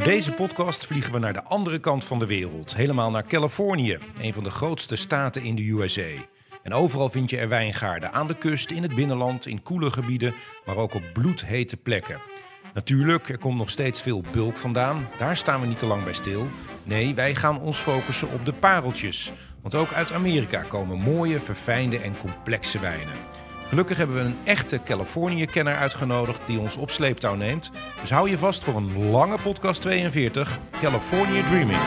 Voor deze podcast vliegen we naar de andere kant van de wereld, helemaal naar Californië, een van de grootste staten in de USA. En overal vind je er wijngaarden, aan de kust, in het binnenland, in koele gebieden, maar ook op bloedhete plekken. Natuurlijk, er komt nog steeds veel bulk vandaan, daar staan we niet te lang bij stil. Nee, wij gaan ons focussen op de pareltjes. Want ook uit Amerika komen mooie, verfijnde en complexe wijnen. Gelukkig hebben we een echte Californië-kenner uitgenodigd die ons op sleeptouw neemt. Dus hou je vast voor een lange podcast 42, California Dreaming.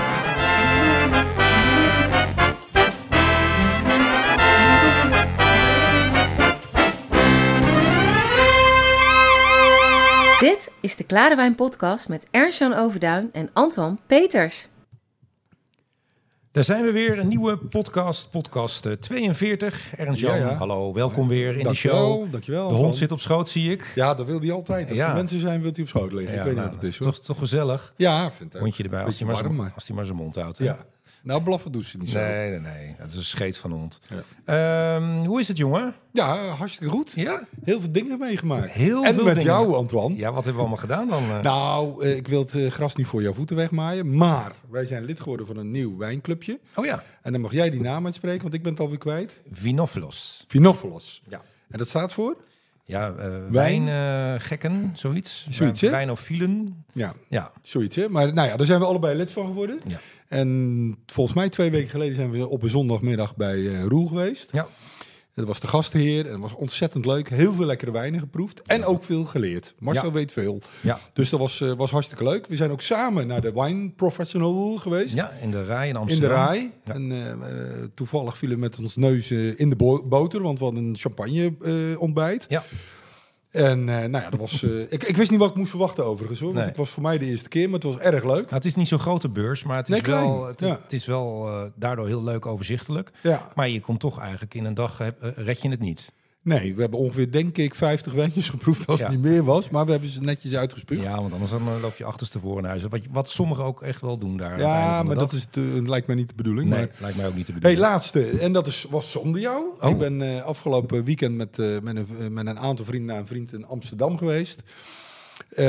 Dit is de Klare Wijn Podcast met Ernst-Jan Overduin en Antoine Peters. Daar zijn we weer, een nieuwe podcast, podcast eh, 42. Ernst-Jan, Ja, ja. hallo, welkom weer in de show. dankjewel. De hond zit op schoot, zie ik. Ja, dat wil hij altijd. Als Ja. er mensen zijn, wil hij op schoot liggen. ik weet nou, niet wat het is hoor. Toch, toch gezellig. Ja, ik vind het Hondje erbij, als hij maar, maar- zijn mond houdt. hè? Ja. Nou, blaffen doet ze niet zo. Nee, nee, nee. Dat is een scheet van hond. Ja. Ehm, hoe is het, jongen? Ja, hartstikke goed. Ja? Heel veel dingen meegemaakt. Heel en veel met dingen. jou, Antoine. Ja, wat hebben we allemaal gedaan dan? eh? Nou, eh, ik wil het eh, gras niet voor jouw voeten wegmaaien. Maar wij zijn lid geworden van een nieuw wijnclubje. oh ja, En dan mag jij die naam uitspreken, want ik ben het alweer kwijt. Vinofilos. Vinofilos. Ja. En dat staat voor? Ja, eh Wijn? wijngekken, zoiets. Zoiets, hè? Wijnofielen. Ja, Ja. zoiets hè. Maar nou ja, daar zijn we allebei lid van geworden. Ja. En volgens mij twee weken geleden zijn we op een zondagmiddag bij eh, Roel geweest. Ja. Dat was de gastheer en het was ontzettend leuk. Heel veel lekkere wijnen geproefd en ook veel geleerd. Marcel Ja. weet veel. Ja. Dus dat was, eh, was hartstikke leuk. We zijn ook samen naar de Wine Professional geweest. ja, in de rij in In Amsterdam. de rij. Ja. En eh, toevallig vielen met ons neus in de bo- boter, want we hadden een champagne ontbijt. Ja. En eh, nou ja, dat was, eh, ik, ik wist niet wat ik moest verwachten overigens hoor. Want het was voor mij de eerste keer, maar het was erg leuk. Nou, het is niet zo'n grote beurs, maar het is Nee, wel, het, Ja. het is wel eh, daardoor heel leuk overzichtelijk. Ja. Maar je komt toch eigenlijk in een dag, red je het niet. Nee, we hebben ongeveer denk ik 50 wijntjes geproefd als Ja. het niet meer was. Maar we hebben ze netjes uitgespuugd. Ja, want anders dan eh, loop je achterstevoren naar huis. Wat, wat sommigen ook echt wel doen daar. Ja, de maar dag. dat is het, eh, lijkt mij niet de bedoeling. Nee, Maar... lijkt mij ook niet te Hey, bedoelen. laatste. En dat is, was zonder jou. Oh. Ik ben eh, afgelopen weekend met, met, een, met een aantal vrienden naar een vriend in Amsterdam geweest. Eh,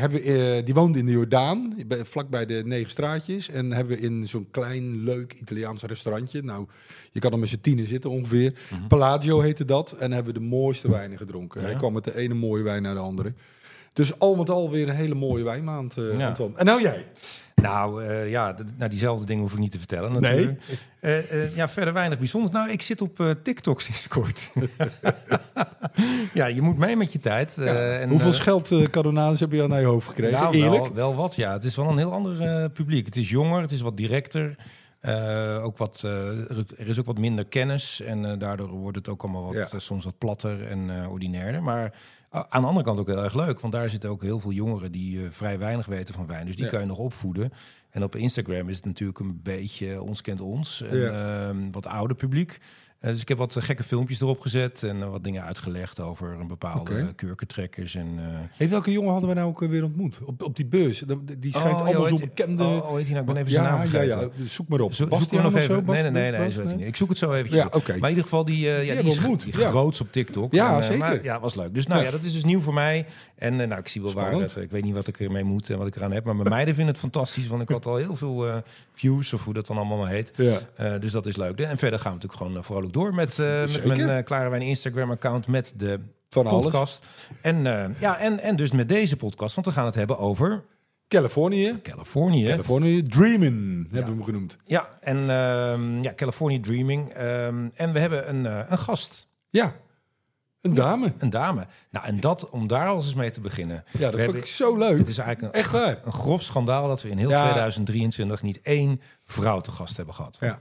hebben we, eh, die woonde in de Jordaan, bij- vlakbij de Negen Straatjes. En hebben we in zo'n klein, leuk Italiaans restaurantje. Nou, je kan er met z'n tienen zitten ongeveer. Mhm. Palagio heette dat. En hebben we de mooiste wijnen gedronken. Ja. Hij kwam met de ene mooie wijn naar de andere. Dus al met al weer een hele mooie wijnmaand, eh Ja. Anton. En nou jij? Nou eh, ja, nou, diezelfde dingen hoef ik niet te vertellen natuurlijk. Eh, eh, ja, verder weinig bijzonders. Nou, ik zit op eh, TikTok sinds kort. ja, je moet mee met je tijd. eh, Ja. en, Hoeveel scheld cardonades heb je aan naar je hoofd gekregen? Nou, Eerlijk? Wel, wel wat, ja. Het is wel een heel ander eh, publiek. Het is jonger, het is wat directer. Eh, ook wat, eh, er is ook wat minder kennis. En eh, daardoor wordt het ook allemaal wat, Ja. soms wat platter en eh, ordinairder. Maar aan de andere kant ook heel erg leuk. Want daar zitten ook heel veel jongeren die eh, vrij weinig weten van wijn. Dus die Ja. kan je nog opvoeden. En op Instagram is het natuurlijk een beetje ons kent ons. En, Ja. ehm, wat ouder publiek. Eh, dus ik heb wat eh, gekke filmpjes erop gezet. En eh, wat dingen uitgelegd over een bepaalde Oké. kurkentrekkers. En, Hey, welke jongen hadden we nou ook weer ontmoet? Op, op die beurs. Die die schijnt Oh, allemaal joh, zo bekende... Oh, hoe heet hij nou? Ik ben even zijn naam vergeten. ja, ja, zoek maar op. Zo, zoek me nog zo? even. Nee, nee, nee, nee, Bast- niet. Ik zoek het zo eventjes Ja. Maar in ieder geval, die, ja, die is, die groots op TikTok. Ja, En, zeker. Maar, ja, was leuk. Dus nou ja, dat is dus nieuw voor mij. En eh, nou, ik zie wel waar het, ik weet niet wat ik ermee moet en wat ik eraan heb. Maar mijn meiden vinden het fantastisch, want ik had al heel veel eh, views, of hoe dat dan allemaal maar heet. Ja. Eh, dus dat is leuk. En verder gaan we natuurlijk gewoon eh, vrolijk door met, eh, met mijn eh Klare Wijn Instagram-account, met de Van alles. podcast. En, eh, ja, en, en dus met deze podcast, want we gaan het hebben over Californië. Californië. Californië Dreamin' hebben we hem genoemd. Ja, en ehm, ja, California Dreaming. Ehm, en we hebben een, eh, een gast, Ja, een dame. een dame. Nou, en dat, om daar al eens mee te beginnen. Ja, dat We vond ik zo leuk. Het is eigenlijk een, Echt waar. een grof schandaal dat we in heel Ja. 2023 niet één vrouw te gast hebben gehad. Ja.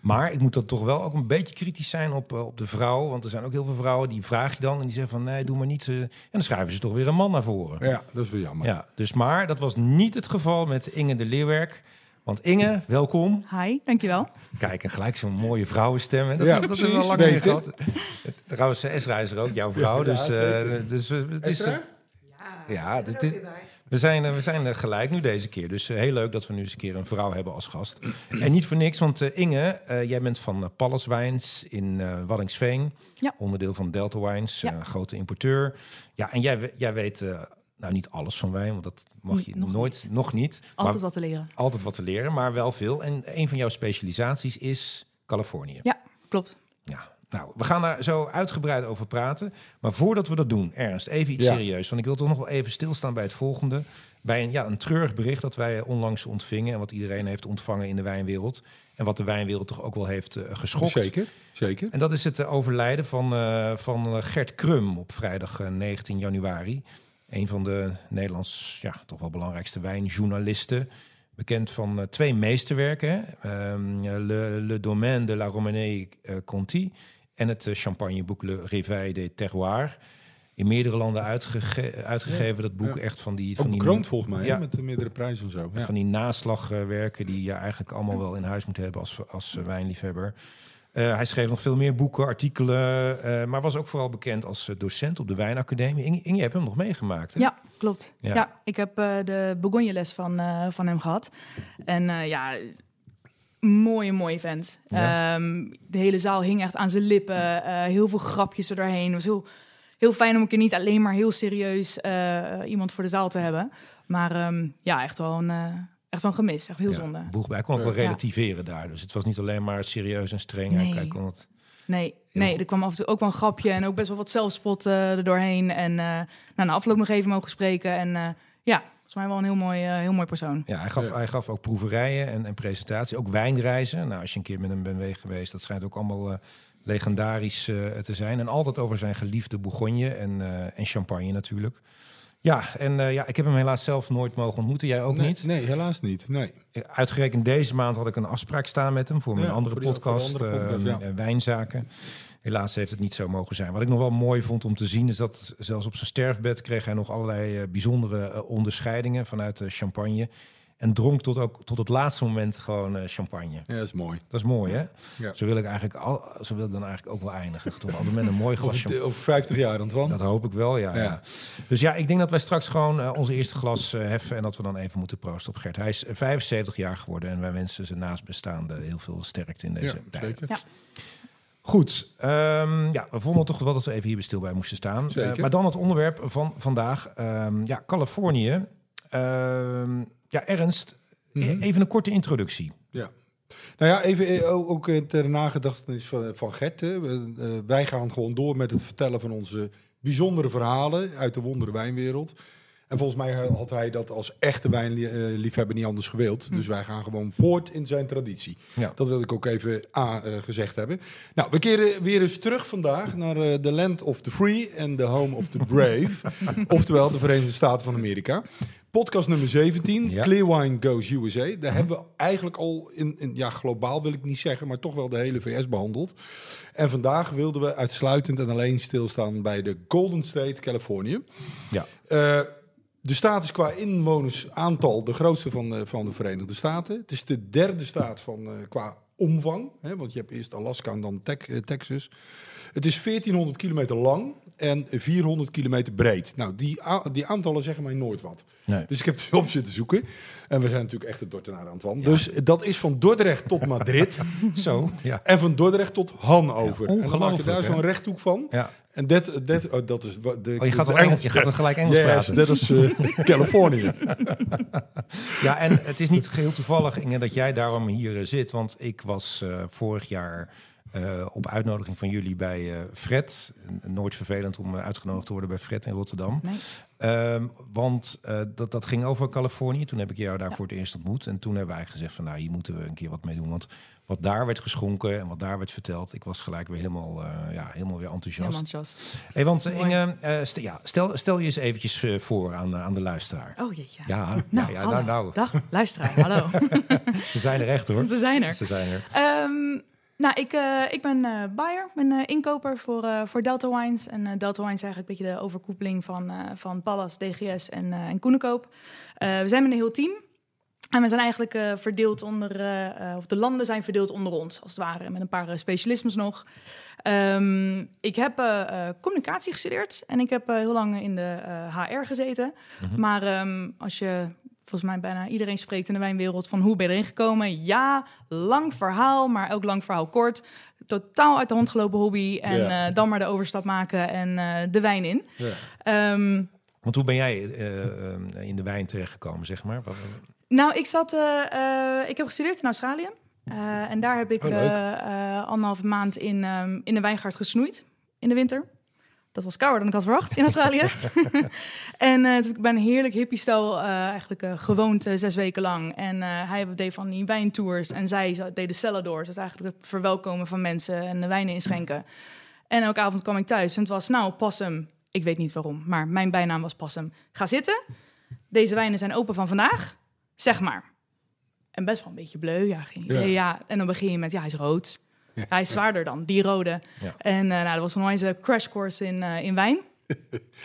Maar ik moet dan toch wel ook een beetje kritisch zijn op, eh, op de vrouw. Want er zijn ook heel veel vrouwen die vraag je dan en die zeggen van nee, doe maar niet. eh, en dan schrijven ze toch weer een man naar voren. ja, dat is wel jammer. Ja, dus maar dat was niet het geval met Inge de Leeuwerk. Want Inge, welkom. Hi, dankjewel. Kijk, en gelijk zo'n mooie vrouwenstem. hè. Dat, Ja, is, dat al lang niet beter. gehad. Trouwens, Esra is er ook, jouw vrouw. Ja, dus ja, eh, dus eh, het is, eh, ja, dus het is- we zijn, we zijn er gelijk nu deze keer. Dus eh, heel leuk dat we nu eens een keer een vrouw hebben als gast. en niet voor niks, want Inge, eh, jij bent van Pallas Wijns in eh Waddingsveen. Ja. Onderdeel van Delta Wines, Ja. grote importeur. Ja, en jij, jij weet... nou niet alles van wijn, want dat mag je Nog nooit, nog niet. Altijd maar wat te leren. altijd wat te leren, maar wel veel. En een van jouw specialisaties is Californië. Ja, klopt. Ja, nou, we gaan daar zo uitgebreid over praten. Maar voordat we dat doen, Ernst, even iets Ja. serieus. Want ik wil toch nog wel even stilstaan bij het volgende. Bij een, ja, een treurig bericht dat wij onlangs ontvingen... en wat iedereen heeft ontvangen in de wijnwereld. En wat de wijnwereld toch ook wel heeft eh, geschokt. Zeker, zeker. En dat is het eh, overlijden van, eh, van Gert Krum op vrijdag eh, 19 januari. Een van de Nederlands ja, toch wel belangrijkste wijnjournalisten. Bekend van eh, twee meesterwerken. Ehm, Le, Le Domaine de la Romanée eh, Conti. En het eh, champagneboek Le Réveil des Terroirs. In meerdere landen uitgege- uitgegeven. Dat boek Ja. echt van die... Ook Van die bekroond volgens mij, Ja. met de meerdere prijzen en zo. Van die naslagwerken die je eigenlijk allemaal wel in huis moet hebben als, als wijnliefhebber. Eh, hij schreef nog veel meer boeken, artikelen, eh, maar was ook vooral bekend als eh, docent op de Wijnacademie. Inge, Inge, je hebt hem nog meegemaakt, hè? Ja, klopt. Ja. Ja, ik heb de Bourgogne les van, van hem gehad. En ja, mooie, mooie vent. Ja. Ehm, de hele zaal hing echt aan zijn lippen. heel veel grapjes er doorheen. Het was heel, heel fijn om een keer niet alleen maar heel serieus iemand voor de zaal te hebben. Maar ehm, ja, echt wel een, echt wel een gemis. Echt heel Ja, zonde. boeg, hij kon ook wel Ja. relativeren daar. Dus het was niet alleen maar serieus en streng. Nee. Hij kon het, Nee, nee goed. er kwam af en toe ook wel een grapje en ook best wel wat zelfspot eh er doorheen. En eh nou, na afloop nog even mogen spreken. En eh, ja, volgens mij wel een heel mooi, eh, heel mooi persoon. ja, hij, gaf, Ja. hij gaf ook proeverijen en, en presentaties, ook wijnreizen. Nou, als je een keer met hem bent geweest, dat schijnt ook allemaal eh, legendarisch eh, te zijn. En altijd over zijn geliefde Bourgogne en, eh, en champagne natuurlijk. Ja, en eh, ja, ik heb hem helaas zelf nooit mogen ontmoeten. Jij ook nee, niet? Nee, helaas niet. Nee. Uitgerekend deze maand had ik een afspraak staan met hem voor mijn Ja, andere voor die- voor de podcast, andere podcast, eh, ja. eh, Wijnzaken. Helaas heeft het niet zo mogen zijn. Wat ik nog wel mooi vond om te zien, is dat zelfs op zijn sterfbed kreeg hij nog allerlei eh, bijzondere eh, onderscheidingen vanuit de champagne. En dronk tot, ook, tot het laatste moment gewoon eh, champagne. Ja, dat is mooi. Dat is mooi, hè? Ja. Zo wil ik eigenlijk al, zo wil ik dan eigenlijk ook wel eindigen. Toch altijd met een mooi glas champagne. Over, over 50 jaar, Antoine. Dat hoop ik wel, ja, ja. Ja. Dus ja, ik denk dat wij straks gewoon eh, onze eerste glas eh, heffen... en dat we dan even moeten proosten op Gert. Hij is eh, 75 jaar geworden en wij wensen zijn naastbestaande heel veel sterkte in deze ja, tijd. zeker. Ja. Goed, ehm, ja, we vonden toch wel dat we even hier stil bij moesten staan. Zeker. Maar dan het onderwerp van vandaag. Ehm, ja, Californië. Ehm, ja, Ernst, e- Mhm. even een korte introductie. Ja. Nou ja, even eh, ook eh, ter nagedachtenis van, van Gert. Eh, wij gaan gewoon door met het vertellen van onze bijzondere verhalen uit de wondere wijnwereld. En volgens mij had hij dat als echte wijnliefhebber niet anders gewild. Dus wij gaan gewoon voort in zijn traditie. Ja. Dat wil ik ook even A, eh, gezegd hebben. Nou, we keren weer eens terug vandaag naar eh, de land of the free en the home of the brave. oftewel de Verenigde Staten van Amerika. Podcast nummer 17, Ja. Clear Wine Goes USA. Daar hebben we eigenlijk al in, in, ja, globaal wil ik niet zeggen, maar toch wel de hele VS behandeld. En vandaag wilden we uitsluitend en alleen stilstaan bij de Golden State, Californië. Ja. Eh, de staat is qua inwonersaantal de grootste van, de- van de Verenigde Staten. Het is de derde staat van, eh, qua omvang. Hè, want je hebt eerst Alaska en dan eh, Texas. Het is 1400 kilometer lang en 400 kilometer breed. Nou, die, die aantallen zeggen mij nooit wat. Nee. Dus ik heb het op zitten zoeken. En we zijn natuurlijk echt de Dordtenaar Antoine. Dus dat is van Dordrecht tot Madrid. Zo, ja. en van Dordrecht tot Hannover. Ja, en dan maak je daar zo'n rechthoek van. ja. En dat, dat, oh, dat is... De, Oh, je gaat, wel Engels, je gaat dan gelijk Engels Yes, praten. dat is eh, Californië. Ja, en het is niet geheel toevallig, Inge, dat jij daarom hier eh, zit. Want ik was eh, vorig jaar eh, op uitnodiging van jullie bij eh, Fred. Nooit vervelend om eh, uitgenodigd te worden bij Fred in Rotterdam. Nee. Ehm, want dat, dat ging over Californië. Toen heb ik jou daar voor het eerst ontmoet. En toen hebben wij gezegd van nou, hier moeten we een keer wat mee doen. Want wat daar werd geschonken en wat daar werd verteld, ik was gelijk weer helemaal, ja, helemaal weer enthousiast. Helemaal enthousiast. Hey, want. Inge, eh, st- ja, stel, stel je eens eventjes voor aan, de- aan de luisteraar. Oh jeetje. Ja, Nou, ja, ja, hallo. nou, nou, Dag, luisteraar. Hallo. ze zijn er echt hoor. Ze zijn er. Ze zijn er. Ehm, nou, ik, eh, ik ben eh buyer, ben eh, inkoper voor, voor Delta Wines. En Delta Wines is eigenlijk een beetje de overkoepeling van, van Pallas, DGS en, en Koenekoop. We zijn met een heel team. En we zijn eigenlijk verdeeld onder, of de landen zijn verdeeld onder ons, als het ware, met een paar specialismes nog. Ehm, ik heb communicatie gestudeerd en ik heb heel lang in de HR gezeten. Maar ehm, als je volgens mij bijna iedereen spreekt in de wijnwereld van hoe ben je erin gekomen? Ja, lang verhaal, maar ook lang verhaal kort. Totaal uit de hand gelopen hobby en Ja. eh, dan maar de overstap maken en eh, de wijn in. Ja. Ehm, Want hoe ben jij eh, in de wijn terechtgekomen, zeg maar? Nou, ik zat. ik heb gestudeerd in Australië. En daar heb ik Oh, anderhalve maand in, ehm, in de wijngaard gesnoeid in de winter. Dat was kouder dan ik had verwacht in Australië. en heb ik bij een heerlijk hippie-stel eh, eigenlijk eh, gewoond zes weken lang. En hij deed van die wijntours en zij deden celladors. Dus eigenlijk het verwelkomen van mensen en de wijnen inschenken. En elke avond kwam ik thuis en het was, nou, Passum. Ik weet niet waarom, maar mijn bijnaam was Passum. Ga zitten. Deze wijnen zijn open van vandaag. Zeg maar. En best wel een beetje bleu, ja, geen Ja. idee. Ja. En dan begin je met, ja, hij is rood. Hij is zwaarder dan, die rode. Ja. En eh nou, dat was een crash course in, eh, in wijn.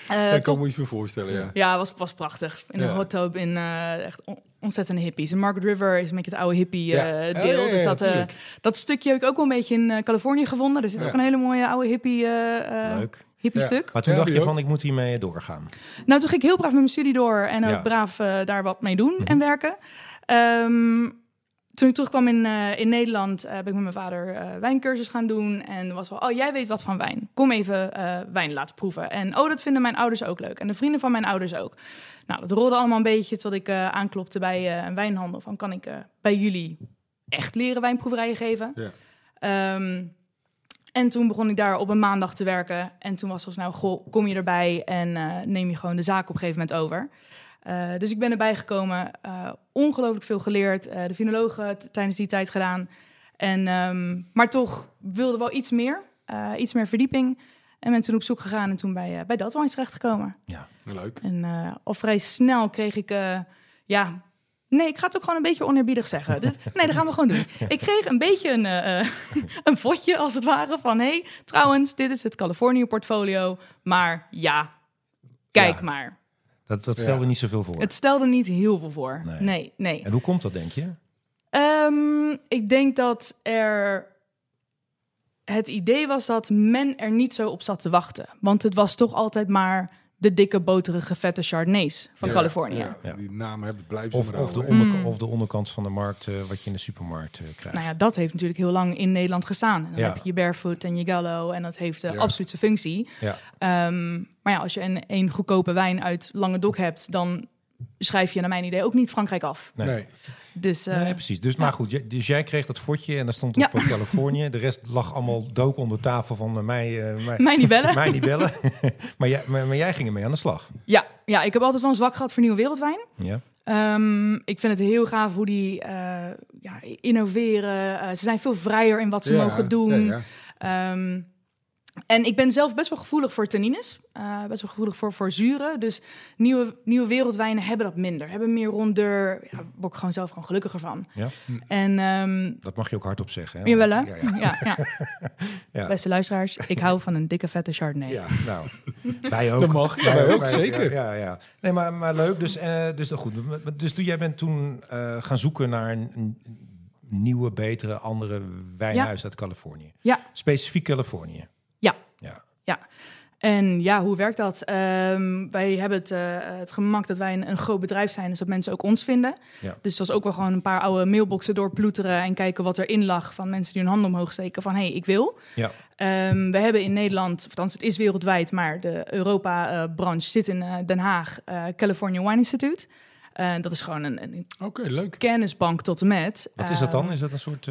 Eh, Daar top- kan me iets voor voorstellen, ja. ja, was, was prachtig. In Ja. een hot tub in eh, echt on- ontzettende hippies. En Margaret River is een beetje het oude hippie Ja. eh, Ja, deel. ja, ja, dus dat, dat stukje heb ik ook wel een beetje in eh, Californië gevonden. Er zit Ja. ook een hele mooie oude hippie, eh, eh, Leuk. hippie Ja. stuk. Maar toen Ja, dacht je ook. van, ik moet hiermee doorgaan. Nou, toen ging ik heel braaf met mijn studie door en ook Ja. braaf daar wat mee doen Mhm. en werken. Ehm, toen ik terugkwam in, eh, in Nederland, eh, ben ik met mijn vader eh, wijncursus gaan doen. En was wel, oh, jij weet wat van wijn. Kom even wijn laten proeven. En oh, dat vinden mijn ouders ook leuk. En de vrienden van mijn ouders ook. Nou, dat rolde allemaal een beetje tot ik aanklopte bij een wijnhandel. Van, kan ik bij jullie echt leren wijnproeverijen geven? Ja. Ehm, en toen begon ik daar op een maandag te werken. En toen was het nou, goh, kom je erbij en neem je gewoon de zaak op een gegeven moment over. Eh, dus ik ben erbij gekomen, eh, ongelooflijk veel geleerd, eh, de finologen tijdens die tijd gedaan. En, ehm, maar toch wilde wel iets meer, iets meer verdieping. En ben toen op zoek gegaan en toen bij, uh, bij Delta Wines terechtgekomen. Ja. Leuk. En al vrij snel kreeg ik, ja, nee, ik ga het ook gewoon een beetje oneerbiedig zeggen. Dit, nee, dat gaan we gewoon doen. Ik kreeg een beetje een, een fotje, als het ware, van hé, hey, trouwens, dit is het Californië portfolio, maar ja, kijk Ja. maar. Dat, dat stelde Ja. niet zoveel voor. Het stelde niet heel veel voor. Nee. Nee, nee. En hoe komt dat, denk je? Ehm, ik denk dat er het idee was dat men er niet zo op zat te wachten. Want het was toch altijd maar de dikke, boterige, vette Chardonnays van Ja, Californië. ja, Ja. Die namen hebben blijven Of, de Mm. of de onderkant van de markt, eh, wat je in de supermarkt eh, krijgt. Nou ja, dat heeft natuurlijk heel lang in Nederland gestaan. En dan Ja. heb je je Barefoot en je Gallo en dat heeft uh, Ja. absoluut zijn functie. Ja. Ehm, maar ja, als je een, een goedkope wijn uit Languedoc hebt, dan schrijf je naar mijn idee ook niet Frankrijk af. Nee. Nee. Dus eh, nee, precies. Dus, maar goed, jij- dus jij kreeg dat fotje en daar stond op Californië. De rest lag allemaal dook onder tafel van eh, mij, eh, mij, mij niet bellen. mij niet bellen. maar, jij, maar, maar jij ging ermee aan de slag. Ja, ja, ik heb altijd wel een zwak gehad voor nieuwe wereldwijn. Ja. Ehm, ik vind het heel gaaf hoe die ja, innoveren. Ze zijn veel vrijer in wat ze Ja, mogen doen. Ehm, en ik ben zelf best wel gevoelig voor tannines. Eh, best wel gevoelig voor, voor zuren. Dus nieuwe, nieuwe wereldwijnen hebben dat minder. Hebben meer rondeur. Ja, daar word ik gewoon zelf gewoon gelukkiger van. Ja. En ehm Dat mag je ook hardop zeggen. Hè? jawel, hè? Ja, ja. Ja, ja. Ja. Beste luisteraars, ik hou van een dikke vette Chardonnay. Ja, nou, wij ook. Dat mag. Wij ook, zeker. Ja, ja. Nee, maar, maar leuk. Dus, eh, dus dat goed. Dus toen jij bent toen eh, gaan zoeken naar een, een nieuwe, betere, andere wijnhuis uit Californië. Ja. Specifiek Californië. Ja. En ja, hoe werkt dat? Ehm, wij hebben het, eh, het gemak dat wij een, een groot bedrijf zijn, dus dat mensen ook ons vinden. Ja. Dus dat was ook wel gewoon een paar oude mailboxen doorploeteren en kijken wat erin lag van mensen die hun hand omhoog steken van hé, hey, ik wil. Ja. Ehm, we hebben in Nederland, of althans het is wereldwijd, maar de Europa-branche zit in eh, Den Haag, eh, California Wine Institute. Dat is gewoon een, een leuk. kennisbank tot en met. Wat is dat dan? Ehm, Is dat een soort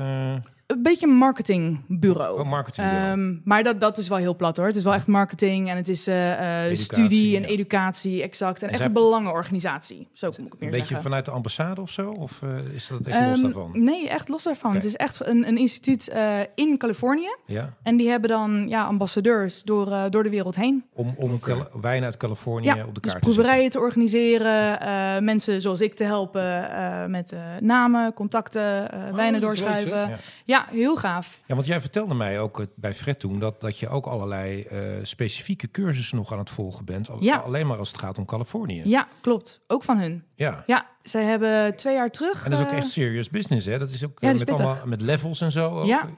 een beetje een marketingbureau. oh, marketing? Ehm, maar dat, dat is wel heel plat hoor. Het is wel echt marketing en het is eh, eh, Educatie, studie en ja. educatie, exact. En, echt een belangenorganisatie. Zo moet ik het een meer beetje zeggen. vanuit de ambassade of zo? Of eh, is dat echt los Ehm, daarvan? Nee, echt los daarvan. Het is echt een, een instituut eh, in Californië. Ja? En die hebben dan ja, ambassadeurs door, eh, door de wereld heen. Om, om Cali- wijn uit Californië Ja, op de dus kaart te zetten. proeverijen te organiseren, eh, mensen zoals ik te helpen eh, met eh, namen, contacten, eh, Oh, wijnen leuk, doorschuiven. zeg. Ja. heel gaaf. Ja, want jij vertelde mij ook eh, bij Fred toen dat, dat je ook allerlei eh, specifieke cursussen nog aan het volgen bent. Al- Ja. Alleen maar als het gaat om Californië. Ja, klopt. Ook van hun. Ja. Ja, zij hebben twee jaar terug. En dat is ook eh, echt serious business, hè? Dat is ook Ja, dat is met, pittig. allemaal, met levels en zo. ook. Ja.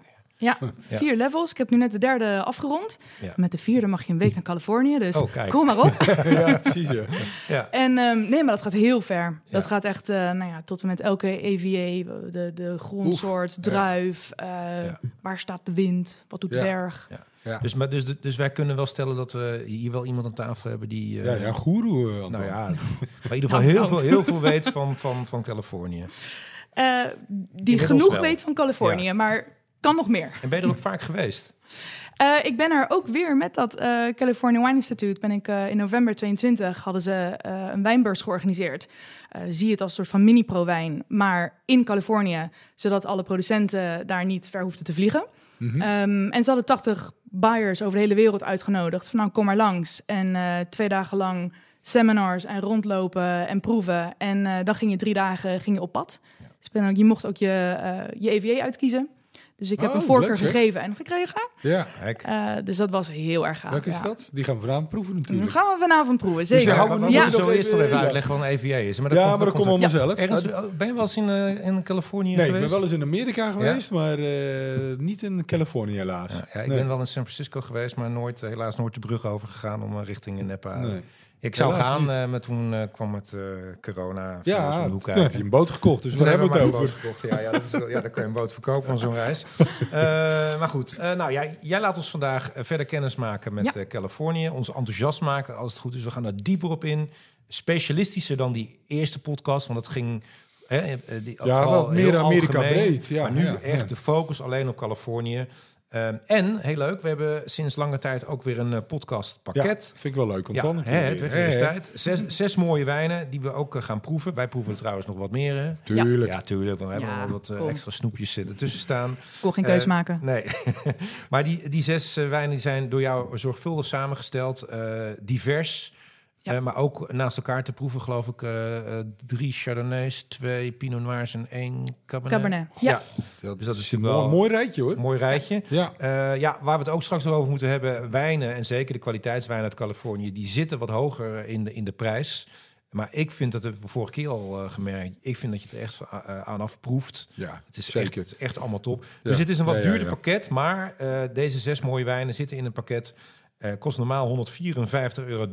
Ja, vier levels. Ik heb nu net de derde afgerond. Ja. Met de vierde mag je een week naar Californië. Dus Oh, kijk. kom maar op. ja, precies. Ja. Ja. En ehm, nee, maar dat gaat heel ver. Dat gaat echt, eh, nou ja, tot en met elke EVA, de, de grondsoort, druif, eh, Ja. waar staat de wind, wat doet de berg. Ja. Dus, maar, dus, dus wij kunnen wel stellen dat we hier wel iemand aan tafel hebben die... eh, Ja, ja, goeroe. eh. Nou ja, maar in ieder geval heel veel, heel veel weet van, van, van Californië. Eh, die Inmiddels genoeg wel. weet van Californië, Ja. maar kan nog meer. En ben je er ook vaak geweest? Eh, ik ben er ook weer met dat eh, California Wine Institute. Ben ik eh, in november 22 hadden ze een wijnbeurs georganiseerd. Zie het als een soort van mini-pro-wijn, maar in Californië, zodat alle producenten daar niet ver hoefden te vliegen. Mhm. Ehm, en ze hadden 80 buyers over de hele wereld uitgenodigd. Van nou, kom maar langs. En twee dagen lang seminars en rondlopen en proeven. En dan ging je drie dagen ging je op pad. Dus ben ook- je mocht ook je, je EVA uitkiezen. Dus ik heb Oh, een voorkeur leuk zeg. gegeven en gekregen. Ja, Kijk. Eh, dus dat was heel erg gaaf. welke is ja. dat? Die gaan we vanavond proeven Dan natuurlijk. gaan we vanavond proeven, Dus zeker. maar me we nog zo eerst nog even- ja. uitleggen wat een EVA is. Maar Ja, maar dat komt allemaal zelf. Ergens, Nou, ben je wel eens in, eh, in Californië Nee, ik geweest? ben wel eens in Amerika geweest, maar eh, niet in Californië helaas. Ja, ja, ik Nee. ben wel in San Francisco geweest, maar nooit, helaas nooit de brug overgegaan om richting Napa. Nee. Ik zou Helaas gaan, niet. eh, maar toen eh, kwam het eh, corona. Ja, hoek toen heb je een boot gekocht, dus Toen daar hebben we het maar over. een boot gekocht. Ja, ja, dat is, wel- ja, dan kun je een boot verkopen van zo'n reis. Eh, maar goed, eh, nou, jij, jij laat ons vandaag eh, verder kennis maken met Ja. eh, Californië. Ons enthousiast maken als het goed is. We gaan er dieper op in. Specialistischer dan die eerste podcast, want het ging... Hè, eh, die, Ja, vooral wat meer heel Amerika algemeen. breed, ja, maar nu ja, echt ja. de focus alleen op Californië. Ehm, en, heel leuk, we hebben sinds lange tijd ook weer een eh, podcastpakket. Ja, vind ik wel leuk. Ja, Ontspannen. hè, het werd weer eens tijd. Zes, zes mooie wijnen die we ook eh, gaan proeven. Wij proeven er trouwens nog wat meer. Hè? Tuurlijk. Ja, tuurlijk. Want we hebben Ja, nog wat eh, extra snoepjes zitten tussen staan. Ik kon geen keus maken. Nee. maar die, die zes wijnen die zijn door jou zorgvuldig samengesteld. eh, divers. Ja. Maar ook naast elkaar te proeven, geloof ik, eh, eh, drie Chardonnays, twee Pinot Noirs en één Cabernet. Cabernet. Ja. Dat Dus dat is een natuurlijk wel- mooi, mooi rijtje hoor. Een mooi rijtje. Ja. Eh, ja, waar we het ook straks nog over moeten hebben, wijnen en zeker de kwaliteitswijnen uit Californië, die zitten wat hoger in de, in de prijs. Maar ik vind dat, hebben we vorige keer al eh, gemerkt, ik vind dat je het er echt uh, aan afproeft. Ja, Het is zeker. echt, echt allemaal top. Ja. Dus het is een wat Ja, ja, duurder ja. pakket, maar eh, deze zes mooie wijnen zitten in een pakket. Eh, kost normaal 154,30 euro.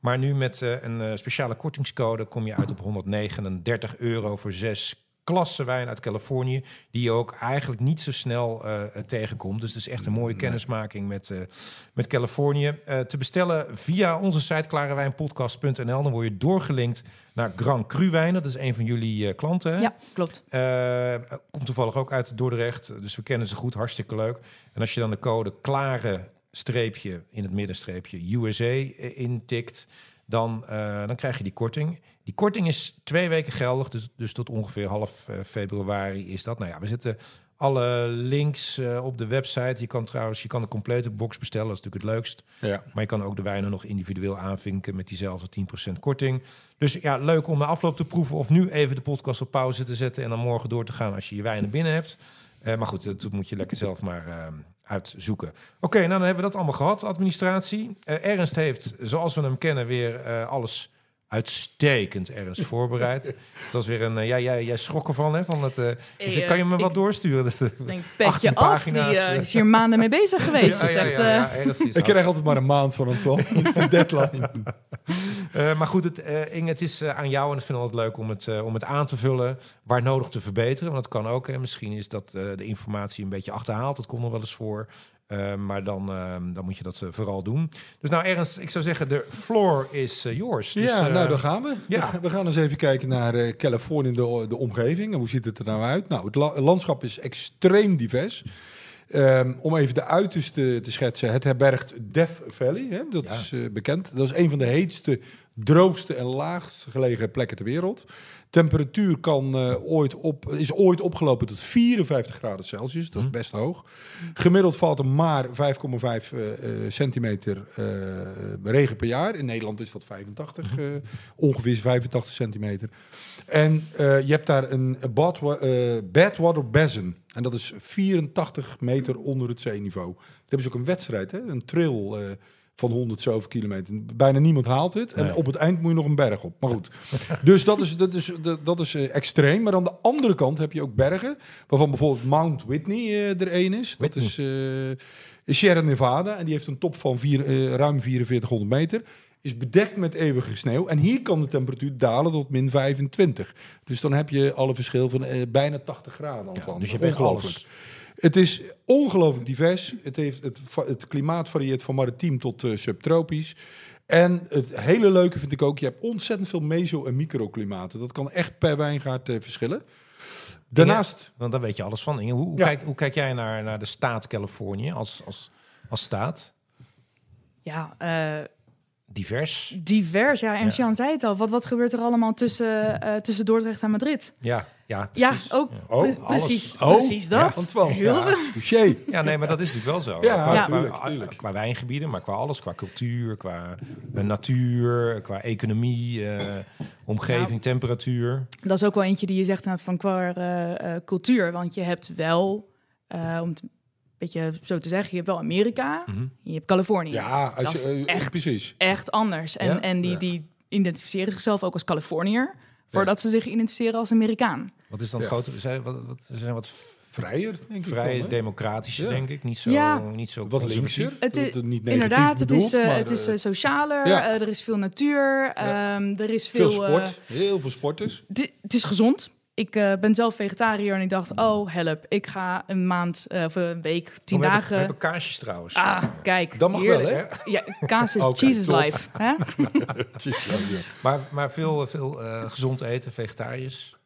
Maar nu met eh, een eh, speciale kortingscode kom je uit op 139 euro voor zes klasse wijn uit Californië. Die je ook eigenlijk niet zo snel eh, tegenkomt. Dus het is echt een mooie kennismaking met, eh, met Californië. Eh, te bestellen via onze site klarewijnpodcast.nl. Dan word je doorgelinkt naar Grand Cru wijn. Dat is een van jullie eh, klanten. hè? Ja, klopt. Eh, komt toevallig ook uit Dordrecht, dus we kennen ze goed, hartstikke leuk. En als je dan de code klare streepje in het middenstreepje USA eh, intikt, dan, eh, dan krijg je die korting. Die korting is twee weken geldig, dus, dus tot ongeveer half eh, februari is dat. Nou ja, we zetten alle links op de website. Je kan trouwens, je kan de complete box bestellen, dat is natuurlijk het leukst. Ja. Maar je kan ook de wijnen nog individueel aanvinken met diezelfde 10% korting. Dus ja, leuk om de afloop te proeven of nu even de podcast op pauze te zetten en dan morgen door te gaan als je je wijnen binnen hebt. Maar goed, dat moet je lekker zelf maar uitzoeken. Oké, nou dan hebben we dat allemaal gehad, administratie. Eh, Ernst heeft, zoals we hem kennen, weer eh, alles uitstekend Ernst voorbereid. Het was weer een, eh, ja, jij, jij schrok ervan, hè? Van het, eh, zeg, kan je me ik- wat doorsturen? Dat, Ik denk, 18 petje af, die pagina's, eh, eh. is hier maanden mee bezig geweest. ja, Dus ja, echt, ja, eh, ja, Ernst is Ik krijg altijd maar een maand van. Dat is de deadline. Eh, maar goed, het, eh, Inge, het is eh, aan jou en ik vind het altijd leuk om het, eh, om het aan te vullen. Waar nodig te verbeteren. Want dat kan ook. Hè. Misschien is dat eh, de informatie een beetje achterhaald. Dat komt nog wel eens voor. Eh, maar dan, eh, dan moet je dat eh, vooral doen. Dus nou, Ernst, ik zou zeggen, de floor is eh, yours. Dus, ja, nou, daar gaan we. ja. We gaan eens even kijken naar Californië, de, de omgeving. En hoe ziet het er nou uit? Nou, het la- landschap is extreem divers. Ehm, om even de uiterste te schetsen. Het herbergt Death Valley. Hè? Dat Ja. is bekend. Dat is een van de heetste, droogste en laagst gelegen plekken ter wereld. Temperatuur kan, eh, ooit op, is ooit opgelopen tot 54 graden Celsius. Dat is best hoog. Gemiddeld valt er maar 5,5 eh, eh, centimeter regen per jaar. In Nederland is dat 85, eh, ongeveer 85 centimeter. En je hebt daar een eh, Badwater Basin. En dat is 84 meter onder het zeeniveau. Daar hebben ze ook een wedstrijd, hè? een trail van 100 zoveel kilometer. Bijna niemand haalt het. En Nee. op het eind moet je nog een berg op. Maar goed. dus dat is, dat is, dat, dat is eh, extreem. Maar aan de andere kant heb je ook bergen. Waarvan bijvoorbeeld Mount Whitney eh, er een is. Dat is eh, in Sierra Nevada. En die heeft een top van vier, ruim 4400 meter. Is bedekt met eeuwige sneeuw. En hier kan de temperatuur dalen tot min 25. Dus dan heb je al een verschil van bijna 80 graden. Ja, dus je Ongelooflijk. alles. Het is ongelooflijk divers. Het, heeft het, het klimaat varieert van maritiem tot eh, subtropisch. En het hele leuke vind ik ook, je hebt ontzettend veel meso- en microklimaten. Dat kan echt per wijngaard eh, verschillen. Daarnaast, Want daar weet je alles van. Inge, hoe, hoe, Ja. kijk, hoe kijk jij naar, naar de staat Californië als, als, als staat? Ja, eh, Divers. divers. Ja, en Jean zei het al. Wat, wat gebeurt er allemaal tussen, eh, tussen Dordrecht en Madrid? Ja, ja, Ja, precies. ook Ja. Oh, pre- precies, Oh, precies dat. Antoine, Heel ja, touché. Ja, nee, maar dat is natuurlijk wel zo. Ja, qua, Ja. tuurlijk, qua, tuurlijk. qua wijngebieden, maar qua alles. Qua cultuur, qua eh, natuur, qua economie, eh, omgeving, temperatuur. Dat is ook wel eentje die je zegt van qua eh, cultuur. Want je hebt wel, eh, om het een beetje zo te zeggen, je hebt wel Amerika, Mhm. je hebt Californië. Ja, als Dat je, is echt- precies. Echt anders. En, Ja? en die, Ja. die identificeren zichzelf ook als Californiër, voordat ze zich identificeren als Amerikaan. Wat is dan het Ja. grote... Zijn, wat, wat, ze zijn wat Vrijer, denk ik vrij dan, hè? democratische, Ja. denk ik. Niet zo, Ja. niet zo Wat linkser. Het is- niet Inderdaad, het is, eh, maar, het is eh, eh, socialer, ja. eh, er is veel natuur, Ja. ehm, er is veel veel... sport. Heel veel sporters. het, het is gezond. Ik eh, ben zelf vegetariër en ik dacht, oh help, ik ga een maand eh, of een week, tien Oh, we dagen... Hebben, we hebben kaarsjes trouwens. Ah, kijk. Dat mag wel, hè? Ja, kaas is is top. life. Hè? Maar, maar veel, veel eh, gezond eten, vegetariërs.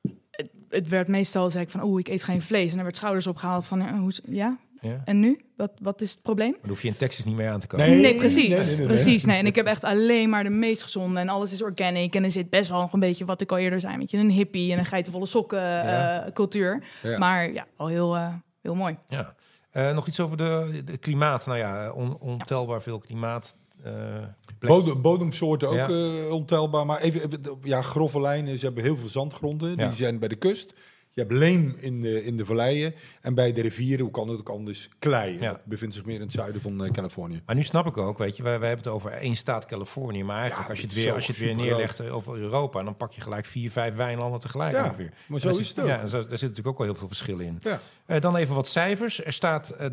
Het werd meestal, zei ik van, oeh, ik eet geen vlees. En er werd schouders opgehaald van, hoe, ja, Ja? en nu? Wat, wat is het probleem? Maar daar hoef je in Texas niet mee aan te komen. Nee. Nee, precies. nee, nee, nee. precies. Nee. En ik heb echt alleen maar de meest gezonde. En alles is organic. En er zit best wel nog een beetje, wat ik al eerder zei, met je een hippie en een geitenwolle sokken Ja. eh, cultuur. Ja. Maar ja, al heel, eh, heel mooi. Ja. Eh, nog iets over de, de klimaat. Nou ja, on- ontelbaar veel klimaat. eh. Bodem, bodemsoorten ook Ja. ontelbaar. Maar even, even, ja, grove lijnen. Ze hebben heel veel zandgronden. Ja. Die zijn bij de kust. Je hebt leem in de, in de valleien. En bij de rivieren, hoe kan het ook anders, klei. Ja. Dat bevindt zich meer in het zuiden van eh, Californië. Maar nu snap ik ook, weet je, wij, wij hebben het over één staat Californië. Maar eigenlijk, Ja, als, je het weer, als je het weer neerlegt eh, over Europa, dan pak je gelijk vier, vijf wijnlanden tegelijk Ja, ongeveer. maar zo is het ook. Ja, daar zit natuurlijk ook wel heel veel verschillen in. Ja. Eh, dan even wat cijfers. Er staat eh,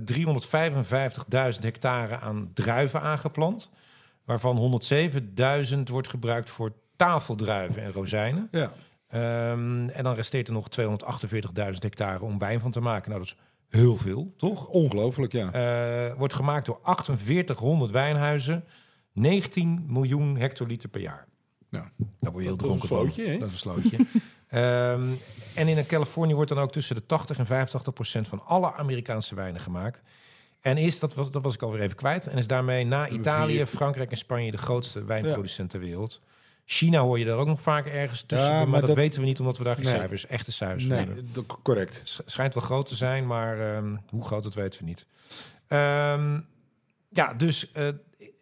355.000 hectare aan druiven aangeplant. Waarvan 107.000 wordt gebruikt voor tafeldruiven en rozijnen. Ja. Ehm, en dan resteert er nog 248.000 hectare om wijn van te maken. Nou, dat is heel veel, toch? Ongelooflijk, ja. Eh, wordt gemaakt door 4800 wijnhuizen. 19 miljoen hectoliter per jaar. ja. Daar word je heel Dat dronken van. slootje? Dat is een slootje. Ehm, en in Californië wordt dan ook tussen de 80 en 85 procent van alle Amerikaanse wijnen gemaakt. En is, dat was, dat was ik alweer even kwijt, en is daarmee na Italië. Frankrijk en Spanje de grootste wijnproducent ter wereld. China hoor je daar ook nog vaak ergens tussen, Ja, maar, maar dat, dat- weten we niet omdat we daar geen Nee. cijfers, echte cijfers hebben. Nee, dat- correct. Sch- schijnt wel groot te zijn, maar ehm, hoe groot dat weten we niet. Ehm, ja, dus eh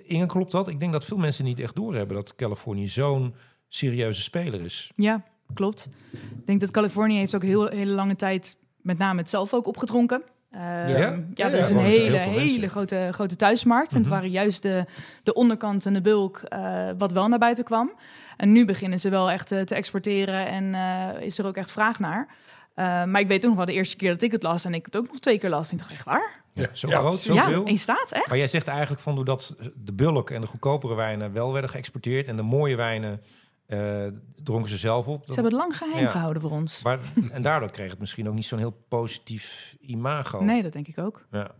Inge, klopt dat? Ik denk dat veel mensen niet echt doorhebben dat Californië zo'n serieuze speler is. Ja, klopt. Ik denk dat Californië heeft ook heel hele lange tijd met name het zelf ook opgedronken. Eh, ja, Ja? er is een hele, hele grote, grote thuismarkt. En het Mhm. waren juist de, de onderkant en de bulk eh, wat wel naar buiten kwam. En nu beginnen ze wel echt eh, te exporteren en eh, is er ook echt vraag naar. Eh, maar ik weet ook nog wel de eerste keer dat ik het las en ik het ook nog twee keer las. En ik dacht echt waar? Ja, zo Ja, groot, ja, zoveel. Ja, in staat echt? Maar jij zegt eigenlijk van doordat de bulk en de goedkopere wijnen wel werden geëxporteerd en de mooie wijnen eh, dronken ze zelf op. Ze hebben het lang geheim Ja. gehouden voor ons. Maar, en daardoor kreeg het misschien ook niet zo'n heel positief imago. Nee, dat denk ik ook. Ja.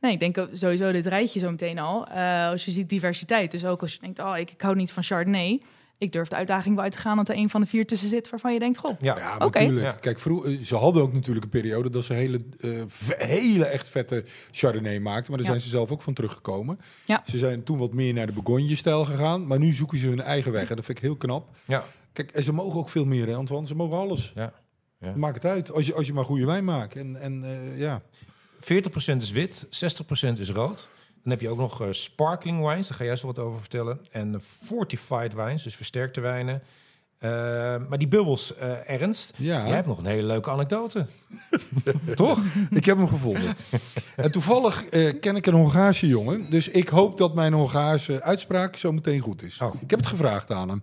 Nee, ik denk sowieso dit rijtje zo meteen al. Eh, als je ziet diversiteit, dus ook als je denkt, oh, ik, ik hou niet van Chardonnay. Ik durf de uitdaging wel uit te gaan dat er een van de vier tussen zit waarvan je denkt, goh, Ja. Oké. natuurlijk. Ja. Kijk, vroeg, ze hadden ook natuurlijk een periode dat ze hele, eh, hele echt vette Chardonnay maakten. Maar daar Ja. zijn ze zelf ook van teruggekomen. Ja. Ze zijn toen wat meer naar de Bourgogne-stijl gegaan. Maar nu zoeken ze hun eigen weg. En dat vind ik heel knap. Ja. Kijk, en ze mogen ook veel meer, hè, Antoine. Ze mogen alles. Ja. Ja. Maakt het uit. Als je, als je maar goede wijn maakt. En, en eh, ja. 40% is wit, 60% is rood. Dan heb je ook nog eh, sparkling wines, daar ga jij zo wat over vertellen. En eh, fortified wines, dus versterkte wijnen. Eh, maar die bubbels, eh, Ernst, Ja. jij hebt nog een hele leuke anekdote. Toch? Ik heb hem gevonden. en toevallig ken ik een Hongaarse jongen. Dus ik hoop dat mijn Hongaarse uitspraak zo meteen goed is. Oh. Ik heb het gevraagd aan hem.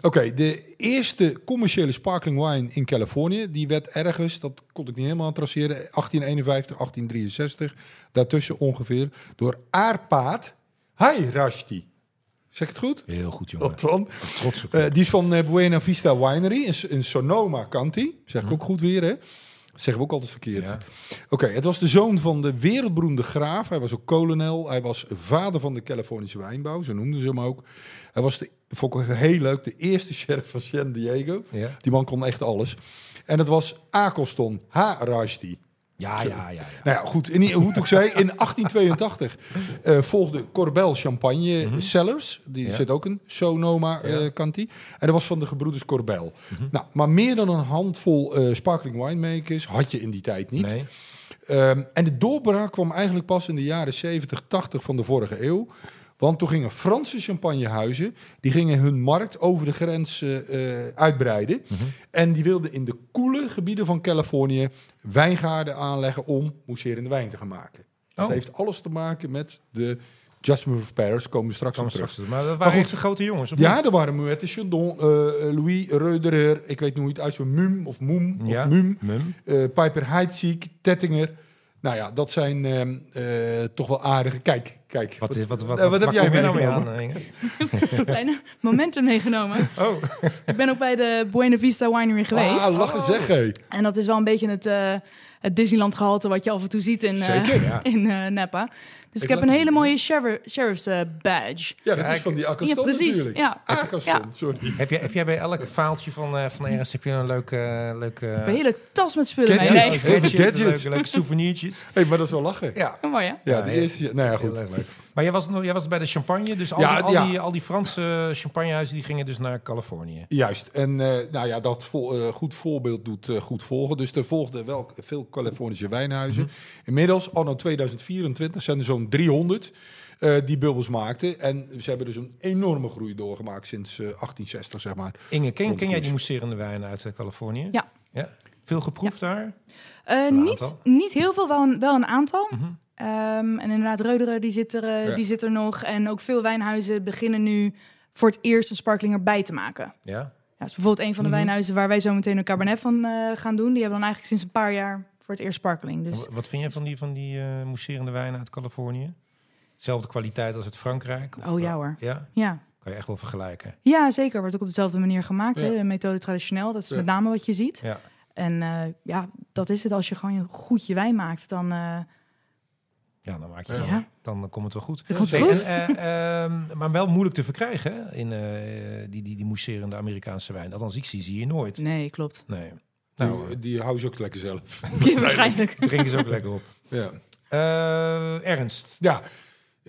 Oké, de eerste commerciële sparkling wine in Californië... die werd ergens, dat kon ik niet helemaal traceren... 1851, 1863, daartussen ongeveer... door Aarpaat Hai Rashti. Zeg ik het goed? Heel goed, jongen. Wat dan? Trots op Eh, die is van eh, Buena Vista Winery in, in Sonoma County. Zeg ik ook goed weer, hè? Dat zeggen we ook altijd verkeerd. Ja. Oké, het was de zoon van de wereldberoemde graaf. Hij was ook kolonel. Hij was vader van de Californische wijnbouw, zo noemden ze hem ook. Hij was, de, vond ik heel leuk, de eerste sheriff van San Diego. Ja, Die man kon echt alles. En het was Akoston H. Ja, ja. ja, ja. Nou ja, goed. In, hoe het ook zij, in 1882 eh, volgde Corbel Champagne Cellars. Die Ja. zit ook in Sonoma eh. Canti. En dat was van de gebroeders Corbel. Nou, maar meer dan een handvol eh, sparkling winemakers had je in die tijd niet. Nee. Ehm, en de doorbraak kwam eigenlijk pas in de jaren 70, 80 van de vorige eeuw. Want toen gingen Franse champagnehuizen, die gingen hun markt over de grens eh, eh, uitbreiden. En die wilden in de koele gebieden van Californië wijngaarden aanleggen om mousserende wijn te gaan maken. Dat Oh. heeft alles te maken met de Jasmine of Paris, komen we straks op terug. straks. Maar dat Maar waren goed. echt de grote jongens, of Ja, er waren Muette Chandon, eh, Louis Reuderer, ik weet niet hoe het uitspreekt, Mum of Moem Ja. of Mum. Mum. Piper Heidsieck, Tettinger. Nou ja, dat zijn ehm, eh, toch wel aardige. Kijk, kijk. Wat, is, wat, wat, eh, wat wat, heb jij nou mee aan, Inge? Kleine momentum meegenomen. Oh, Ik ben ook bij de Buena Vista Winery geweest. Ah, lachen zeg, hé. En dat is wel een beetje het, eh, het Disneyland gehalte wat je af en toe ziet in, eh, Zeker, ja. in eh, Napa. Dus ik, Ik heb een hele mooie sheriff, sheriff's eh, badge. Ja, dat is van die Ja, Akaston precies. natuurlijk. Ja. Akaston, Ja. sorry. heb, jij, heb jij bij elk faaltje van, eh van Ernst heb je een leuke... eh, leuke Een hele tas met spullen mee. Gadget. Nee. Ja, gadgets, Gadgets. Leuke, leuke souvenirtjes. hey, maar dat is wel lachen. Ja. Oh, mooi hè? Ja, Ja, de eerste... Nou ja, goed. Heel erg leuk. Maar jij was, jij was bij de champagne, dus al, Ja, die, al, ja. die, al die Franse champagnehuizen die gingen dus naar Californië. Juist. En eh, nou ja, dat vol, eh, goed voorbeeld doet eh, goed volgen. Dus er volgden wel veel Californische wijnhuizen. Mhm. Inmiddels, anno 2024, zijn er zo'n 300 eh, die bubbels maakten. En ze hebben dus een enorme groei doorgemaakt sinds eh, 1860, zeg maar. Inge, ken, jij die mousserende wijnen uit Californië? Ja. ja. Veel geproefd daar? Eh, niet, aantal. niet heel veel, wel een, wel een aantal. Mhm. Ehm, en inderdaad, Reuderen die zit, er, eh, Ja. die zit er nog. En ook veel wijnhuizen beginnen nu voor het eerst een sparkling erbij te maken. Ja. Ja, dat is bijvoorbeeld een van de Mhm. wijnhuizen waar wij zo meteen een cabernet van eh, gaan doen. Die hebben dan eigenlijk sinds een paar jaar voor het eerst sparkling. Dus Wa- Wat vind je van die, van die eh mousserende wijnen uit Californië? Zelfde kwaliteit als uit Frankrijk? Of, Oh ja hoor. Ja, ja. kan je echt wel vergelijken. ja, zeker. Wordt ook op dezelfde manier gemaakt. Ja. Hè? De methode traditioneel. Dat is met name wat je ziet. Ja. En ja, dat is het. Als je gewoon goed je wijn maakt, dan... eh, Ja, dan maak je Ja. Ja. Dan komt het wel goed. Dat komt Hey, goed. en, eh, ehm, maar wel moeilijk te verkrijgen hè, in eh, die, die, die mousserende Amerikaanse wijn. Althans, ik zie ze hier nooit. nee, klopt. Nee. Nou, Nou, die, die houden ze ook lekker zelf. Waarschijnlijk. drinken ze ook lekker op. ja. Eh, Ernst. ja.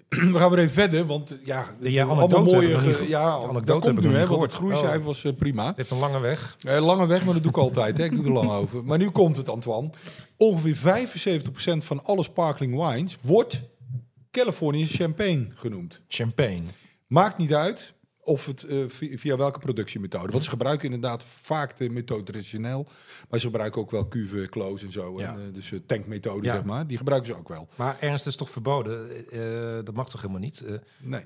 We gaan weer even verder, want ja, Ja, allemaal mooie... hebben nog niet Ja, anekdote heb ik nu, hè, want het groeicijfer Oh. was eh, prima. Het heeft een lange weg. Eh, lange weg, maar dat doe ik altijd. Hè. Ik doe er lang over. Maar nu komt het, Antoine. Ongeveer 75% van alle sparkling wines wordt Californië champagne genoemd. Champagne. Maakt niet uit of het eh, vi- via welke productiemethode. Want ze gebruiken inderdaad vaak de methode traditioneel. Maar ze gebruiken ook wel cuve, close en zo. Ja. En, eh, dus eh, tankmethode, Ja. zeg maar. Die gebruiken ze ook wel. Maar Ernst is toch verboden? Dat mag toch helemaal niet? Nee.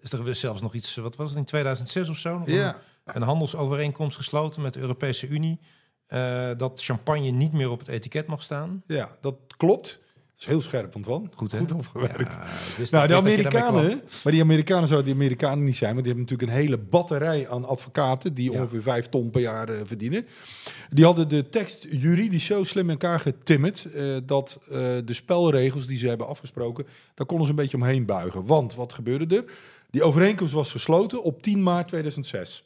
is er zelfs nog iets, wat was het, in 2006 of zo? Nog Ja. een, een handelsovereenkomst gesloten met de Europese Unie. dat champagne niet meer op het etiket mag staan. ja, dat klopt. Dat is heel scherp, Antoine. Goed, hè? Goed opgewerkt. Ja, wist- Nou, de Amerikanen, maar die Amerikanen zouden die Amerikanen niet zijn, want die hebben natuurlijk een hele batterij aan advocaten die Ja. ongeveer vijf ton per jaar eh, verdienen. Die hadden de tekst juridisch zo slim in elkaar getimmerd eh, dat eh, de spelregels die ze hebben afgesproken, daar konden ze een beetje omheen buigen. Want wat gebeurde er? Die overeenkomst was gesloten op 10 maart 2006.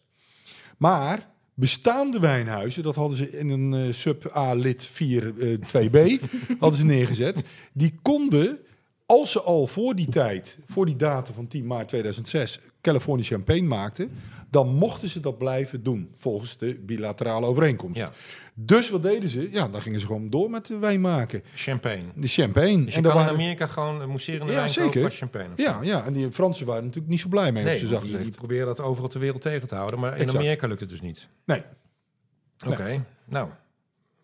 Maar bestaande wijnhuizen, dat hadden ze in een eh, sub A lid 4 eh, 2b, hadden ze neergezet. Die konden als ze al voor die tijd, voor die datum van 10 maart 2006, California champagne maakten, dan mochten ze dat blijven doen, volgens de bilaterale overeenkomst. Ja. Dus wat deden ze? Ja, dan gingen ze gewoon door met de wijn maken. Champagne. De champagne. Dus je en kan daar in waren- Amerika gewoon mousserende Ja, wijn zeker. kopen champagne. zo. ja, ja, en die Fransen waren natuurlijk niet zo blij mee, Nee, ze want zag die, die proberen dat overal ter wereld tegen te houden. Maar in. Amerika lukt het dus niet. Nee. Oké, nou.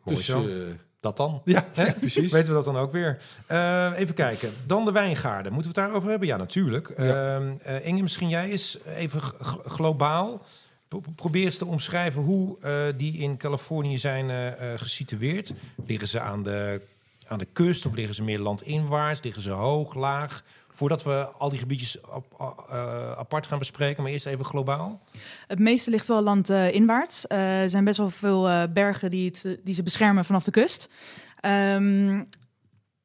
Dus, zo. eh, dat dan. ja, precies. Weten we dat dan ook weer. Eh, even kijken. Dan de wijngaarden. Moeten we het daarover hebben? Ja, natuurlijk. Ja. Eh, Inge, misschien jij eens even globaal. Pro- Probeer eens te omschrijven hoe eh, die in Californië zijn gesitueerd. Liggen ze aan de, aan de kust of liggen ze meer landinwaarts? Liggen ze hoog, laag? Voordat we al die gebiedjes eh, apart gaan bespreken, maar eerst even globaal. Het meeste ligt wel landinwaarts. Eh er zijn best wel veel eh, bergen die, het, die ze beschermen vanaf de kust. Ehm,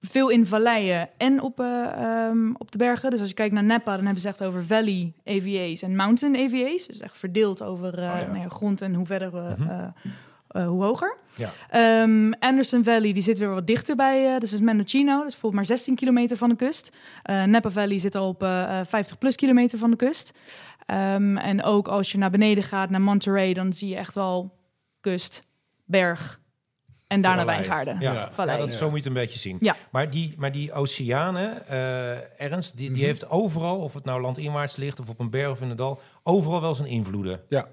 veel in valleien en op, eh, ehm, op de bergen. Dus als je kijkt naar Napa, dan hebben ze echt over valley AVA's en mountain AVA's. Dus echt verdeeld over eh, Oh ja. nou ja, grond en hoe verder, eh, Mhm. eh, eh, hoe hoger. Ja. Ehm, Anderson Valley die zit weer wat dichter bij, eh dus is Mendocino. Dat is bijvoorbeeld maar 16 kilometer van de kust. Eh, Napa Valley zit al op eh, eh, 50 plus kilometer van de kust. Ehm, en ook als je naar beneden gaat, naar Monterey, dan zie je echt wel kust, berg en daarna wijngaarden. Ja, Ja. Dat, zo moet je het een beetje zien. Ja. Maar, die, maar die oceanen, eh Ernst, die, Mhm. die heeft overal, of het nou landinwaarts ligt of op een berg of in een dal, overal wel zijn invloeden. Ja.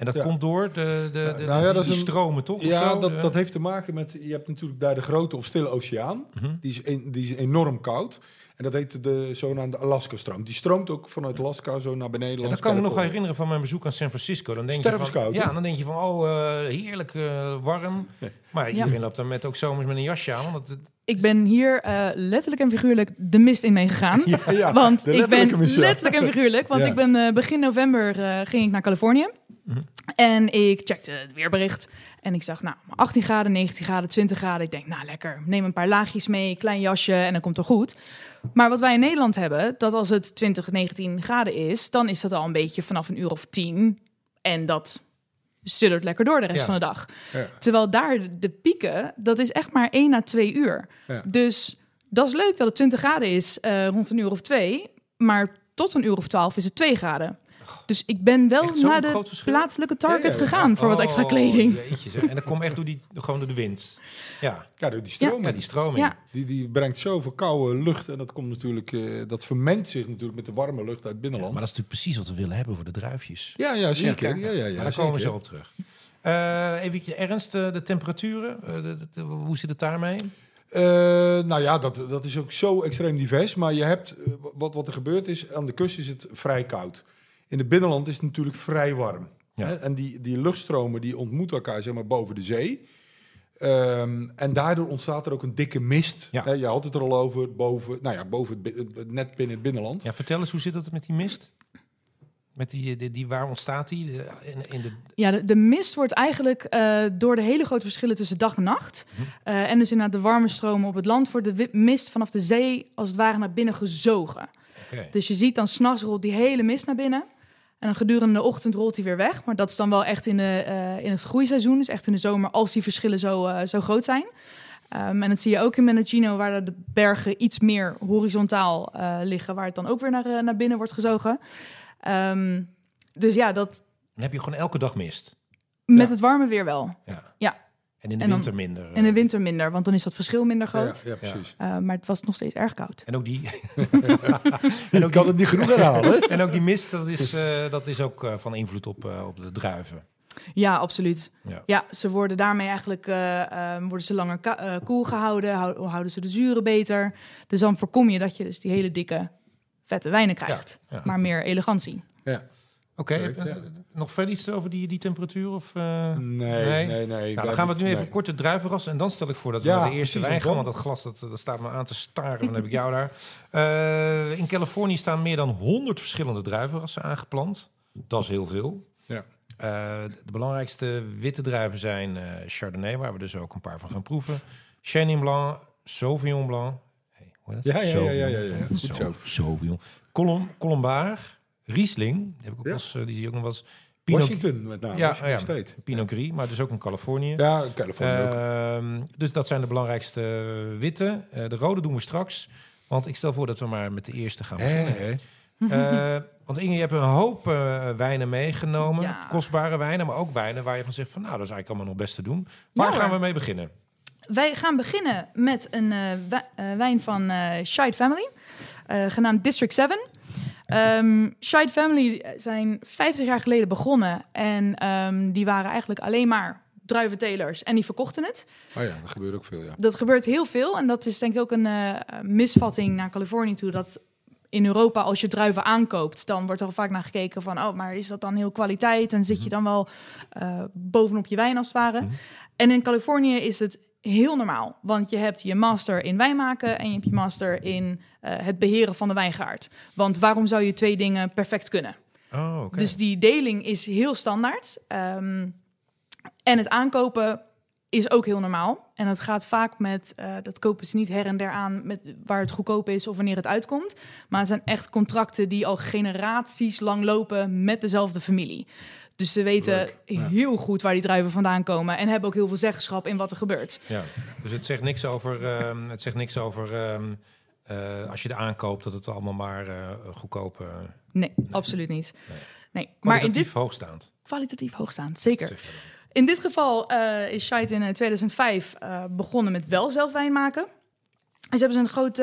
En dat Ja. komt door de, de, de, nou ja, die- dat is die een- stromen, toch? Ja, dat, dat heeft te maken met... Je hebt natuurlijk daar de grote of stille oceaan. Mhm. Die, is en- die is enorm koud. En dat heet de zogenaamde Alaska-stroom. Die stroomt ook vanuit Alaska zo naar beneden. Ja, dat kan ik me nog herinneren van mijn bezoek aan San Francisco. Dan denk je van, ja, dan denk je van, oh, eh, heerlijk eh, warm. Maar Ja. iedereen loopt dan met ook zomers met een jasje aan. Want het, Ik ben hier eh, letterlijk en figuurlijk de mist in meegegaan. Ja, ja, want ik ben mist, letterlijk en figuurlijk. Want Ja. ik ben begin november ging ik naar Californië. En ik checkte het weerbericht. En ik zag, nou, 18 graden, 19 graden, 20 graden. Ik denk, nou lekker, neem een paar laagjes mee, klein jasje en dan komt het goed. Maar wat wij in Nederland hebben, dat als het 20, 19 graden is, dan is dat al een beetje vanaf een uur of 10. En dat suddert lekker door de rest Ja. van de dag. Ja. Terwijl daar de pieken, dat is echt maar 1 à 2 uur. Ja. Dus dat is leuk dat het 20 graden is eh, rond een uur of twee. Maar tot een uur of 12 is het 2 graden. Dus ik ben wel naar de plaatselijke target Ja, ja, ja. gegaan voor wat extra Oh, kleding. jeetje, zeg. En dat komt echt door, die, gewoon door de wind. Ja, Ja, door die stroming. ja die stroming. Ja. Die, die brengt zoveel koude lucht. En dat komt natuurlijk... eh, dat vermengt zich natuurlijk met de warme lucht uit het Ja, binnenland. maar dat is natuurlijk precies wat we willen hebben voor de druifjes. Ja, ja, zeker. Ja, ja, ja, maar daar komen we zo op terug. Eh even Ernst, eh, de temperaturen, eh, de- de- de- hoe zit het daarmee? Eh, nou ja, dat, dat is ook zo extreem divers. Maar je hebt, wat, wat er gebeurt is, aan de kust is het vrij koud. In het binnenland is het natuurlijk vrij warm. Ja. Hè? En die, die luchtstromen die ontmoeten elkaar zeg maar, boven de zee. Ehm, en daardoor ontstaat er ook een dikke mist. Ja. Hè, je had het er al over, boven, nou ja, boven het, net binnen het binnenland. Ja, vertel eens, hoe zit het met die mist? Met die, die, die waar ontstaat die? De- In, in de, Ja, de, de mist wordt eigenlijk eh, door de hele grote verschillen tussen dag en nacht. Mhm. eh, en dus inderdaad de warme stromen op het land, wordt de mist vanaf de zee als het ware naar binnen gezogen. Dus je ziet dan s'nachts rolt die hele mist naar binnen. En dan gedurende de ochtend rolt hij weer weg. Maar dat is dan wel echt in, de, eh, in het groeiseizoen. Dus echt in de zomer als die verschillen zo, eh, zo groot zijn. Ehm, en dat zie je ook in Mendocino, waar de bergen iets meer horizontaal eh, liggen. Waar het dan ook weer naar, naar binnen wordt gezogen. Ehm, dus ja, dat Dan heb je gewoon elke dag mist. met Ja. het warme weer wel. Ja. Ja. En in de En dan- winter minder. In de eh. winter minder, want dan is dat verschil minder groot. Ja, ja, precies. Eh, maar het was nog steeds erg koud. En ook die, En ook kan het niet genoeg herhalen. en ook die mist, dat is, eh, dat is ook eh, van invloed op, eh, op de druiven. Ja, absoluut. Ja. Ja, ze worden daarmee eigenlijk eh, ehm, worden ze langer eh, koel gehouden, hou- houden ze de zuren beter. Dus dan voorkom je dat je dus die hele dikke, vette wijnen krijgt. ja. Maar meer elegantie. Ja. Oké, eh, nog verder iets over die, die temperatuur? Of, eh? Nee, Nee. nee, nee. Nou, dan gaan we het nu even nee. kort de druiven rassen. En dan stel ik voor dat we Ja, naar de eerste wijn gaan. want dat glas dat, dat staat me aan te staren. Dan heb ik jou daar. Eh, in Californië staan meer dan 100 verschillende druivenrassen aangeplant. Dat is heel veel. Ja. De belangrijkste witte druiven zijn Chardonnay, waar we dus ook een paar van gaan proeven. Chenin Blanc, Sauvignon Blanc. Hey, dat? Ja, ja, ja, ja, ja, ja. Goed zo. Sauvignon. Colombaar, Riesling. Die, heb ik ook eens, eh, die zie je ook nog wel eens. Pinot, Washington met name. Ja, oh ja. Pinot Gris, maar dus ook in Californië. Ja, Californië ook. Ehm, dus dat zijn de belangrijkste witte. Eh, de rode doen we straks. Want ik stel voor dat we maar met de eerste gaan beginnen. Eh, want Inge, je hebt een hoop eh, wijnen meegenomen. Ja. Kostbare wijnen, maar ook wijnen waar je van zegt van nou, dat is eigenlijk allemaal nog best te doen. Waar Ja, gaan we mee beginnen? Wij gaan beginnen met een eh, wij- eh, wijn van eh Shide Family, eh, genaamd District 7. Ehm Shide Family zijn 50 jaar geleden begonnen en ehm, die waren eigenlijk alleen maar druiventelers en die verkochten het. Oh ja, dat gebeurt ook veel, ja. Dat gebeurt heel veel en dat is denk ik ook een eh, misvatting naar Californië toe. Dat in Europa, als je druiven aankoopt, dan wordt er vaak naar gekeken van, oh, maar is dat dan heel kwaliteit? En zit je dan wel eh, bovenop je wijn als het ware? En in Californië is het heel normaal, want je hebt je master in wijn maken en je hebt je master in eh, het beheren van de wijngaard. Want waarom zou je twee dingen perfect kunnen? Oh. Dus die deling is heel standaard. Ehm, en het aankopen is ook heel normaal. En het gaat vaak met, eh, dat kopen ze niet her en der aan met waar het goedkoop is of wanneer het uitkomt. Maar het zijn echt contracten die al generaties lang lopen met dezelfde familie. Dus ze weten Leuk, ja. heel goed waar die druiven vandaan komen en hebben ook heel veel zeggenschap in wat er gebeurt. Ja, dus het zegt niks over, ehm, het zegt niks over ehm, eh, als je er aankoopt dat het allemaal maar eh, goedkoop, eh Nee, absoluut niet. Nee. Nee. Maar in dit hoogstaand. kwalitatief hoogstaand, zeker. In dit geval is Shite in eh, 2005 eh, begonnen met wel zelf wijn maken. Dus hebben ze een groot,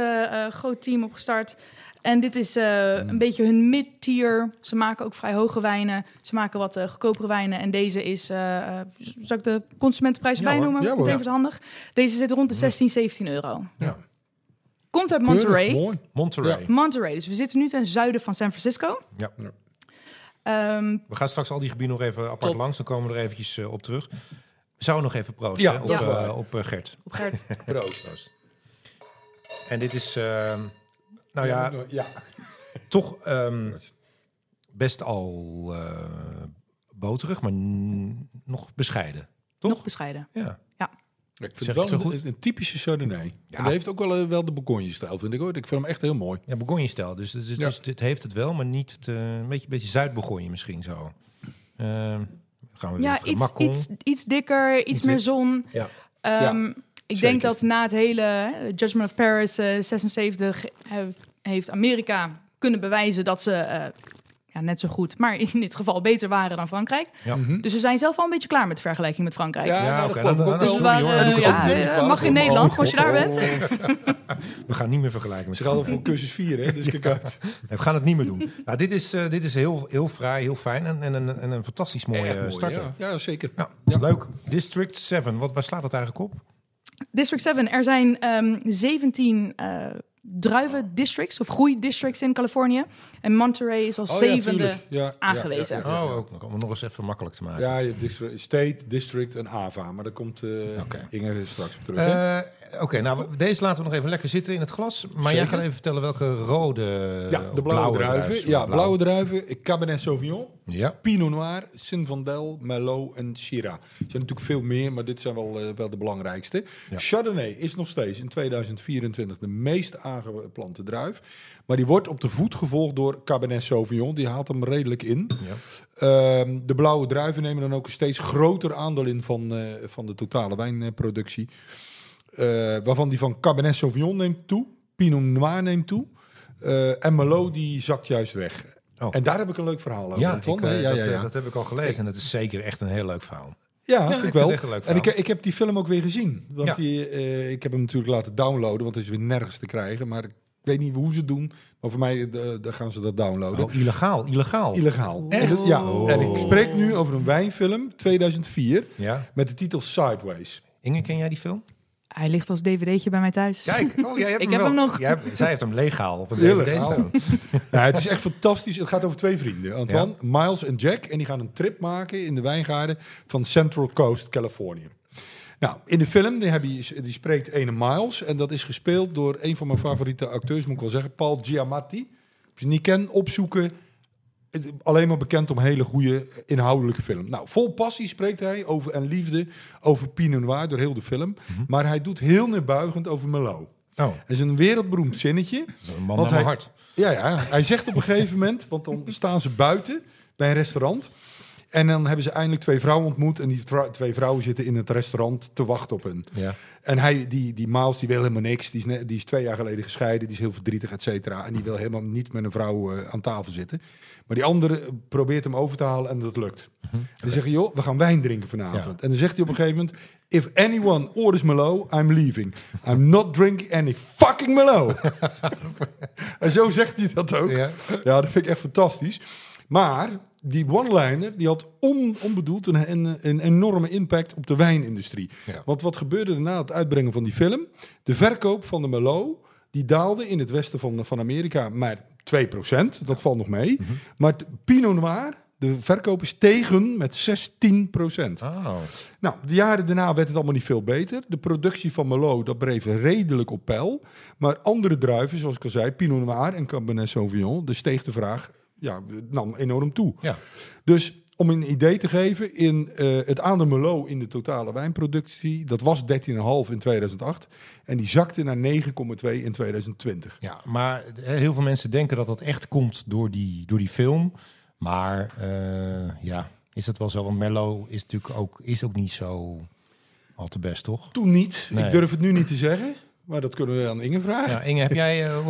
groot team opgestart. En dit is eh, een beetje hun mid-tier. Ze maken ook vrij hoge wijnen. Ze maken wat eh, goedkopere wijnen. En deze is, eh, zal ik de consumentenprijs Ja, bij hoor. noemen? Ja. Meteen voor handig. Deze zit rond de 16, 17 euro. Ja. Komt uit Monterey. Mooi. Monterey. Monterey. Dus we zitten nu ten zuiden van San Francisco. Ja. Ehm, We gaan straks al die gebieden nog even apart Top. langs. Dan komen we er eventjes op terug. Zouden nog even proosten Ja, op, dat op Gert. op Gert. Proost. Proost. En dit is, ehm, nou ja, ja. toch ehm, best al eh, boterig, maar nog bescheiden. Toch? Nog bescheiden. Ja. Ik vind Zeg het ik wel zo een, goed? een typische Chardonnay. En hij heeft ook wel, eh, wel de Bourgogne-stijl, vind ik hoor. Ik vind hem echt heel mooi. Ja, Bourgogne-stijl. Dus, dus, dus Ja. dit heeft het wel, maar niet het, eh, een beetje, beetje Zuid-Bourgogne misschien zo. Ehm, gaan we Ja, iets, iets, iets dikker, iets, Iets meer zon. Ja. Ehm, ik denk dat na het hele eh, Judgment of Paris eh, 76 heeft, heeft Amerika kunnen bewijzen dat ze eh, ja, net zo goed, maar in dit geval beter waren dan Frankrijk. Ja. Mhm. Dus we zijn zelf al een beetje klaar met de vergelijking met Frankrijk. Ja, Ja, nou, oké. Dus ja, eh, mag in Nederland als je daar bent. We gaan niet meer vergelijken met Ze gaan voor cursus 4, hè? Dus kijk uit. Nee, we gaan het niet meer doen. Nou, dit is, eh, dit is heel, heel fraai, heel fijn en, en, een, en een fantastisch mooie mooi, starter. Ja, ja zeker. Ja. leuk. District 7, wat, waar slaat het eigenlijk op? District 7, er zijn ehm 17 eh druiven districts of groeidistricts in Californië. En Monterey is als Oh, zevende. Ja, ja, aangewezen. Ja, ja, ja. Oh, ook om het nog eens even makkelijk te maken. Ja, je hebt district- State, District en AVA. Maar daar komt eh Oké. Inge straks op terug. hè? Eh, Oké, nou, deze laten we nog even lekker zitten in het glas. Maar jij gaat even vertellen welke rode ja, de blauwe, druiven. Ja, blauw. blauwe druiven. Cabernet Sauvignon. Ja, Pinot Noir, Zinfandel, Merlot en Syrah. Er zijn natuurlijk veel meer, maar dit zijn wel, eh, wel de belangrijkste. Ja. Chardonnay is nog steeds in 2024 de meest aangeplante druif. Maar die wordt op de voet gevolgd door Cabernet Sauvignon. Die haalt hem redelijk in. ja. Ehm, de blauwe druiven nemen dan ook een steeds groter aandeel in van, eh, van de totale wijnproductie. Eh, waarvan die van Cabernet Sauvignon neemt toe, Pinot Noir neemt toe. eh, en Merlot die zakt juist weg. Oh. En daar heb ik een leuk verhaal over. Ja, Anton. ik, eh, ja, dat, ja, ja. dat heb ik al gelezen en het is zeker echt een heel leuk verhaal. Ja, vind ik vind wel. en ik, ik heb die film ook weer gezien. Want die, ik heb hem natuurlijk laten downloaden, want het is weer nergens te krijgen. Maar ik weet niet hoe ze het doen. Maar voor mij gaan ze dat downloaden. Oh, illegaal, illegaal. Illegaal. Echt? En dat- ja, Oh. en ik spreek nu over een wijnfilm, 2004, Ja. met de titel Sideways. Inge, ken jij die film? Hij ligt als dvd'tje bij mij thuis. Kijk, oh, jij hebt Ik hem heb wel. hem nog. Jij hebt- zij heeft hem legaal op een Heel DVD staan. Nou, het is echt fantastisch. Het gaat over twee vrienden, Antoine, Miles en Jack. En die gaan een trip maken in de wijngaarden van Central Coast, Californië. Nou, in de film die, heb je, die spreekt ene Miles. En dat is gespeeld door een van mijn favoriete acteurs, moet ik wel zeggen, Paul Giamatti. Als je hem niet kent, opzoeken. Alleen maar bekend om hele goede inhoudelijke film. Nou, vol passie spreekt hij over en liefde over Pinot Noir door heel de film. Maar hij doet heel neerbuigend over Merlot. Oh, Dat is een wereldberoemd zinnetje. dat is een man naar hij- hart. Ja, ja, hij zegt op een gegeven moment, want dan staan ze buiten bij een restaurant. En dan hebben ze eindelijk twee vrouwen ontmoet. En die vrou- twee vrouwen zitten in het restaurant te wachten op hen. Ja. En hij, die, die Miles, die wil helemaal niks. Die is, die is twee jaar geleden gescheiden. Die is heel verdrietig, et cetera. En die wil helemaal niet met een vrouw eh, aan tafel zitten. Maar die andere probeert hem over te halen en dat lukt. En dan zeggen joh, we gaan wijn drinken vanavond. En dan zegt hij op een gegeven moment... If anyone orders Merlot, I'm leaving. I'm not drinking any fucking Merlot. en zo zegt hij dat ook. Ja. Ja, dat vind ik echt fantastisch. Maar die one-liner die had on, onbedoeld een, een, een enorme impact op de wijnindustrie. Ja. Want wat gebeurde er na het uitbrengen van die film? De verkoop van de Merlot die daalde in het westen van, van Amerika maar 2%. Dat valt nog mee. Maar het Pinot Noir, de verkoop is tegen met 16%. Oh. Nou, de jaren daarna werd het allemaal niet veel beter. De productie van Merlot, dat bleef redelijk op peil. Maar andere druiven, zoals ik al zei, Pinot Noir en Cabernet Sauvignon, de steeg de vraag, ja, nam enorm toe. Ja. Dus om een idee te geven, in eh, het aandeel Merlot in de totale wijnproductie, dat was 13,5 in 2008. En die zakte naar 9,2 in 2020. Ja, maar heel veel mensen denken dat dat echt komt door die, door die film. Maar eh, ja, is dat wel zo? Want Merlot is natuurlijk ook, is ook niet zo al te best, toch? Toen niet. Nee. Ik durf het nu niet te zeggen, maar dat kunnen we aan Inge vragen. Ja, Inge, heb jij, eh,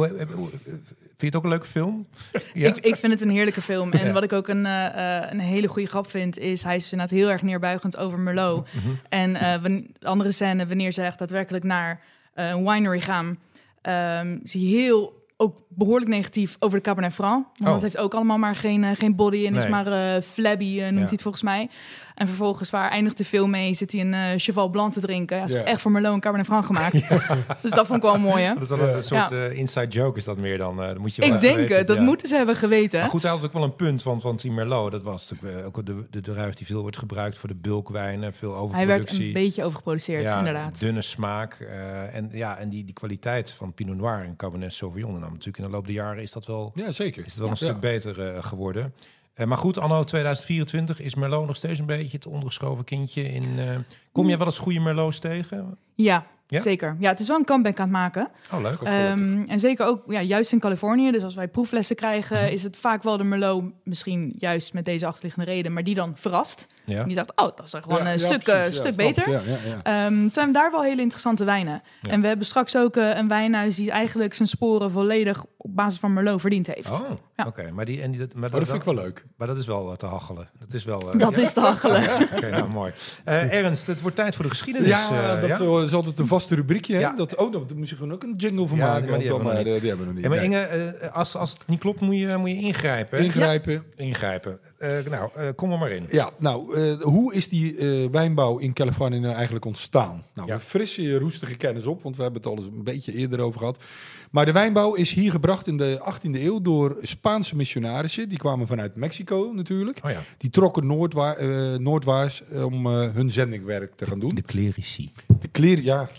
vind je het ook een leuke film? Ja? Ik, ik vind het een heerlijke film. En Ja. wat ik ook een, eh, eh, een hele goede grap vind, is hij is inderdaad heel erg neerbuigend over Merlot. Mhm. En eh, wan- de andere scène, wanneer ze echt daadwerkelijk naar een winery gaan, ehm is hij heel ook behoorlijk negatief over de Cabernet Franc. Want Oh. dat heeft ook allemaal maar geen, geen body en is maar flabby, noemt hij het volgens mij. En vervolgens, waar eindigt de film mee, zit hij een eh, Cheval Blanc te drinken. Ja, is echt voor Merlot en Cabernet Franc gemaakt. dus dat vond ik wel mooi, hè? Dat is dan een soort Ja. eh, inside joke, is dat meer dan? eh, dat moet je wel Ik denk weten, het, dat ja. moeten ze hebben geweten. Maar goed, hij had ook wel een punt, want, want die Merlot, dat was ook de, de druif die veel wordt gebruikt voor de bulkwijnen, veel Hij overproductie. werd een beetje overgeproduceerd, ja, inderdaad. dunne smaak. eh, en ja, en die, die kwaliteit van Pinot Noir en Cabernet Sauvignon. En dan natuurlijk in de loop der jaren is dat wel, Ja, zeker. is het wel een Ja. stuk beter eh, geworden. Eh, maar goed, anno 2024 is Merlot nog steeds een beetje het ondergeschoven kindje. In, eh, kom jij wel eens goede Merlots tegen? Ja, Ja? zeker. Ja, het is wel een comeback aan het maken. Oh, leuk. Ehm, en zeker ook ja, juist in Californië. Dus als wij proeflessen krijgen, is het vaak wel de Merlot, misschien juist met deze achterliggende reden, maar die dan verrast. Ja. En die zegt, oh, dat is gewoon Ja, een ja, stuk, precies, eh, ja, stuk beter. Ehm toen hebben we daar wel hele interessante wijnen. Ja. En we hebben straks ook eh, een wijnhuis die eigenlijk zijn sporen volledig op basis van Merlot verdiend heeft. Oh, Ja. oké. Maar, die, en die, dat, maar, Oh, dat vind ik wel leuk. maar dat is wel eh, te hachelen. Dat is wel... eh, Dat ja? is te hachelen. Oké, nou mooi. Eh, Ernst, het wordt tijd voor de geschiedenis. Ja, eh, dat ja? is altijd een vaste rubriekje. Hè? Ja. Dat, oh, daar moest je gewoon ook een jingle van Ja, maken. maar die hebben we nog die hebben we nog niet. Ja, maar. Inge, als, als het niet klopt, moet je, moet je ingrijpen. Ingrijpen. Ingrijpen. Eh, nou, eh, kom er maar in. Ja, nou, eh, hoe is die eh, wijnbouw in Californië nou eigenlijk ontstaan? Nou, Ja. we frissen je roestige kennis op, want we hebben het al eens een beetje eerder over gehad. Maar de wijnbouw is hier gebracht in de 18e eeuw door Spaanse missionarissen. Die kwamen vanuit Mexico natuurlijk. Oh ja. Die trokken noordwa eh, noordwaarts om eh, hun zendingwerk te gaan doen. De clerici. De kleren, ja.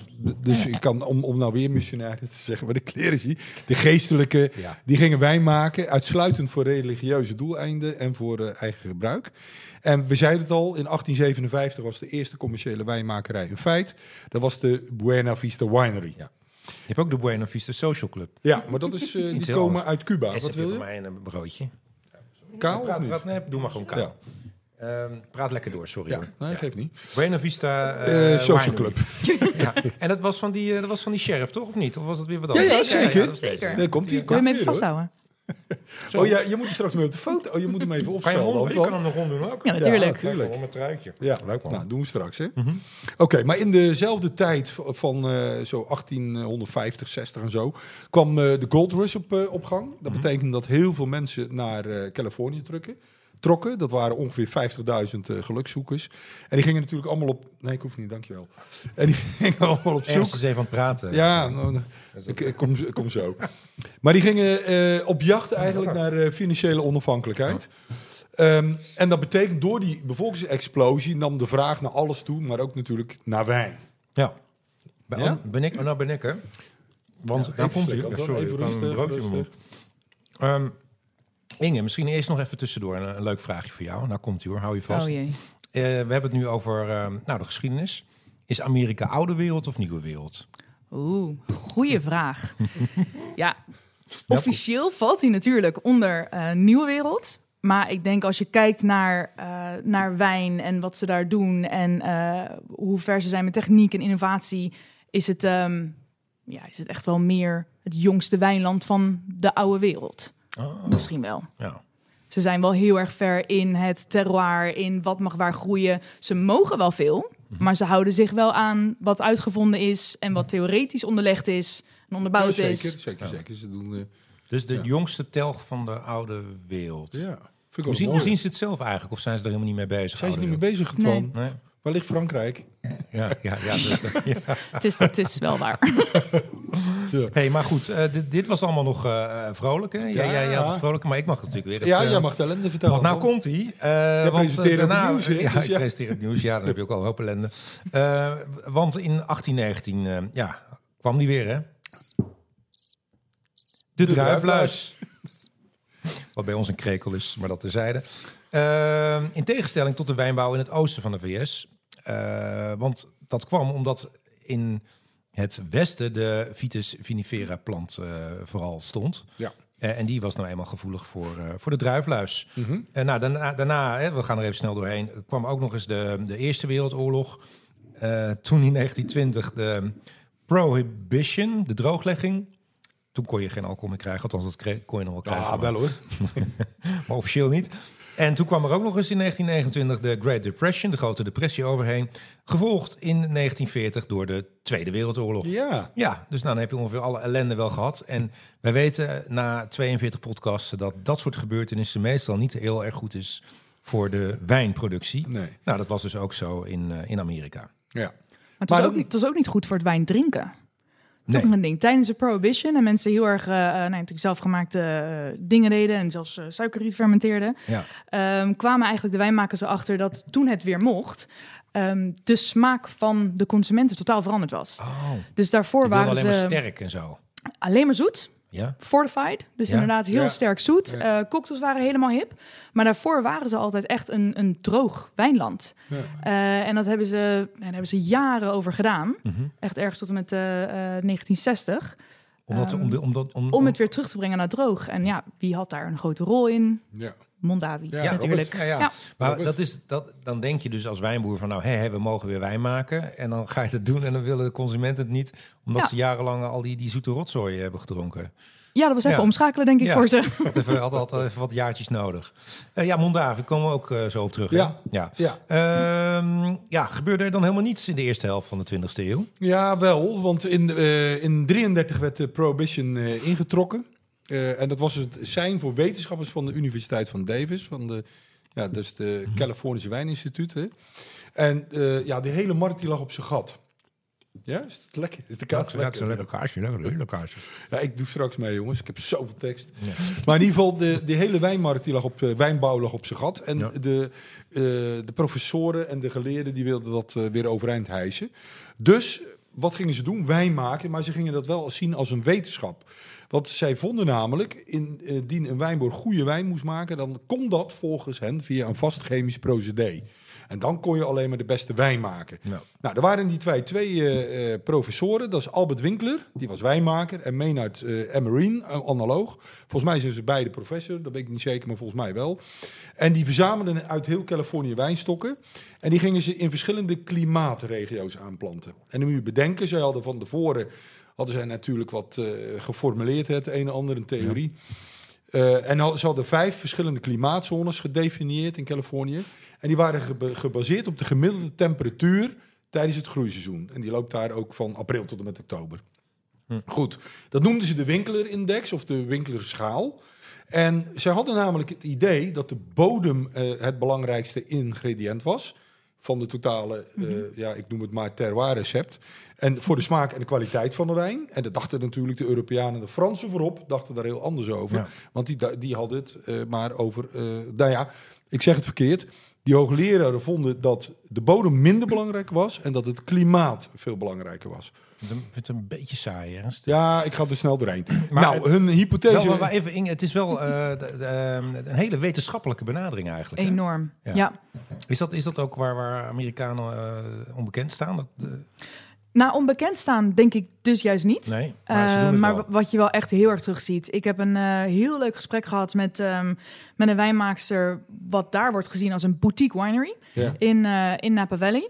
Dus ik kan, om, om nou weer missionaren te zeggen, maar de clerici, de geestelijke, Ja. die gingen wijn maken, uitsluitend voor religieuze doeleinden en voor eh, eigen gebruik. En we zeiden het al, in 1857 was de eerste commerciële wijnmakerij een feit. Dat was de Buena Vista Winery. Ja. Je hebt ook de Buena Vista Social Club. Ja, maar dat is, eh, Iets die komen anders. uit Cuba. Wat heb je wil voor mij een broodje? Kaal of praat, niet? praat- nee, doe maar gewoon kaal. Ja. Ehm, praat lekker door, sorry Ja, nee, Ja. geeft niet. Buena Vista eh, Eh, social Winery. Club. ja. En dat was, van die, eh, dat was van die sheriff, toch? Of niet? Of was dat weer wat anders? ja, zeker. dat. Zeker. Daar komt hij. Wil je hem even vasthouden? Zo. Oh ja, je moet er straks mee op de foto. Oh, je moet hem even Kan je, opstellen. hem om, je Anton. kan hem nog omdoen ook. Ja, natuurlijk. Ja, tuurlijk. Om een truitje. Ja, Leuk man. nou, doen we straks. Hè? Oké, maar in dezelfde tijd van eh, zo 1850, 60 en zo, kwam eh, de Gold Rush op, op gang. Dat betekent dat heel veel mensen naar eh, Californië trukken, trokken. Dat waren ongeveer 50.000 eh, gelukzoekers. En die gingen natuurlijk allemaal op... Nee, ik hoef niet, dankjewel. En die gingen allemaal op zoek. is even aan het praten. Ja, nou, nou, ik, ik kom, ik kom zo. Maar die gingen eh, op jacht eigenlijk naar eh, financiële onafhankelijkheid. Ehm, en dat betekent door die bevolkingsexplosie nam de vraag naar alles toe, maar ook natuurlijk naar wijn. Ja. Ben, Ja? ben ik, oh, nou ben ik hè. Want Ja, daar even komt Ja, Sorry, even rustig, rustig. mond. Inge, misschien eerst nog even tussendoor een, een leuk vraagje voor jou. Nou komt u hoor, hou je vast. Oh jee. Eh, we hebben het nu over ehm, nou, de geschiedenis. Is Amerika oude wereld of nieuwe wereld? Oeh, goede vraag. ja, officieel valt hij natuurlijk onder eh, Nieuwe Wereld. Maar ik denk als je kijkt naar, eh, naar wijn en wat ze daar doen en eh, hoe ver ze zijn met techniek en innovatie, is het, ehm, ja, is het echt wel meer het jongste wijnland van de oude wereld. Oh, Misschien wel. ja. Ze zijn wel heel erg ver in het terroir, in wat mag waar groeien. Ze mogen wel veel, maar ze houden zich wel aan wat uitgevonden is en wat theoretisch onderlegd is en onderbouwd Ja, is. zeker, zeker, Ja. zeker. Ze doen... eh, Dus de Ja. jongste telg van de oude wereld. ja, Hoe, zien, hoe mooi. zien ze het zelf eigenlijk? Of zijn ze er helemaal niet mee bezig? Zijn ze niet mee bezig, Twan? wereld? Waar ligt Frankrijk? Ja, ja, ja, dus ja. Het, is, het is wel waar. Hey, maar goed, eh, dit, dit was allemaal nog eh, eh, vrolijk. Hè? Ja, Ja. jij, jij had het vrolijk, maar ik mag het natuurlijk weer. Het, Ja, eh, jij mag de ellende vertellen. Want nou komt hij. eh want presenteert eh, het daarna, nieuws, hè? Ja, Dus ik ja. presenteer het nieuws. Ja, dan heb je ook al een hoop ellende. Eh, want in 1819, eh, ja, kwam die weer, hè? De, druifluis. Wat bij ons een krekel is, maar dat terzijde. Eh, in tegenstelling tot de wijnbouw in het oosten van de VS. Eh, want dat kwam omdat in het westen de Vitis vinifera plant eh, vooral stond. Ja. Eh, en die was nou eenmaal gevoelig voor, voor de druifluis. En nou, daarna, daarna hè, we gaan er even snel doorheen, kwam ook nog eens de, de Eerste Wereldoorlog. Toen in 1920 de prohibition, de drooglegging. Toen kon je geen alcohol meer krijgen, althans dat kreeg, kon je nog wel krijgen. Ja, maar- wel hoor. maar officieel niet. En toen kwam er ook nog eens in 1929 de Great Depression, de grote depressie overheen. Gevolgd in 1940 door de Tweede Wereldoorlog. Ja. Ja, dus nou, dan heb je ongeveer alle ellende wel gehad. En wij weten na 42 podcasten dat dat soort gebeurtenissen meestal niet heel erg goed is voor de wijnproductie. Nee. Nou, dat was dus ook zo in, eh, in Amerika. Ja. Maar het, Maar was ook niet, het was ook niet goed voor het wijn drinken. Nee. Toch een ding. Tijdens de prohibition en mensen heel erg, eh, nou, natuurlijk zelfgemaakte eh, dingen deden en zelfs suikerriet fermenteerden, Ja. ehm, kwamen eigenlijk de wijnmakers erachter dat toen het weer mocht, ehm, de smaak van de consumenten totaal veranderd was. Oh, Dus daarvoor waren alleen ze maar sterk en zo. alleen maar zoet. Ja? Fortified, dus Ja. inderdaad heel Ja. sterk zoet. Ja. Eh, cocktails waren helemaal hip. Maar daarvoor waren ze altijd echt een, een droog wijnland. Ja. Eh, en dat hebben ze, daar hebben ze jaren over gedaan. Mhm. Echt ergens tot en met eh, eh, 1960. Omdat, ze- om, de, om, dat- om, Om het weer terug te brengen naar droog. En ja, wie had daar een grote rol in? Ja. Mondavi, Ja, natuurlijk. Ja, ja. Ja. Maar dat is, dat, dan denk je dus als wijnboer van nou, hé, hé, we mogen weer wijn maken. En dan ga je het doen en dan willen de consumenten het niet. Omdat Ja. ze jarenlang al die, die zoete rotzooi hebben gedronken. Ja, dat was even Ja. omschakelen, denk ik, Ja. voor ze. Dat even, had altijd even wat jaartjes nodig. Eh, ja, Mondavi, komen we ook eh, zo op terug. hè? Ja. Ja. Ja. Ehm, ja, gebeurde er dan helemaal niets in de eerste helft van de 20e eeuw? Ja, wel, want in, eh in 33 werd de Prohibition eh, ingetrokken. Eh, en dat was het zijn voor wetenschappers van de Universiteit van Davis, van de, ja, dus de Mhm. Californische Wijninstituut. Hè. En eh, ja, die hele markt die lag op zijn gat. Ja, is het lekker? Is de kaas lekker? kaasje, lekker kaasje. Ja, ik doe straks mee, jongens. Ik heb zoveel tekst. Ja. Maar in ieder geval, de, de hele wijnmarkt die lag op, eh, wijnbouw lag op zijn gat. En Ja. de, de professoren en de geleerden die wilden dat weer overeind hijsen. Dus wat gingen ze doen? Wijn maken, maar ze gingen dat wel zien als een wetenschap. Want zij vonden namelijk, indien een wijnboer goede wijn moest maken, dan kon dat volgens hen via een vast chemisch procedé. En dan kon je alleen maar de beste wijn maken. Nou, Nou, er waren die twee twee eh, eh, professoren. Dat is Albert Winkler, die was wijnmaker. En Maynard eh Emery, analoog. Volgens mij zijn ze beide professor, dat weet ik niet zeker, maar volgens mij wel. En die verzamelden uit heel Californië wijnstokken. En die gingen ze in verschillende klimaatregio's aanplanten. En dan moet je bedenken, zij hadden van tevoren... hadden zij natuurlijk wat eh, geformuleerd, het een en ander, een theorie. Eh, en ze hadden vijf verschillende klimaatzones gedefinieerd in Californië. En die waren geba- gebaseerd op de gemiddelde temperatuur tijdens het groeiseizoen. En die loopt daar ook van april tot en met oktober. Hm. Goed, dat noemden ze de Winkler-index of de Winkler-schaal. En zij hadden namelijk het idee dat de bodem eh, het belangrijkste ingrediënt was van de totale, eh, ja, ik noem het maar terroir-recept. En voor de smaak en de kwaliteit van de wijn. En dat dachten natuurlijk de Europeanen en de Fransen voorop, dachten daar heel anders over. Ja. Want die, die hadden het eh, maar over, eh, nou ja, ik zeg het verkeerd. Die hoogleraren vonden dat de bodem minder belangrijk was en dat het klimaat veel belangrijker was. Ik vind het, een- vind het een beetje saai, Ernst. Ja, ik ga er snel doorheen. Maar nou, het- hun hypothese... Wel, maar, maar even, Inge, het is wel eh, de- de, ehm, een hele wetenschappelijke benadering eigenlijk. hè? Enorm. Ja. Ja. Is, dat, is dat ook waar, waar Amerikanen eh, onbekend staan? Dat, eh, Nou, onbekend staan denk ik dus juist niet. Nee, maar ze doen Eh, het maar wat je wel echt heel erg terug ziet. Ik heb een eh, heel leuk gesprek gehad met, ehm, met een wijnmaakster... wat daar wordt gezien als een boutique winery Ja. in, eh, in Napa Valley.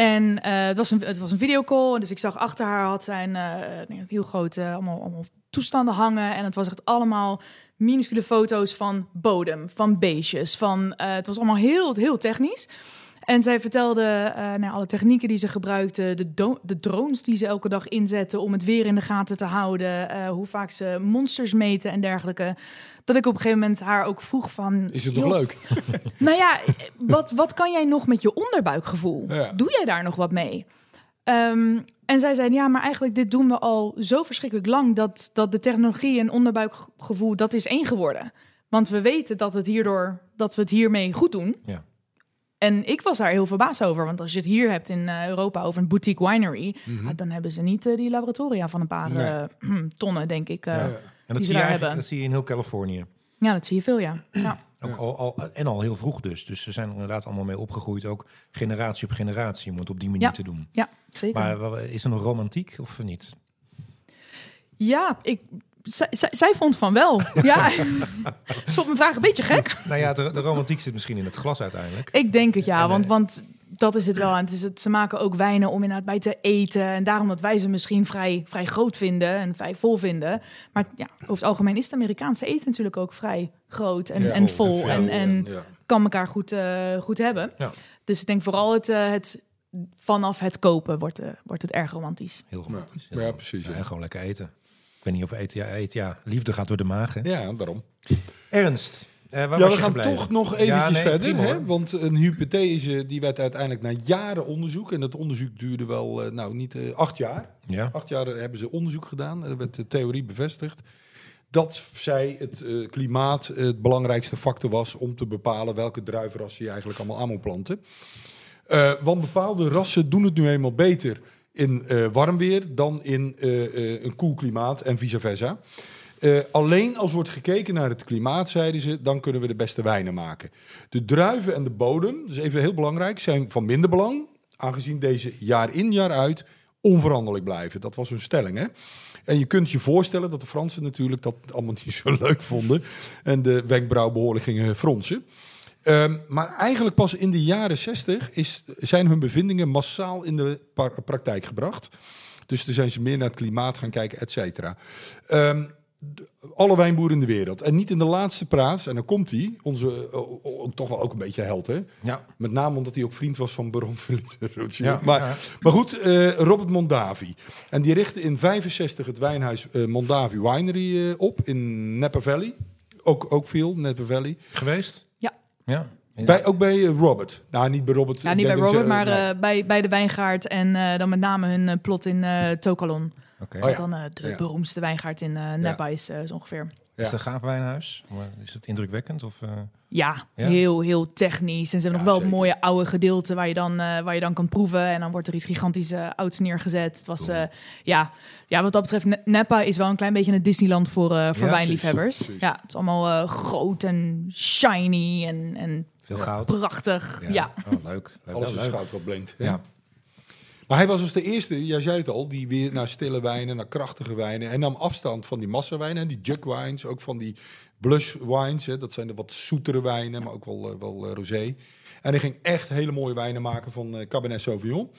En eh, het, was een, het was een videocall. Dus ik zag achter haar had zij een eh, heel groot eh, allemaal, allemaal toestanden hangen. En het was echt allemaal minuscule foto's van bodem, van beestjes. Van, eh, het was allemaal heel, heel technisch. En zij vertelde eh, nou, alle technieken die ze gebruikte, de, de drones die ze elke dag inzetten om het weer in de gaten te houden, hoe vaak ze monsters meten en dergelijke. Dat ik op een gegeven moment haar ook vroeg van... Is het joh, leuk? nou ja, wat, wat kan jij nog met je onderbuikgevoel? Ja. Doe jij daar nog wat mee? Ehm, en zij zeiden, ja, maar eigenlijk dit doen we al zo verschrikkelijk lang... dat, dat de technologie en onderbuikgevoel, dat is één geworden. Want we weten dat, het hierdoor, dat we het hiermee goed doen. Ja. En ik was daar heel verbaasd over. Want als je het hier hebt in eh, Europa over een boutique winery... ja, dan hebben ze niet eh, die laboratoria van een paar Nee. eh, tonnen, denk ik. Ja. Ja. En dat zie, je eigenlijk, dat zie je in heel Californië. dat zie je veel, ja. ja. Ook al, al, en al heel vroeg dus. Dus ze zijn er inderdaad allemaal mee opgegroeid. Ook generatie op generatie om het op die manier Ja. te doen. Ja, zeker. Maar wa- is er nog romantiek of niet? Ja, ik, zij, zij, zij vond van wel. Ja, ze vond mijn vraag een beetje gek. Nou ja, de, de romantiek zit misschien in het glas uiteindelijk. Ik denk het ja, En, want, eh, want dat is het wel. En het is het, ze maken ook wijnen om inderdaad bij te eten. En daarom dat wij ze misschien vrij, vrij groot vinden en vrij vol vinden. Maar ja, over het algemeen is het Amerikaanse eten natuurlijk ook vrij groot en, Ja, en vol En, en ja. kan elkaar goed, eh, goed hebben. Ja. Dus ik denk vooral het, eh, het vanaf het kopen wordt, eh, wordt het erg romantisch. Heel romantisch. Ja, precies, ja. En gewoon lekker eten. Ik weet niet of eten, ja, eten, ja. Liefde gaat door de maag, hè? Ja, daarom. Ernst, eh, Ja, we gaan gebleven? toch nog eventjes Ja, nee, verder. prima, hè? Want een hypothese die werd uiteindelijk na jaren onderzoek... en dat onderzoek duurde wel, eh, nou niet eh, acht jaar. Ja, Acht jaar hebben ze onderzoek gedaan. Er werd de theorie bevestigd. Dat zij het klimaat het belangrijkste factor was... om te bepalen welke druivenrassen je eigenlijk allemaal aan moet planten. Want bepaalde rassen doen het nu eenmaal beter in warm weer... dan in een koel klimaat en vice versa. Eh, alleen als wordt gekeken naar het klimaat, zeiden ze, dan kunnen we de beste wijnen maken. De druiven en de bodem, is even heel belangrijk, zijn van minder belang, aangezien deze jaar in jaar uit onveranderlijk blijven. Dat was hun stelling, hè? En je kunt je voorstellen dat de Fransen natuurlijk dat allemaal niet zo leuk vonden en de wenkbrauw behoorlijk gingen fronsen. Ehm, maar eigenlijk pas in de jaren 60 is, zijn hun bevindingen massaal in de praktijk gebracht. Dus toen zijn ze meer naar het klimaat gaan kijken, et cetera. Ehm, alle wijnboeren in de wereld. En niet in de laatste plaats, en dan komt hij, onze eh, oh, toch wel ook een beetje held, hè? ja. Met name omdat hij ook vriend was van Baron Philippe de. Ja, maar, ja. maar goed, eh, Robert Mondavi. En die richtte in 65 het wijnhuis eh, Mondavi Winery eh, op in Napa Valley. Ook, ook veel, Napa Valley. Geweest? Ja. Ja. Bij, ook bij Robert. Nou, niet bij Robert. Ja, niet bij ze, Robert, maar nou, bij, bij de wijngaard. En eh, dan met name hun plot in eh Tokalon. Oké. Oh Wat ja. dan eh, de Ja. beroemdste wijngaard in eh Napa is, eh, zo ongeveer. Ja. Is het een gaaf wijnhuis? Maar Is het indrukwekkend? Of, eh, Ja, Ja? heel, heel technisch. En ze hebben Ja, nog wel zeker. het mooie oude gedeelte waar je, dan, eh, waar je dan kan proeven. En dan wordt er iets gigantisch ouds neergezet. Het was, eh, ja, ja, wat dat betreft, Napa is wel een klein beetje een Disneyland voor, eh, voor Ja, wijnliefhebbers. precies, precies. Ja, het is allemaal groot en shiny en, en veel goud? prachtig. Ja. Oh, leuk. leuk. Alles is leuk. goud wat blinkt. Ja. Maar hij was dus de eerste, jij zei het al, die weer naar stille wijnen, naar krachtige wijnen. Hij nam afstand van die massawijnen, die jug wines, ook van die blush wines. Hè, dat zijn de wat zoetere wijnen, maar ook wel, eh, wel eh, rosé. En hij ging echt hele mooie wijnen maken van eh, Cabernet Sauvignon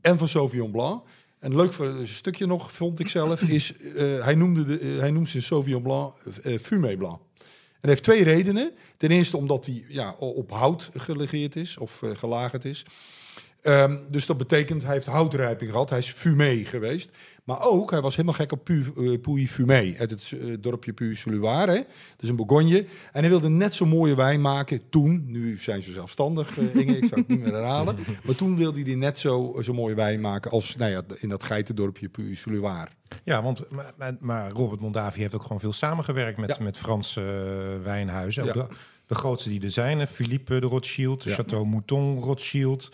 en van Sauvignon Blanc. En leuk voor een stukje nog, vond ik zelf, is hij, noemde de, hij noemt zijn Sauvignon Blanc Fumé Blanc. En dat heeft twee redenen. Ten eerste omdat hij ja, op hout gelegeerd is of gelagerd is. Ehm, dus dat betekent, hij heeft houtrijping gehad. Hij is fumé geweest. Maar ook, hij was helemaal gek op Pu, eh, Puy Fumé. Uit het eh, dorpje Puy-sur-Loire. hè. Dat is een Bourgogne. En hij wilde net zo'n mooie wijn maken toen. Nu zijn ze zelfstandig, eh, Inge. ik zou het niet meer herhalen. Maar toen wilde hij net zo, zo mooie wijn maken als nou ja, in dat geitendorpje Puy-sur-Loire. Ja, want maar, maar- Robert Mondavi heeft ook gewoon veel samengewerkt met, Ja. met Franse eh, wijnhuizen. Ja. de, de grootste die er zijn, hè, Philippe de Rothschild. Chateau Mouton Rothschild.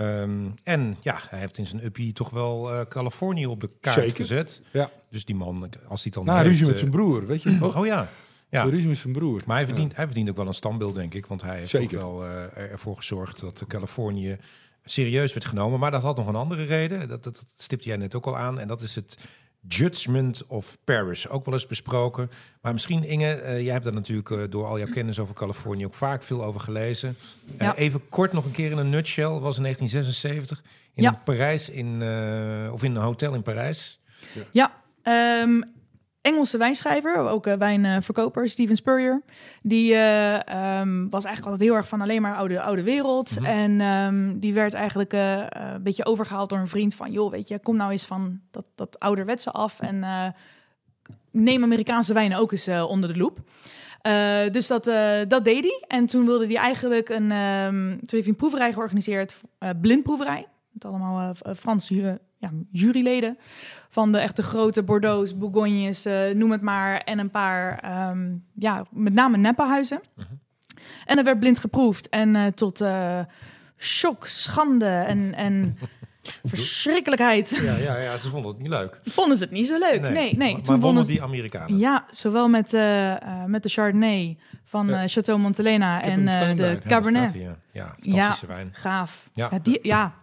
Ehm, en ja, hij heeft in zijn uppie toch wel eh, Californië op de kaart Zeker. gezet. Ja. Dus die man, als hij dan Na heeft, ruzie met eh, zijn broer, weet je nog? Oh ja, ja. De ruzie met zijn broer. Maar hij verdient, hij verdient ook wel een standbeeld, denk ik. Want hij heeft Zeker. ook wel eh, ervoor gezorgd dat Californië serieus werd genomen. Maar dat had nog een andere reden. Dat, dat, dat stipte jij net ook al aan. En dat is het Judgment of Paris. Ook wel eens besproken. Maar misschien, Inge, eh, jij hebt daar natuurlijk eh, door al jouw kennis over Californië ook vaak veel over gelezen. Eh, Ja. even kort nog een keer in een nutshell. Was in 1976 in Ja. Parijs, in, of in een hotel in Parijs. Ja, ehm, Engelse wijnschrijver, ook eh, wijnverkoper, Steven Spurrier. Die eh, ehm, was eigenlijk altijd heel erg van alleen maar oude, oude wereld. Mhm. En ehm, die werd eigenlijk eh, een beetje overgehaald door een vriend van... joh, weet je, kom nou eens van dat, dat ouderwetse af... en neem Amerikaanse wijnen ook eens onder de loep. Dus dat, dat deed hij. En toen wilde hij eigenlijk een... ehm, toen heeft hij een proeverij georganiseerd, eh blindproeverij. Met allemaal Franse ja, juryleden van de echte grote Bordeaux's, Bourgognes, eh, noem het maar. En een paar, ehm, ja, met name neppenhuizen. En er werd blind geproefd. En eh, tot eh shock, schande en, en verschrikkelijkheid Ja, ja, ja, ze vonden het niet leuk. vonden ze het niet zo leuk. Nee, nee. Maar, Toen maar wonnen ze- die Amerikanen. Ja, zowel met, met de Chardonnay van Ja. Chateau Montelena en de. Ja, Ja, Cabernet. ja. ja, fantastische wijn. Gaaf. Ja. Ja. die, ja,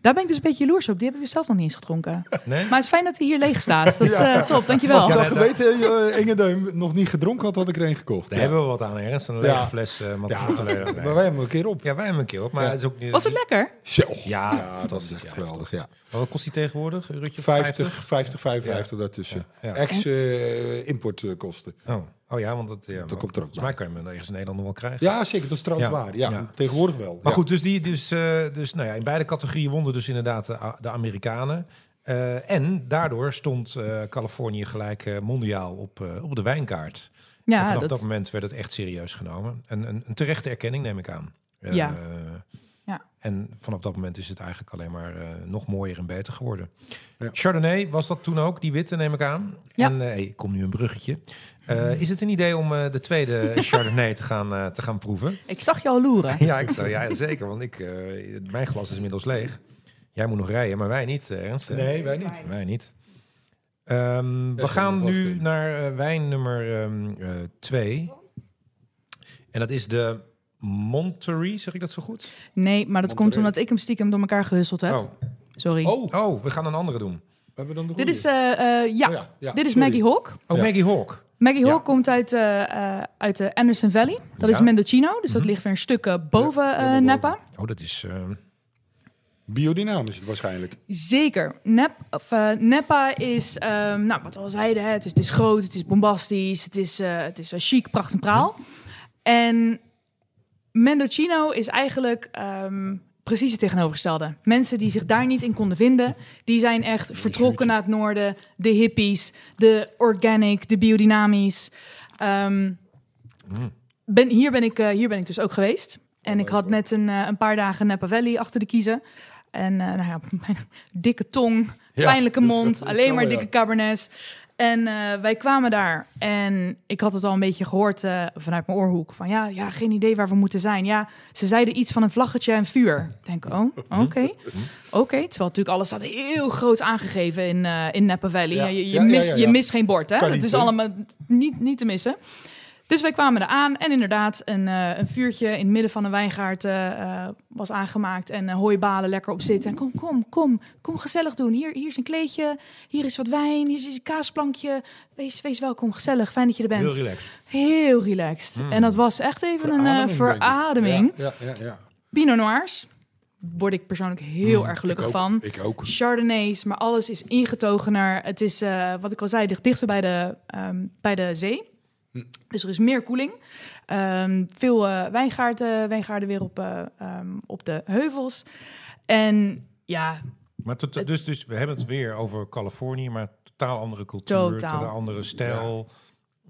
daar ben ik dus een beetje jaloers op. Die heb ik dus zelf nog niet eens gedronken. Nee? Maar het is fijn dat hij hier leeg staat. Dat is eh, top, dankjewel. Als ik Ja, dat geweten, uh, Inge Deum, nog niet gedronken had, had ik er een gekocht. Daar ja. hebben we wat aan, Ernst. Een lege Ja. fles uh, Ja, maar wij hebben een keer op. Ja, wij hebben een keer op, maar Ja. het is ook niet... Was het lekker? Zo. Ja, Ja, fantastisch. ja, geweldig, ja. Maar Wat kost die tegenwoordig? Een eurotje 50, 50, 55 daartussen. Ja, ja. Ex-importkosten. Oh. Oh ja, want dat, ja, maar komt er ook mij kan je hem ergens in Nederland nog wel krijgen. ja, zeker. Dat is trouwens Ja. waar. Ja, Ja. tegenwoordig wel. Maar Ja. goed, dus, die, dus, eh, dus nou ja, in beide categorieën wonnen dus inderdaad de, de Amerikanen. Eh, en daardoor stond eh, Californië gelijk mondiaal op, eh, op de wijnkaart. en Ja, vanaf dat, dat moment werd het echt serieus genomen. Een, een, een terechte erkenning, neem ik aan. Eh, Ja. Ja. En vanaf dat moment is het eigenlijk alleen maar eh, nog mooier en beter geworden. Ja. Chardonnay was dat toen ook, die witte neem ik aan. Ja. En eh, ik kom nu een bruggetje. Eh, is het een idee om eh, de tweede Chardonnay te gaan, eh, te gaan proeven? ik zag je al loeren. Ja, ik zou, ja, zeker. Want ik, eh, mijn glas is inmiddels leeg. Jij moet nog rijden, maar wij niet, Ernst. hè? Nee, wij niet. Wij niet. Ehm, we gaan nu naar wijn nummer ehm, eh, twee. En dat is de Monterey, zeg ik dat zo goed? Nee, maar dat komt omdat ik hem stiekem door elkaar gehusteld heb. Oh. Sorry. Oh, oh, we gaan een andere doen. we hebben dan de Dit is, eh, eh, ja. Oh ja, ja, dit is sorry. Maggie Hawk. Oh, Ja. Maggie Hawk. Maggie Ja. Hawk komt uit, eh, eh, uit de Anderson Valley. Dat is. Mendocino, dus dat Mhm. ligt weer een stuk boven eh, Napa. Oh, dat is... eh, Biodynamisch is het waarschijnlijk. Zeker. Nep, of, eh, Napa is, ehm, nou, wat we al zeiden, hè, het, is, het is groot, het is bombastisch, het is, eh, het is eh, chic, pracht en praal. En Mendocino is eigenlijk ehm, precies het tegenovergestelde. Mensen die zich daar niet in konden vinden, die zijn echt vertrokken naar het noorden. De hippies, de organic, de biodynamisch. Ehm, ben, hier, ben ik, eh, hier ben ik dus ook geweest. En ik had net een, eh, een paar dagen Napa Valley achter de kiezen. En eh, nou ja, dikke tong, pijnlijke mond, alleen maar ja. dikke cabernets. En eh, wij kwamen daar en ik had het al een beetje gehoord eh, vanuit mijn oorhoek. Van ja, ja, geen idee waar we moeten zijn. Ja, ze zeiden iets van een vlaggetje en vuur. Ik denk, oh, oké. Oké, terwijl natuurlijk alles staat heel groot aangegeven in, eh in Napa Valley. Ja. Je, je, Ja, mist, ja, je mist geen bord, hè? Het is allemaal niet, niet te missen. Dus wij kwamen eraan en inderdaad een, eh, een vuurtje in het midden van een wijngaard eh, eh, was aangemaakt. En hooibalen lekker op zitten. En kom, kom, kom, kom gezellig doen. Hier, hier is een kleedje, hier is wat wijn, hier is een kaasplankje. Wees, wees welkom, gezellig, fijn dat je er bent. heel relaxed. Heel relaxed. Mm. En dat was echt even een verademing. Ja, ja, ja. ja. Pinot Noirs word ik persoonlijk heel Mm, erg gelukkig ik ook, van. Ik ook. Chardonnays, maar alles is ingetogener. Het is, wat ik al zei, dicht, dichter bij de, ehm, bij de zee. Hm. Dus er is meer koeling. Ehm, veel eh, wijngaarden, wijngaarden weer op, eh, ehm, op de heuvels. En ja, Maar tot, dus, dus we hebben het weer over Californië, maar totaal andere cultuur, Totaal. totaal andere stijl.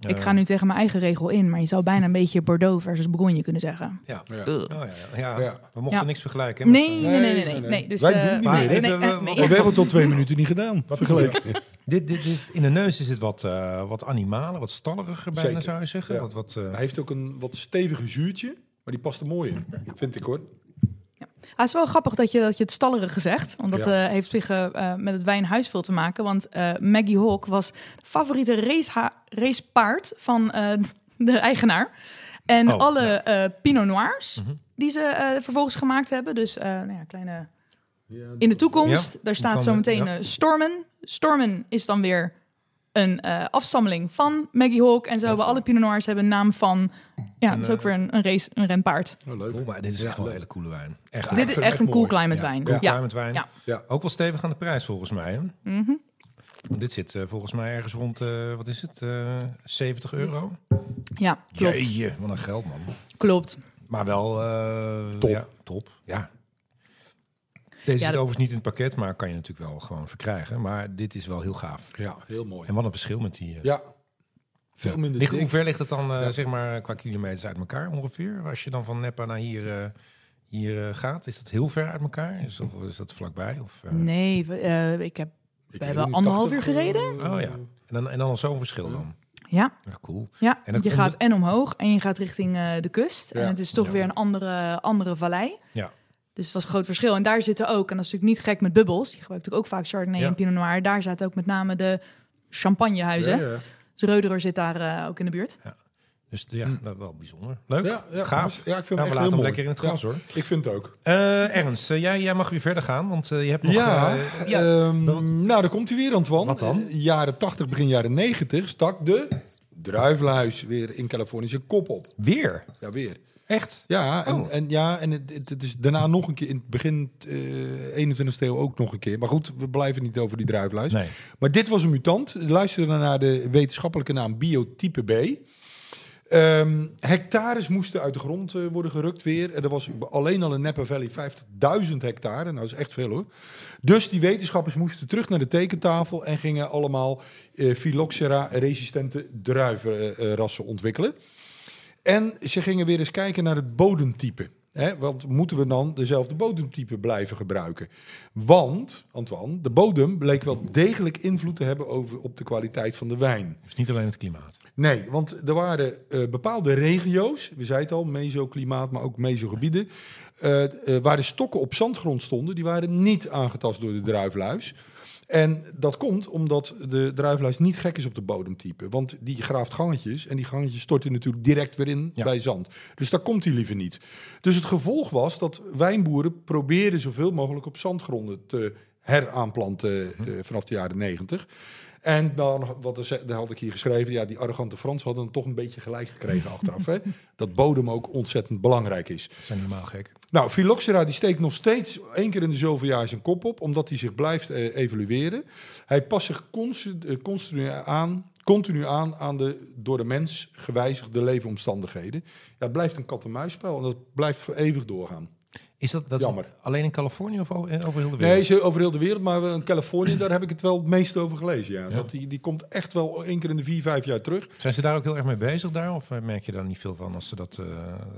ik ga nu tegen mijn eigen regel in, maar je zou bijna een beetje Bordeaux versus Bourgogne kunnen zeggen. Ja. Ja. Oh, ja, ja. Ja. we mochten Ja. niks vergelijken. hè, Nee, nee, nee, nee, nee, nee. nee. nee. Dus, Wij eh, doen niet Maar meer. even, nee, we- we- nee. We hebben het tot twee minuten niet gedaan. Vergeleken. Dit, dit, dit, in de neus is het wat, eh, wat animaler, wat stalliger bijna, Zeker. zou je zeggen. Ja. Wat, wat, eh, Hij heeft ook een wat steviger zuurtje, maar die past er mooi in. Vind ik hoor. Ah, het is wel grappig dat je, dat je het stallerige zegt. Want dat Ja. eh, heeft zich eh, eh, met het wijnhuis veel te maken. Want eh, Maggie Hawk was de favoriete raceha- racepaard van eh, de eigenaar. En Oh, alle ja. eh, Pinot Noirs Mhm. die ze eh, vervolgens gemaakt hebben. Dus eh, nou ja, kleine... In de toekomst, Ja, daar staat kan zo er- meteen ja. eh, Stormen. Stormen is dan weer een eh, afstammeling van Maggie Hawk. En zo hebben alle Pinot Noirs hebben een naam van... Ja, dat is eh, ook weer een, een race, een renpaard. Oh, leuk. Oh, maar dit is Ja, echt wel een hele coole wijn. Echt. Ja, Dit is echt een cool mooi. climate Ja, wijn. cool Ja. climate wijn. Ja. Ja. Ook wel stevig aan de prijs volgens mij. Hè? Mhm. Want dit zit volgens mij ergens rond, eh, wat is het, eh 70 euro? ja, klopt. Jeetje, wat een geld man. Klopt. Maar wel eh, Top. Ja, top. Ja. Deze Ja, zit overigens niet in het pakket, maar kan je natuurlijk wel gewoon verkrijgen. Maar dit is wel heel gaaf. Ja, heel mooi. En wat een verschil met die. eh, Ja. Veel minder ligt, hoe ver ligt het dan, eh, Ja. zeg maar, qua kilometers uit elkaar ongeveer? Als je dan van Neppa naar hier, eh, hier eh, gaat, is dat heel ver uit elkaar? Is dat, is dat vlakbij? Of, eh, Nee, we, eh, ik heb... Ik We hebben anderhalf 80, uur gereden. Oh ja. En dan, en dan al zo'n verschil dan. Ja, Ja, cool. ja En je en gaat en omhoog en je gaat richting eh, de kust. Ja. En het is toch Ja. weer een andere, andere vallei. Ja. Dus het was een groot verschil. En daar zitten ook, en dat is natuurlijk niet gek met bubbels. Die gebruikt natuurlijk ook vaak Chardonnay Ja. en Pinot Noir. Daar zaten ook met name de champagnehuizen. Ja, ja. Dus Reuderer zit daar eh, ook in de buurt. Dus ja, dat wel bijzonder. Leuk. Ja, ja, Gaaf. Ja, ik vind Nou, het we laten hem lekker in het glas Ja, hoor. Ik vind het ook. Eh, Ernst, eh, jij, jij mag weer verder gaan, want je hebt nog... ja, ja, wat- nou, daar komt hij weer, Antoine. Wat dan? Jaren 80, begin jaren 90 stak de druifluis weer in Californië zijn kop op. weer? Ja, weer. Echt? Ja, en, Oh. en, ja, en het, het, het is daarna nog een keer, in het begin eh 21e eeuw ook nog een keer. Maar goed, we blijven niet over die druifluis. Nee. Maar dit was een mutant. Luister dan naar de wetenschappelijke naam biotype B. Ehm, hectares moesten uit de grond eh, worden gerukt weer. En er was alleen al in Napa Valley 50.000 hectare. Nou, dat is echt veel hoor. Dus die wetenschappers moesten terug naar de tekentafel en gingen allemaal eh Phylloxera-resistente druivenrassen ontwikkelen. En ze gingen weer eens kijken naar het bodemtype. Hè, want moeten we dan dezelfde bodemtype blijven gebruiken? Want, Antoine, de bodem bleek wel degelijk invloed te hebben over, op de kwaliteit van de wijn. Dus niet alleen het klimaat. Nee, want er waren eh, bepaalde regio's, we zeiden het al, mesoklimaat, maar ook mesogebieden, eh, waar de stokken op zandgrond stonden, die waren niet aangetast door de druifluis. En dat komt omdat de druifluis niet gek is op de bodemtype. Want die graaft gangetjes en die gangetjes storten natuurlijk direct weer in Ja. bij zand. Dus daar komt hij liever niet. Dus het gevolg was dat wijnboeren probeerden zoveel mogelijk op zandgronden te heraanplanten eh, vanaf de jaren negentig. En dan, wat er, daar had ik hier geschreven, ja, die arrogante Fransen hadden het toch een beetje gelijk gekregen achteraf. Hè? Dat bodem ook ontzettend belangrijk is. Dat zijn helemaal gek. Nou, Phylloxera die steekt nog steeds één keer in de zoveel jaar zijn kop op, omdat hij zich blijft eh, evalueren. Hij past zich eh, continu aan, continu aan aan de door de mens gewijzigde leefomstandigheden. Ja, het blijft een kat-en-muisspel en dat blijft voor eeuwig doorgaan. Is dat, dat is Jammer. alleen in Californië of o- eh, over heel de wereld? Nee, ze over heel de wereld, maar in Californië, daar heb ik het wel het meest over gelezen. Ja. Ja. Dat die, die komt echt wel één keer in de vier, vijf jaar terug. Zijn ze daar ook heel erg mee bezig daar? Of eh, merk je daar niet veel van als ze dat eh,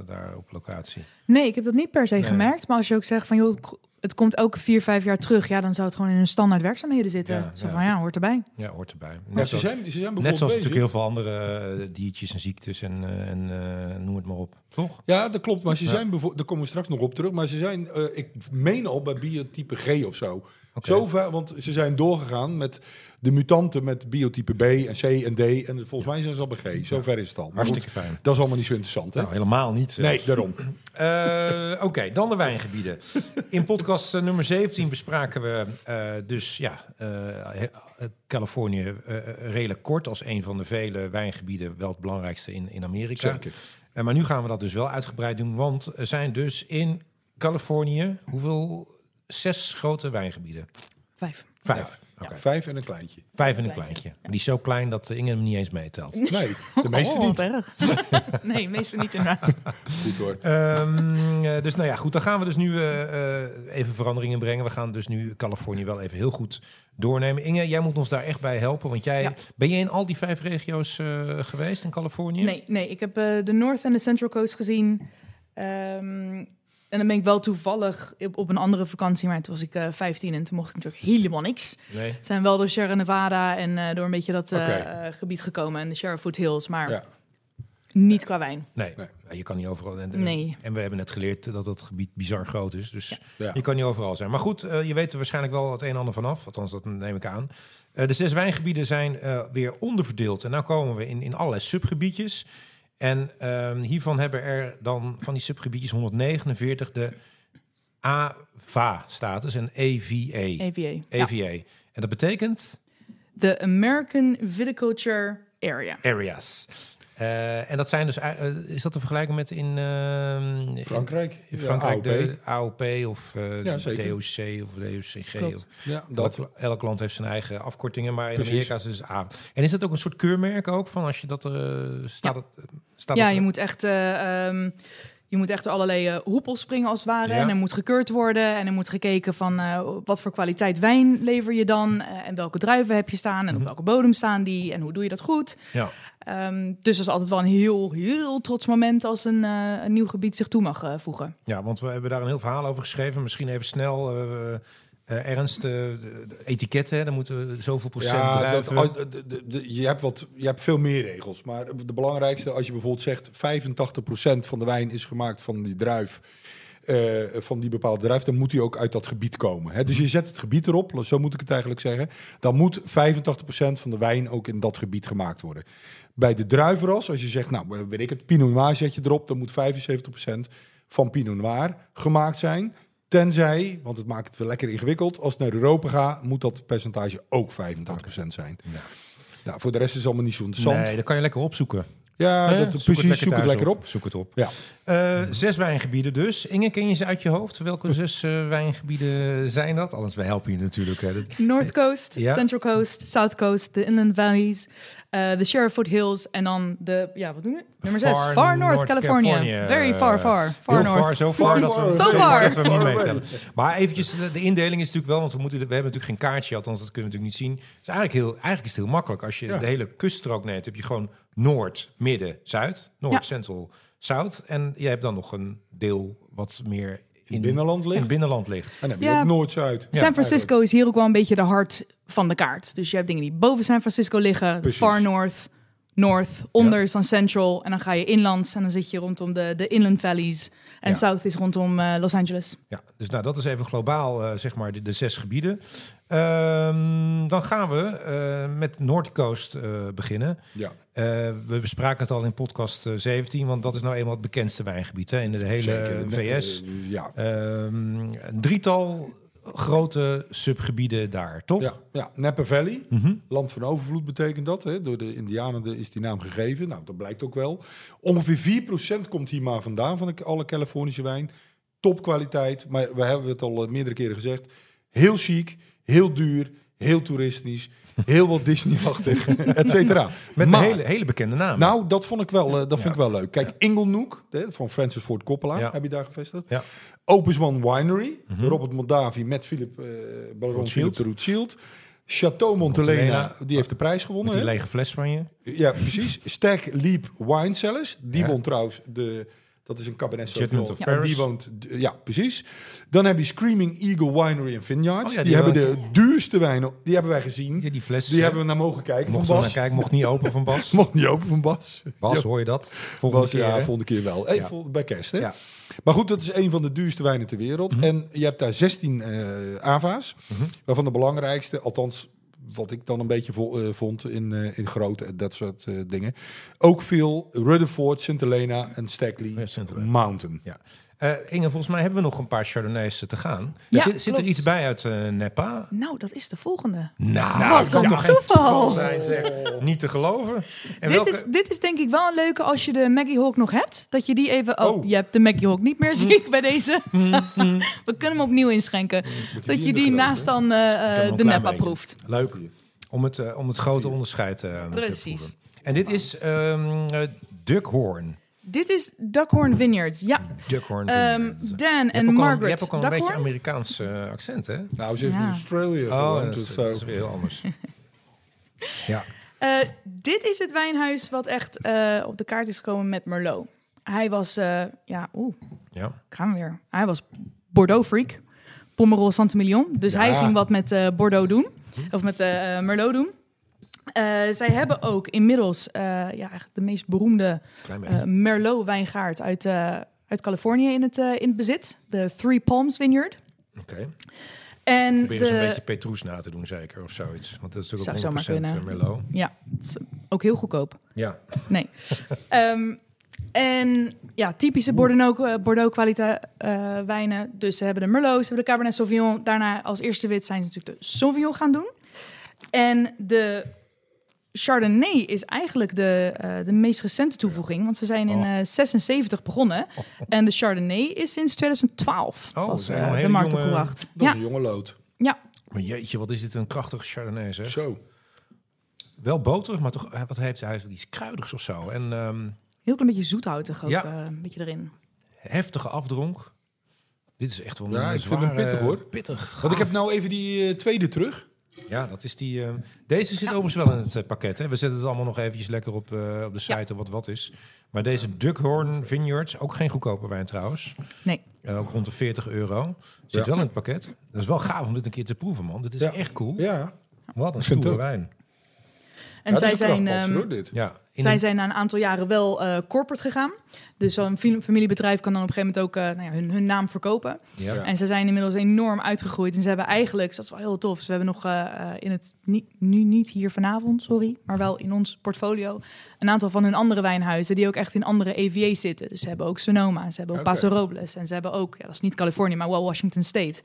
daar op locatie? Nee, ik heb dat niet per se Nee. gemerkt. Maar als je ook zegt van, joh, het komt elke vier, vijf jaar terug. Ja, dan zou het gewoon in hun standaard werkzaamheden zitten. Ja, Zo ja. van, ja, hoort erbij. Ja, hoort erbij. Net, ze, zo- zijn, ze zijn bijvoorbeeld net zoals bezig. natuurlijk heel veel andere eh, diertjes en ziektes en, eh, en eh, noem het maar op. Toch? Ja, dat klopt. Maar ze Ja. zijn bijvoorbeeld, daar komen we straks nog op terug. Maar ze zijn, eh, ik meen al bij biotype G of zo. Oké. Zo ver, want ze zijn doorgegaan met de mutanten met biotype B en C en D. En volgens mij zijn ze al bij G. Zo ver is het al. Maar Hartstikke goed, fijn. dat is allemaal niet zo interessant, hè? Nou, helemaal niet. nee, daarom. Eh, Oké, dan de wijngebieden. In podcast eh, nummer 17 bespraken we eh, dus ja, Californië redelijk kort als een van de vele wijngebieden, wel het belangrijkste in, in Amerika. Zeker. Maar nu gaan we dat dus wel uitgebreid doen, want er zijn dus in Californië hoeveel? Zes grote wijngebieden. Vijf. Vijf. Oké. Vijf en een kleintje. Vijf en een Kleintje, die is zo klein dat eh, Inge hem niet eens meetelt. Nee, de meeste oh, niet. wat erg. nee, meeste niet inderdaad. Goed hoor. Ehm, eh, dus nou ja, goed, dan gaan we dus nu eh, eh, even veranderingen brengen. We gaan dus nu Californië wel even heel goed doornemen. Inge, jij moet ons daar echt bij helpen, want jij Ja. ben je in al die vijf regio's eh, geweest in Californië? Nee, nee, ik heb eh, de North en de Central Coast gezien. Ehm, en dan ben ik wel toevallig op, op een andere vakantie, maar toen was ik eh 15 en toen mocht ik natuurlijk helemaal niks. Nee. Zijn wel door Sierra Nevada en eh, door een beetje dat eh, gebied gekomen en de Sierra Foothills, maar Ja. niet qua wijn. Nee. Nee. Je kan niet overal. En, Nee. en we hebben net geleerd dat het gebied bizar groot is. Dus Ja. je kan niet overal zijn. Maar goed, eh, je weet er waarschijnlijk wel het een en ander vanaf. Althans, dat neem ik aan. Eh, de zes wijngebieden zijn eh, weer onderverdeeld. En nu komen we in, in allerlei subgebiedjes. En ehm, hiervan hebben er dan van die subgebiedjes 149 de AVA-status en EVA. EVA. Ja. EVA. En dat betekent De American Viticulture Area. areas. Eh, en dat zijn dus, eh, is dat te vergelijken met in, ehm, in- Frankrijk. in Ja, Frankrijk AOP. de AOP of eh Ja, zeker. DOC of DOCG? Of, Ja, dat. elk land heeft zijn eigen afkortingen, maar in Precies. Amerika is het dus A. En is dat ook een soort keurmerk ook van als je dat eh, staat? Ja. Het, staat Ja, het- je moet echt, eh, ehm, je moet echt door allerlei eh, hoepels springen als het ware. Ja. En er moet gekeurd worden. En er moet gekeken van eh, wat voor kwaliteit wijn lever je dan. eh, en welke druiven heb je staan. En op Mhm. welke bodem staan die. En hoe doe je dat goed. Ja. Ehm, dus dat is altijd wel een heel, heel trots moment als een, een nieuw gebied zich toe mag voegen. Ja, want we hebben daar een heel verhaal over geschreven. Misschien even snel. Eh, Ernst, de etiketten, dan moeten zoveel procent Ja, dat, druiven. oh, de- de- de- je, hebt wat, je hebt veel meer regels. Maar de belangrijkste, als je bijvoorbeeld zegt... 85% van de wijn is gemaakt van die druif... eh, van die bepaalde druif, dan moet die ook uit dat gebied komen. Hè? Dus je zet het gebied erop, zo moet ik het eigenlijk zeggen. Dan moet 85% van de wijn ook in dat gebied gemaakt worden. Bij de druivenras, als je zegt, nou, weet ik het, Pinot Noir zet je erop... dan moet 75% van Pinot Noir gemaakt zijn... Tenzij, want het maakt het wel lekker ingewikkeld, als het naar Europa gaat, moet dat percentage ook 85% zijn. Ja. Nou, voor de rest is het allemaal niet zo interessant. Nee, dat kan je lekker opzoeken. ja, dat, precies, zoek het lekker op. Zoek het op. Ja. Eh, zes wijngebieden dus. Inge, ken je ze uit je hoofd? Welke zes eh, wijngebieden zijn dat? Anders, wij helpen je natuurlijk. Hè. Dat- North Coast, Ja. Central Coast, South Coast, de Inland Valleys, eh, de Sheriff Foothills en dan de, ja, wat doen we? Nummer 6, Far Far, North, North California. California. Very far, far. Far Heel North. far, zo far, dat we, Zo zo far. dat we hem niet. Maar eventjes, de, de indeling is natuurlijk wel, want we, moeten, we hebben natuurlijk geen kaartje, althans dat kunnen we natuurlijk niet zien. Is eigenlijk, heel, eigenlijk is het heel makkelijk. Als je Ja. de hele kuststrook neemt, heb je gewoon Noord, Midden, Zuid. Noord, Ja. Central, Zuid. En je hebt dan nog een deel wat meer In het binnenland in ligt. het binnenland ligt. En dan heb je Ja. ook Noord-Zuid. San Francisco is hier ook wel een beetje de hart van de kaart. Dus je hebt dingen die boven San Francisco liggen, Precies. Far North, North, onder is dan Central. En dan ga je inlands en dan zit je rondom de, de Inland Valleys. En Ja. South is rondom eh, Los Angeles. Ja, dus nou, dat is even globaal, eh, zeg maar, de, de zes gebieden. Ehm, dan gaan we eh, met Noordcoast eh beginnen. Ja, Eh, we bespraken het al in podcast eh, 17, want dat is nou eenmaal het bekendste wijngebied hè, in de hele zeker. VS. Ja. Ehm, een drietal grote subgebieden daar, toch? Ja, ja, Napa Valley, Mhm. land van overvloed betekent dat. Hè? Door de Indianen is die naam gegeven. Nou, dat blijkt ook wel. Ongeveer 4% komt hier maar vandaan van de, alle Californische wijn. Topkwaliteit, maar we hebben het al eh, meerdere keren gezegd. Heel chic, heel duur, heel toeristisch, heel wat Disney-achtig, et cetera. Met Maar- een hele, hele bekende naam. Nou, dat vond ik wel, eh, dat vind ik wel leuk. Kijk, Inglenook hè, van Francis Ford Coppola Ja. heb je daar gevestigd. Ja. Opus One Winery, Mhm. Robert Mondavi met Philip, eh Baron. Philip de. Chateau Montelena, Montelena. die heeft de prijs met gewonnen. die hè? lege fles van je. Ja, precies. Stag Leap Wine Cellars, die Ja. won trouwens de... Dat is een cabernet Sauvignon. of En die woont, ja, precies. Dan heb je Screaming Eagle Winery and Vineyards. Oh ja, die, die hebben de duurste wijnen, die hebben wij gezien. Ja, die fles. Die hebben we naar mogen kijken mocht van Bas. naar kijken, mocht niet open van Bas. Mocht niet open van Bas. Bas, hoor je dat? Volgende Was, keer. ja, hè? volgende keer wel. Hey, Ja. vol- Bij kerst, hè? Ja. Maar goed, dat is een van de duurste wijnen ter wereld. Mhm. En je hebt daar 16 eh AVA's. Mhm. Waarvan de belangrijkste, althans wat ik dan een beetje vo- eh, vond in, eh, in grootte en dat soort dingen. Ook veel Rutherford, St. Helena en Stackley Ja, St. Helena. Eh, Inge, volgens mij hebben we nog een paar Chardonnays te gaan. Ja, zit, zit er iets bij uit eh Nepa? Nou, dat is de volgende. Nou, Wat dat kan toch geen toeval. zijn, zeg. Niet te geloven. En Dit, welke... is, dit is denk ik wel een leuke als je de Maggie Hawk nog hebt. Dat je die even... Oh, Oh. je hebt de Maggie Hawk niet meer, zie ik bij deze. We kunnen hem opnieuw inschenken. Dat je die naast dan eh, de beetje. proeft. Leuk. Om het, om het grote onderscheid eh, te Precies. En dit is ehm eh, Duckhorn. Dit is Duckhorn Vineyards. Ja, Duckhorn. Ehm, Vineyards. Dan en Margaret Je hebt ook al een beetje. Amerikaans eh, accent, hè? Nou, ze heeft Ja. in Australië Oh, gewoond, dat is, dus dat zo. is weer heel anders. ja. Eh, dit is het wijnhuis wat echt eh, op de kaart is gekomen met Merlot. Hij was, eh, ja, oeh, ja. gaan we weer. Hij was Bordeaux freak, Pomerol Saint-Emilion. Dus Ja. hij ging wat met eh, Bordeaux doen, of met eh, Merlot doen. Eh, zij hebben ook inmiddels eh, ja, eigenlijk de meest beroemde eh, Merlot wijngaard uit, uit Californië in het, in het bezit. De Three Palms Vineyard. Oké. En Probeer eens de, een beetje Petrus na te doen, zeker, of zoiets. Want dat is Zou natuurlijk ook zomaar 100% kunnen. Merlot. Ja, ook heel goedkoop. Ja. Nee. Ehm, En ja, typische Bordeaux, eh, Bordeaux wijnen. Dus ze hebben de Merlot, ze hebben de Cabernet Sauvignon. Daarna als eerste wit zijn ze natuurlijk de Sauvignon gaan doen. En de Chardonnay is eigenlijk de, eh, de meest recente toevoeging. Want ze zijn in Oh. eh 76 begonnen. En de Chardonnay is sinds 2012 Oh, pas zijn eh, al de hele markt jonge- opgebracht. Dat Ja, is een jonge lood. ja, Maar jeetje, wat is dit een krachtige Chardonnay, zeg. Zo. Wel boterig, maar toch, wat heeft hij? Hij heeft iets kruidigs of zo. En ehm, heel klein beetje zoethoutig ook Ja. eh, een beetje erin. heftige afdronk. Dit is echt wel een Ja, ik vind hem pittig, hoor. Pittig. Want ik heb nou even die tweede terug. Ja, dat is die. eh, deze zit overigens wel in het eh, pakket. Hè. We zetten het allemaal nog eventjes lekker op, eh, op de site wat wat is. Maar deze Duckhorn Vineyards, ook geen goedkope wijn trouwens. Nee. Eh, ook rond de 40 euro. Zit Ja. wel in het pakket. Dat is wel gaaf om dit een keer te proeven, man. Dit is Ja. echt cool. Ja. Wat een stoere wijn. En Ja, zij zijn... ehm, dit. Ja, Zij een- zijn na een aantal jaren wel eh, corporate gegaan. Dus zo'n fam- familiebedrijf kan dan op een gegeven moment ook eh, nou ja, hun, hun naam verkopen. ja. En ze zijn inmiddels enorm uitgegroeid. En ze hebben eigenlijk, dus dat is wel heel tof. Ze hebben nog eh, eh, in het, niet, nu niet hier vanavond, sorry, maar wel in ons portfolio, een aantal van hun andere wijnhuizen die ook echt in andere EVA's zitten. Dus ze hebben ook Sonoma, ze hebben ook. Paso Robles en ze hebben ook, ja, dat is niet Californië, maar wel Washington State.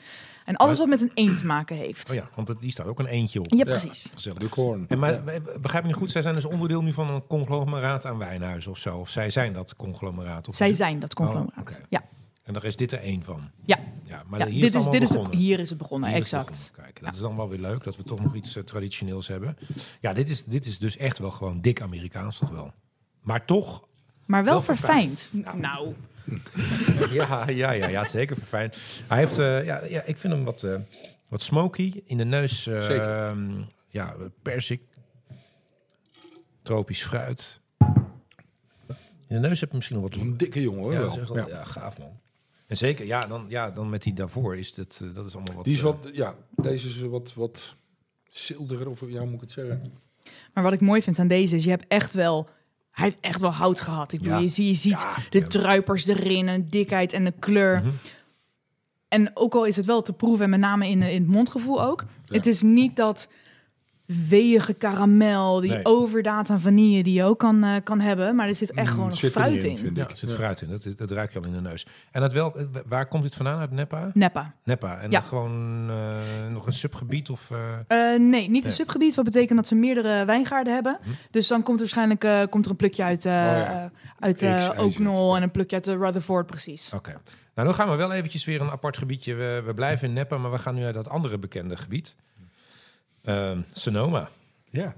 En alles wat met een eend te maken heeft. Oh ja, want die staat ook een eentje op. Ja, precies. Gezellig. De Korn. En maar, begrijp me niet goed, zij zijn dus onderdeel nu van een conglomeraat aan wijnhuizen of zo. Of zij zijn dat conglomeraat. Of Zij het- zijn dat conglomeraat. Oh. Ja, En daar is dit er één van. ja. Ja, maar ja hier dit, is, dit is de, hier is het begonnen, Hier is het exact. begonnen. Kijk, dat is dan wel weer leuk dat we toch nog iets eh, traditioneels hebben. Ja, dit is, dit is dus echt wel gewoon dik Amerikaans toch wel. Maar toch, Maar wel, Wel verfijnd. Nou, ja, ja, ja, ja zeker verfijnd. Hij heeft, eh, ja, ja, ik vind hem wat, eh, wat smoky in de neus. Zeker. Ja, persik, tropisch fruit. In de neus heb je misschien nog wat Een dikke jongen hoor. Ja, wel. wel- Ja. ja, gaaf man. En zeker, ja, dan, ja, dan met die daarvoor is dat, eh, dat is allemaal wat. Die is eh, wat, ja, deze is wat, wat zildiger, of ja, moet ik het zeggen? Maar wat ik mooi vind aan deze is, je hebt echt wel... Hij heeft echt wel hout gehad. Ik bedoel, Ja. je, zie- je ziet de druipers erin, en de dikheid en de kleur. Mhm. En ook al is het wel te proeven, en met name in, in het mondgevoel ook. Het is niet dat weeige karamel, die Nee. overdaad aan vanille die je ook kan, eh, kan hebben. Maar er zit echt Mm, gewoon nog zit er fruit in, Ja, er zit Ja. fruit in. Dat, dat ruik je al in de neus. En dat wel, eh, waar komt dit vandaan? Uit Neppa? Neppa. Neppa. En Ja. dan gewoon eh, nog een subgebied of... eh, Eh, nee, niet een subgebied. Wat betekent dat ze meerdere wijngaarden hebben. Hm. Dus dan komt er waarschijnlijk eh, komt er een plukje uit, eh ja. eh, uit. Oaknol en een plukje uit de Rutherford, precies. Oké. Nou, dan gaan we wel eventjes weer een apart gebiedje. We, we blijven in Neppa, maar we gaan nu naar dat andere bekende gebied. Ehm, Sonoma. Ja.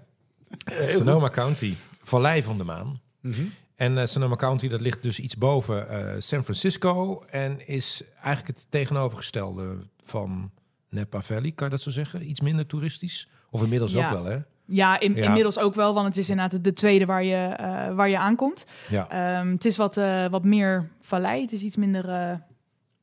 Sonoma County. Vallei van de Maan. Mhm. En eh, Sonoma County, dat ligt dus iets boven eh, San Francisco. En is eigenlijk het tegenovergestelde van Napa Valley, kan je dat zo zeggen? Iets minder toeristisch? Of inmiddels Ja. ook wel, hè? Ja, in, Ja. inmiddels ook wel, want het is inderdaad de tweede waar je, eh, waar je aankomt. Ja. Ehm, het is wat, eh, wat meer vallei. Het is iets minder, eh,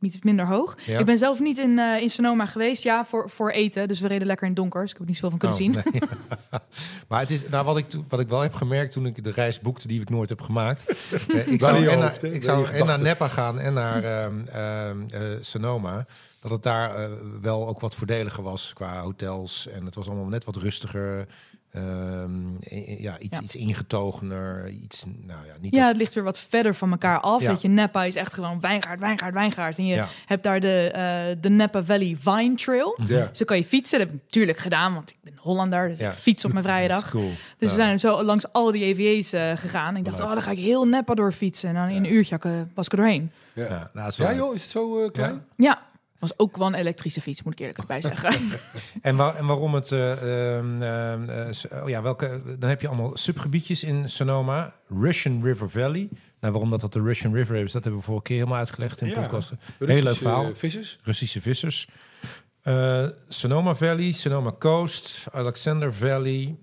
iets minder hoog. Ja. Ik ben zelf niet in, eh, in Sonoma geweest, ja, voor, voor eten. Dus we reden lekker in het donker. Dus ik heb er niet zoveel van kunnen Oh, zien. nee. maar het is, nou, wat, ik, toen- wat ik wel heb gemerkt toen ik de reis boekte die ik nooit heb gemaakt. eh, ik zou, en, hoofd, naar, ik zou en naar. Neppa gaan en naar ehm, ehm, eh, Sonoma. Dat het daar wel ook wat voordeliger was qua hotels. En het was allemaal net wat rustiger. Ehm, ja, iets, Ja. iets ingetogener. Iets, nou ja, niet Ja, dat- het ligt weer wat verder van elkaar af. Ja. Weet je, Napa is echt gewoon wijngaard, wijngaard, wijngaard. En je Ja. hebt daar de, eh, de Napa Valley Vine Trail. Ja. Zo kan je fietsen. Dat heb ik natuurlijk gedaan, want ik ben Hollander. Dus Ja. ik fiets op mijn vrije Dat is dag. cool. Dus Ja. we zijn zo langs al die EVA's eh, gegaan. Ik dacht, Leuk. oh, dan ga ik heel Napa doorfietsen. En dan in een uurtje eh, was ik er doorheen. Ja. Ja, nou, dat joh, is het zo klein? Ja. Was ook wel een elektrische fiets, moet ik eerlijk erbij zeggen. En, waar, en waarom het... eh, ehm, ehm, eh, oh ja, welke, dan heb je allemaal subgebiedjes in Sonoma. Russian River Valley. Nou, waarom dat, dat de Russian River is, dat hebben we vorige keer helemaal uitgelegd in de Ja. podcast. Heel leuk Russische, verhaal. Vissers? Russische vissers. Eh, Sonoma Valley, Sonoma Coast, Alexander Valley,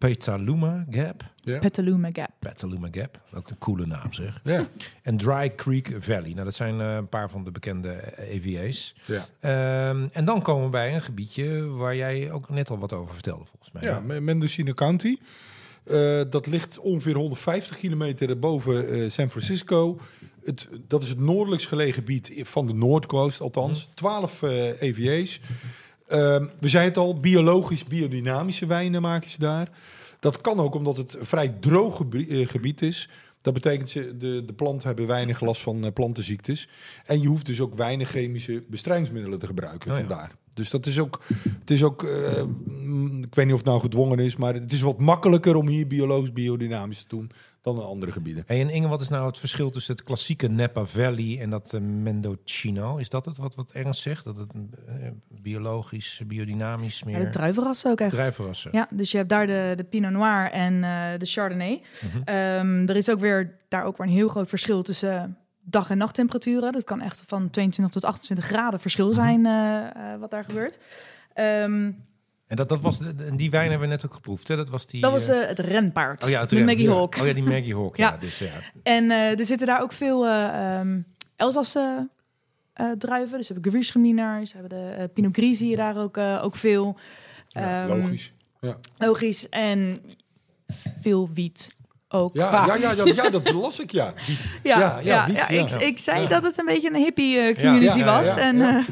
Petaluma Gap. Ja. Petaluma Gap. Petaluma Gap, ook een coole naam zeg. Ja. En Dry Creek Valley. Nou, dat zijn eh, een paar van de bekende eh, EVA's. Ja. Ehm, en dan komen we bij een gebiedje waar jij ook net al wat over vertelde, volgens mij. Ja, Me- Mendocino County. Eh, dat ligt ongeveer 150 kilometer boven eh, San Francisco. Het, dat is het noordelijkst gelegen gebied van de Noordcoast, althans. 12 eh EVA's. Ehm, we zijn het al, biologisch, biodynamische wijnen maken ze daar. Dat kan ook omdat het een vrij droog eh, gebied is. Dat betekent ze de, de planten hebben weinig last van eh, plantenziektes. En je hoeft dus ook weinig chemische bestrijdingsmiddelen te gebruiken. Oh ja. Vandaar. Dus dat is ook, het is ook eh, mm, ik weet niet of het nou gedwongen is, maar het is wat makkelijker om hier biologisch biodynamisch te doen dan in andere gebieden. Hey, en Inge, wat is nou het verschil tussen het klassieke Napa Valley en dat eh, Mendocino? Is dat het wat, wat Ernst zegt? Dat het eh, biologisch, biodynamisch meer Ja, de druivenrassen ook echt. druivenrassen? Ja, dus je hebt daar de, de Pinot Noir en eh, de Chardonnay. Mhm. Ehm, er is ook weer daar ook weer een heel groot verschil tussen dag- en nachttemperaturen. Dat kan echt van 22 tot 28 graden verschil Mhm. zijn wat daar gebeurt. Ehm, En dat, dat was de, die wijn hebben we net ook geproefd, hè? Dat was die... dat was eh, eh, het renpaard, oh ja, het de rem, Maggie ja. Hawk. Oh ja, die Maggie Hawk, ja. Ja. Dus, ja. En eh, er zitten daar ook veel eh ehm Elsasse eh, druiven. Dus we hebben Gewürztraminer, ze hebben de Pinot Gris zie je daar ook, eh, ook veel. Ja, Ehm, logisch. Logisch. En veel wiet ook. Ja, ja, ja, ja, ja, dat las ik, ja. Ja, Ja, ja, ja, ja, wiet, Ik, ja. ik zei Ja. dat het een beetje een hippie community Ja, ja, was. ja, en,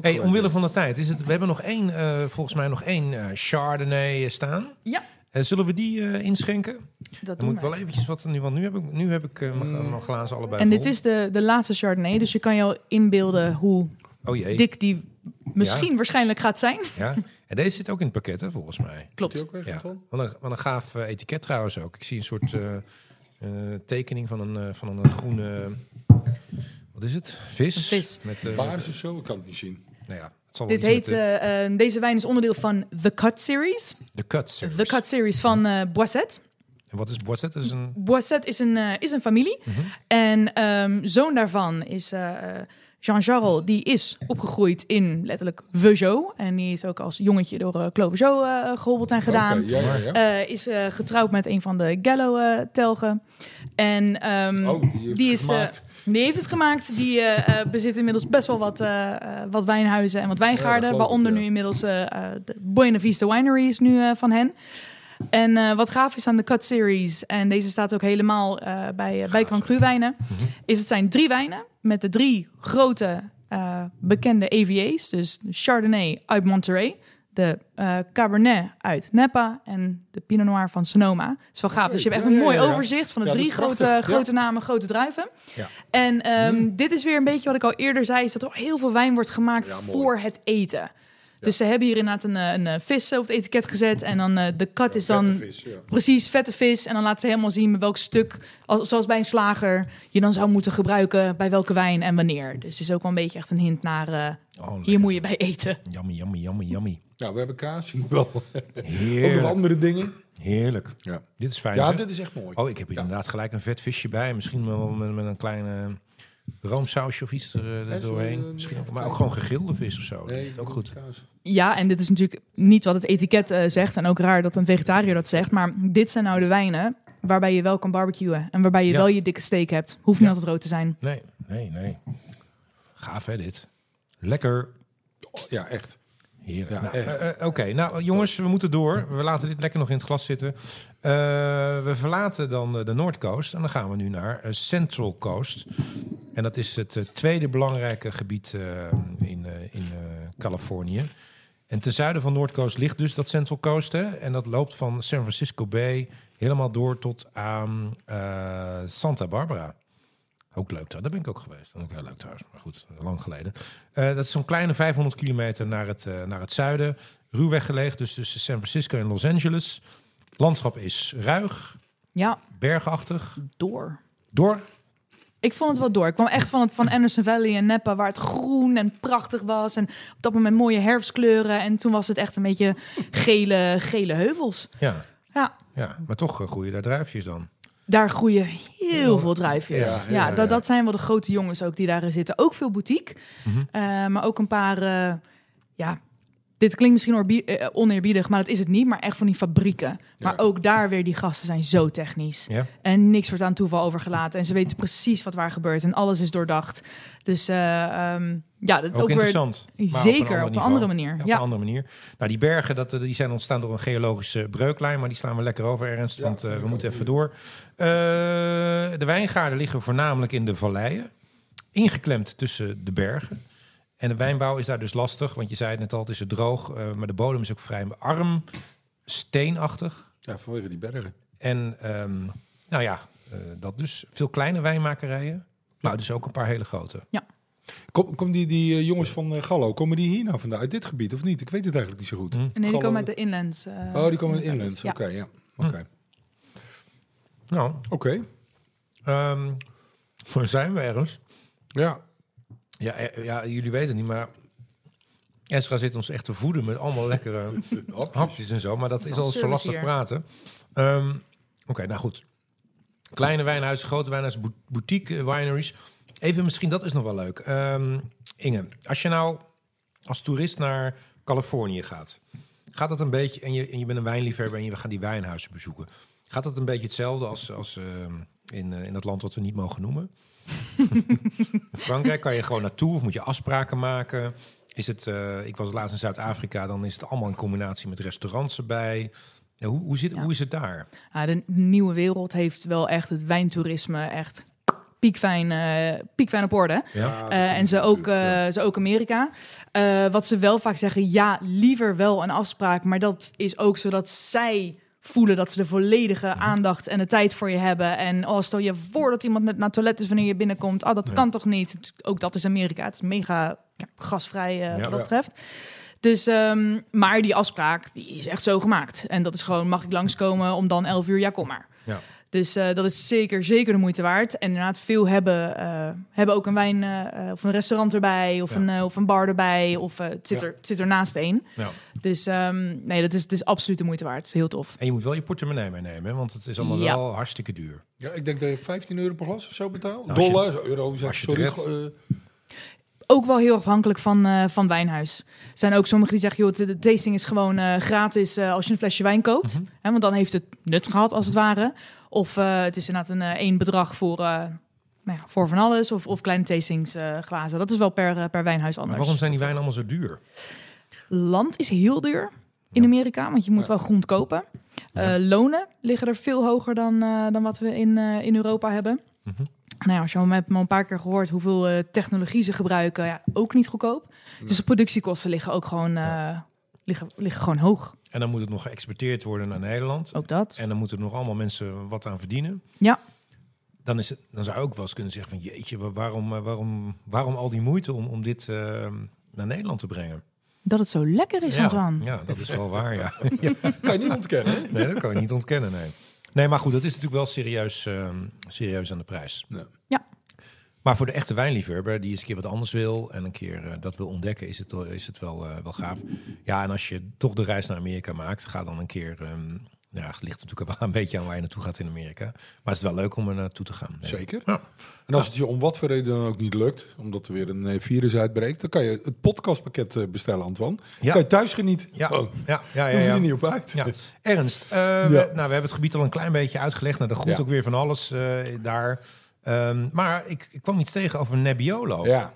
Hey, omwille van de tijd, is het, we hebben nog één, eh, volgens mij nog één eh, Chardonnay eh, staan. Ja. Eh, zullen we die eh, inschenken? dat Dan doen moet ik wel eventjes wat nu, want nu heb ik, nu heb ik mijn, mijn glazen allebei En vol. dit is de, de laatste Chardonnay. Dus je kan je al inbeelden hoe Oh jee. dik die misschien waarschijnlijk gaat zijn. Ja. En deze zit ook in het pakket, hè, volgens mij. Klopt. ook Ja. Wat een, wat een gaaf etiket trouwens ook. Ik zie een soort eh, eh, tekening van een, eh, van een groene... Wat is het? Vis? Een vis. Met, eh, Baars of zo? Ik kan het niet zien. nou ja, het zal wel Dit heet, met eh, eh, deze wijn is onderdeel van The Cut Series. de Cut Series. The Cut Series van eh Boisset. En wat is Boisset? Dat is een... Boisset is een, is een familie. Mhm. En ehm, zoon daarvan is eh, eh, Jean Jarrel. Die is opgegroeid in letterlijk Veugeot. En die is ook als jongetje door uh, Clos Veugeot eh, geholpen en gedaan. Ja, ja. Eh, is eh, getrouwd met een van de Gallo-telgen. en ehm, oh, die heeft die het is, eh, gemaakt. die heeft het gemaakt. Die eh, eh, bezit inmiddels best wel wat, eh, eh, wat wijnhuizen en wat wijngaarden. waaronder ik, ja. nu inmiddels eh, eh, de Buena Vista Winery is nu eh, van hen. En eh, wat gaaf is aan de Cut Series, en deze staat ook helemaal eh, bij, bij Cru wijnen, Mhm. is het zijn drie wijnen met de drie grote eh, bekende EVA's. Dus de Chardonnay uit Monterey, de eh, Cabernet uit Napa en de Pinot Noir van Sonoma. Dat is wel gaaf. Dus je hebt echt een mooi overzicht van de drie grote, grote namen, grote druiven. Ja. En ehm, dit is weer een beetje wat ik al eerder zei, is dat er heel veel wijn wordt gemaakt voor het eten. Dus ze hebben hier inderdaad een, eh, een, eh, vis op het etiket gezet. En dan eh, de cut is dan Vette vis, ja. precies vette vis. En dan laten ze helemaal zien met welk stuk, als, zoals bij een slager, je dan zou moeten gebruiken bij welke wijn en wanneer. Dus het is ook wel een beetje echt een hint naar, eh, Oh, hier moet je bij eten. Yummy, yummy, yummy, yummy. Nou, we hebben kaas, we wel. Ook nog andere dingen. Heerlijk. Ja, Dit is fijn, ja zeg. dit is echt mooi. Oh, ik heb hier Ja. inderdaad gelijk een vet visje bij. Misschien wel met, met een klein eh, roomsausje of iets er, eh, doorheen. Misschien ook, maar ook gewoon gegrilde vis of zo. Dat Nee, is ook goed. Ja, en dit is natuurlijk niet wat het etiket eh, zegt. En ook raar dat een vegetariër dat zegt. Maar dit zijn nou de wijnen waarbij je wel kan barbecuen. En waarbij je Ja. wel je dikke steak hebt. Hoeft niet Ja. altijd rood te zijn. Nee, nee, nee. Gaaf hè, dit. Lekker. Oh, ja, echt. Heerlijk. Ja, Nou, eh, eh, Oké, nou jongens, we moeten door. We laten dit lekker nog in het glas zitten. Eh, we verlaten dan de Noordcoast en dan gaan we nu naar Central Coast. En dat is het tweede belangrijke gebied in, in Californië. En ten zuiden van Noordcoast ligt dus dat Central Coast. Hè? En dat loopt van San Francisco Bay helemaal door tot aan Santa Barbara. Ook leuk, daar ben ik ook geweest. Ook heel leuk trouwens, maar goed, lang geleden. Eh, dat is zo'n kleine 500 kilometer naar het, eh, naar het zuiden. Ruwweg gelegen, dus tussen San Francisco en Los Angeles. Landschap is ruig, Ja, bergachtig, door. door. Ik vond het wel door. Ik kwam echt van, het, van Anderson Valley en Napa, waar het groen en prachtig was. En op dat moment mooie herfstkleuren. En toen was het echt een beetje gele, gele heuvels. Ja, Ja, ja, maar toch eh, groeien daar druifjes dan. Daar groeien heel veel druifjes. Ja, Ja, ja, ja. Dat, dat zijn wel de grote jongens ook die daarin zitten. Ook veel boutique. Mhm. Eh, maar ook een paar, eh, ja, dit klinkt misschien oorbi- eh, oneerbiedig, maar dat is het niet. Maar echt van die fabrieken. Maar Ja. ook daar weer, die gasten zijn zo technisch. Ja. En niks wordt aan toeval overgelaten. En ze weten precies wat waar gebeurt. En alles is doordacht. Dus eh, ehm, ja, dat Ook, ook, weer interessant. zeker op een, ander andere manier. Ja, op Ja, een andere manier. Nou, die bergen dat, eh, die zijn ontstaan door een geologische breuklijn, maar die slaan we lekker over, Ernst, Ja, want eh, we moeten even door. Eh, de wijngaarden liggen voornamelijk in de valleien, ingeklemd tussen de bergen. En de wijnbouw is daar dus lastig, want je zei het net al, het is er droog, eh, maar de bodem is ook vrij arm, steenachtig. Ja, vanwege die bergen. En ehm, nou ja, eh, dat dus. Veel kleine wijnmakerijen, maar dus ook een paar hele grote. Kom, kom die, die eh, jongens van Gallo, komen die hier nou vandaan, uit dit gebied of niet? Ik weet het eigenlijk niet zo goed. Hm. En nee, die Gallo- komen uit de inlands. Oh, die komen in inlands. inlands. Ja. Oké, ja. Oké. Nou, Oké. ehm, waar zijn we ergens? Ja. Ja, eh, ja, jullie weten het niet, maar Esra zit ons echt te voeden met allemaal lekkere hapjes en zo. Maar dat is is al zo lastig hier. praten. Ehm, Oké, nou goed. Kleine wijnhuizen, grote wijnhuizen, bo- boutique eh, wineries. Even misschien, dat is nog wel leuk. Ehm, Inge, als je nou als toerist naar Californië gaat... gaat dat een beetje, en je, en je bent een wijnliefhebber en je gaat die wijnhuizen bezoeken... gaat dat een beetje hetzelfde als, als ehm, in, eh, in dat land wat we niet mogen noemen? In Frankrijk kan je gewoon naartoe of moet je afspraken maken. Is het, eh, ik was laatst in Zuid-Afrika, dan is het allemaal in combinatie met restaurants erbij. Ja, hoe, hoe, zit, Ja. hoe is het daar? Ja, de nieuwe wereld heeft wel echt het wijntoerisme echt piekfijn, eh, piekfijn op orde. Ja? Eh, en ze ook, eh, ze ook Amerika. Eh, wat ze wel vaak zeggen, ja, liever wel een afspraak. Maar dat is ook zodat zij voelen dat ze de volledige aandacht en de tijd voor je hebben. En oh, stel je voor dat iemand net naar het toilet is wanneer je binnenkomt. Oh, dat Ja. kan toch niet? Ook dat is Amerika. Het is mega ja, gasvrij eh, Ja. wat dat Ja. betreft. Dus, ehm, maar die afspraak, die is echt zo gemaakt. En dat is gewoon, mag ik langskomen om dan 11 uur? Ja, kom maar. Ja. Dus eh, dat is zeker, zeker de moeite waard. En inderdaad, veel hebben, eh, hebben ook een wijn eh, of een restaurant erbij, of, Ja. een, of een bar erbij, of eh, het, zit Ja. er, het zit er naast één. Ja. Dus ehm, nee, dat is, het is absoluut de moeite waard. Het is heel tof. En je moet wel je portemonnee meenemen, hè, want het is allemaal Ja. wel hartstikke duur. Ja, ik denk dat je 15 euro per glas of zo betaalt. Nou, Dollar, euro, zeg, als je sorry. het redt. Ook wel heel afhankelijk van, eh, van wijnhuis. Er zijn ook sommigen die zeggen, joh, de, de tasting is gewoon eh, gratis eh, als je een flesje wijn koopt. Mhm. Hè, want dan heeft het nut gehad, als het ware. Of eh, het is inderdaad een eh, één bedrag voor, eh, nou ja, voor van alles. Of, of kleine tastingsglazen. glazen. dat is wel per, per wijnhuis Maar anders. waarom zijn die wijnen allemaal zo duur? Land is heel duur in. Amerika, want je moet wel grond kopen. Ja. Lonen liggen er veel hoger dan, dan wat we in, in Europa hebben. Mhm. Nou ja, als je al met me een paar keer gehoord hoeveel technologie ze gebruiken, ja, ook niet goedkoop. Dus de productiekosten liggen ook gewoon, liggen, liggen gewoon hoog. En dan moet het nog geëxporteerd worden naar Nederland. Ook dat. En dan moeten er nog allemaal mensen wat aan verdienen. Ja. Dan, is het, dan zou je ook wel eens kunnen zeggen van jeetje, wa- waarom, eh, waarom, waarom al die moeite om, om dit eh, naar Nederland te brengen? Dat het zo lekker is, ja, Antoine. ja, dat is wel waar, ja. kan je niet ontkennen. hè? Nee, dat kan je niet ontkennen, nee. Nee, maar goed, dat is natuurlijk wel serieus, ehm, serieus aan de prijs. Ja. Maar voor de echte wijnliefhebber, die eens een keer wat anders wil... en een keer eh, dat wil ontdekken, is het, wel- is het wel, eh, wel gaaf. Ja, en als je toch de reis naar Amerika maakt... ga dan een keer... ehm, nou ja, het ligt natuurlijk wel een beetje aan waar je naartoe gaat in Amerika. Maar het is wel leuk om er naartoe te gaan. Zeker. Ja. En als het je om wat voor reden dan ook niet lukt, omdat er weer een eh, virus uitbreekt, dan kan je het podcastpakket bestellen, Antoine. Ja. Kan je thuis genieten. Ja, Oh, ja, ja, ja. hoef je er niet op uit. Ja. Ernst, we, nou, we hebben het gebied al een klein beetje uitgelegd. Nou, dat groeit Ja. ook weer van alles eh, daar. Ehm, maar ik, ik kwam iets tegen over Nebbiolo. Ja, vond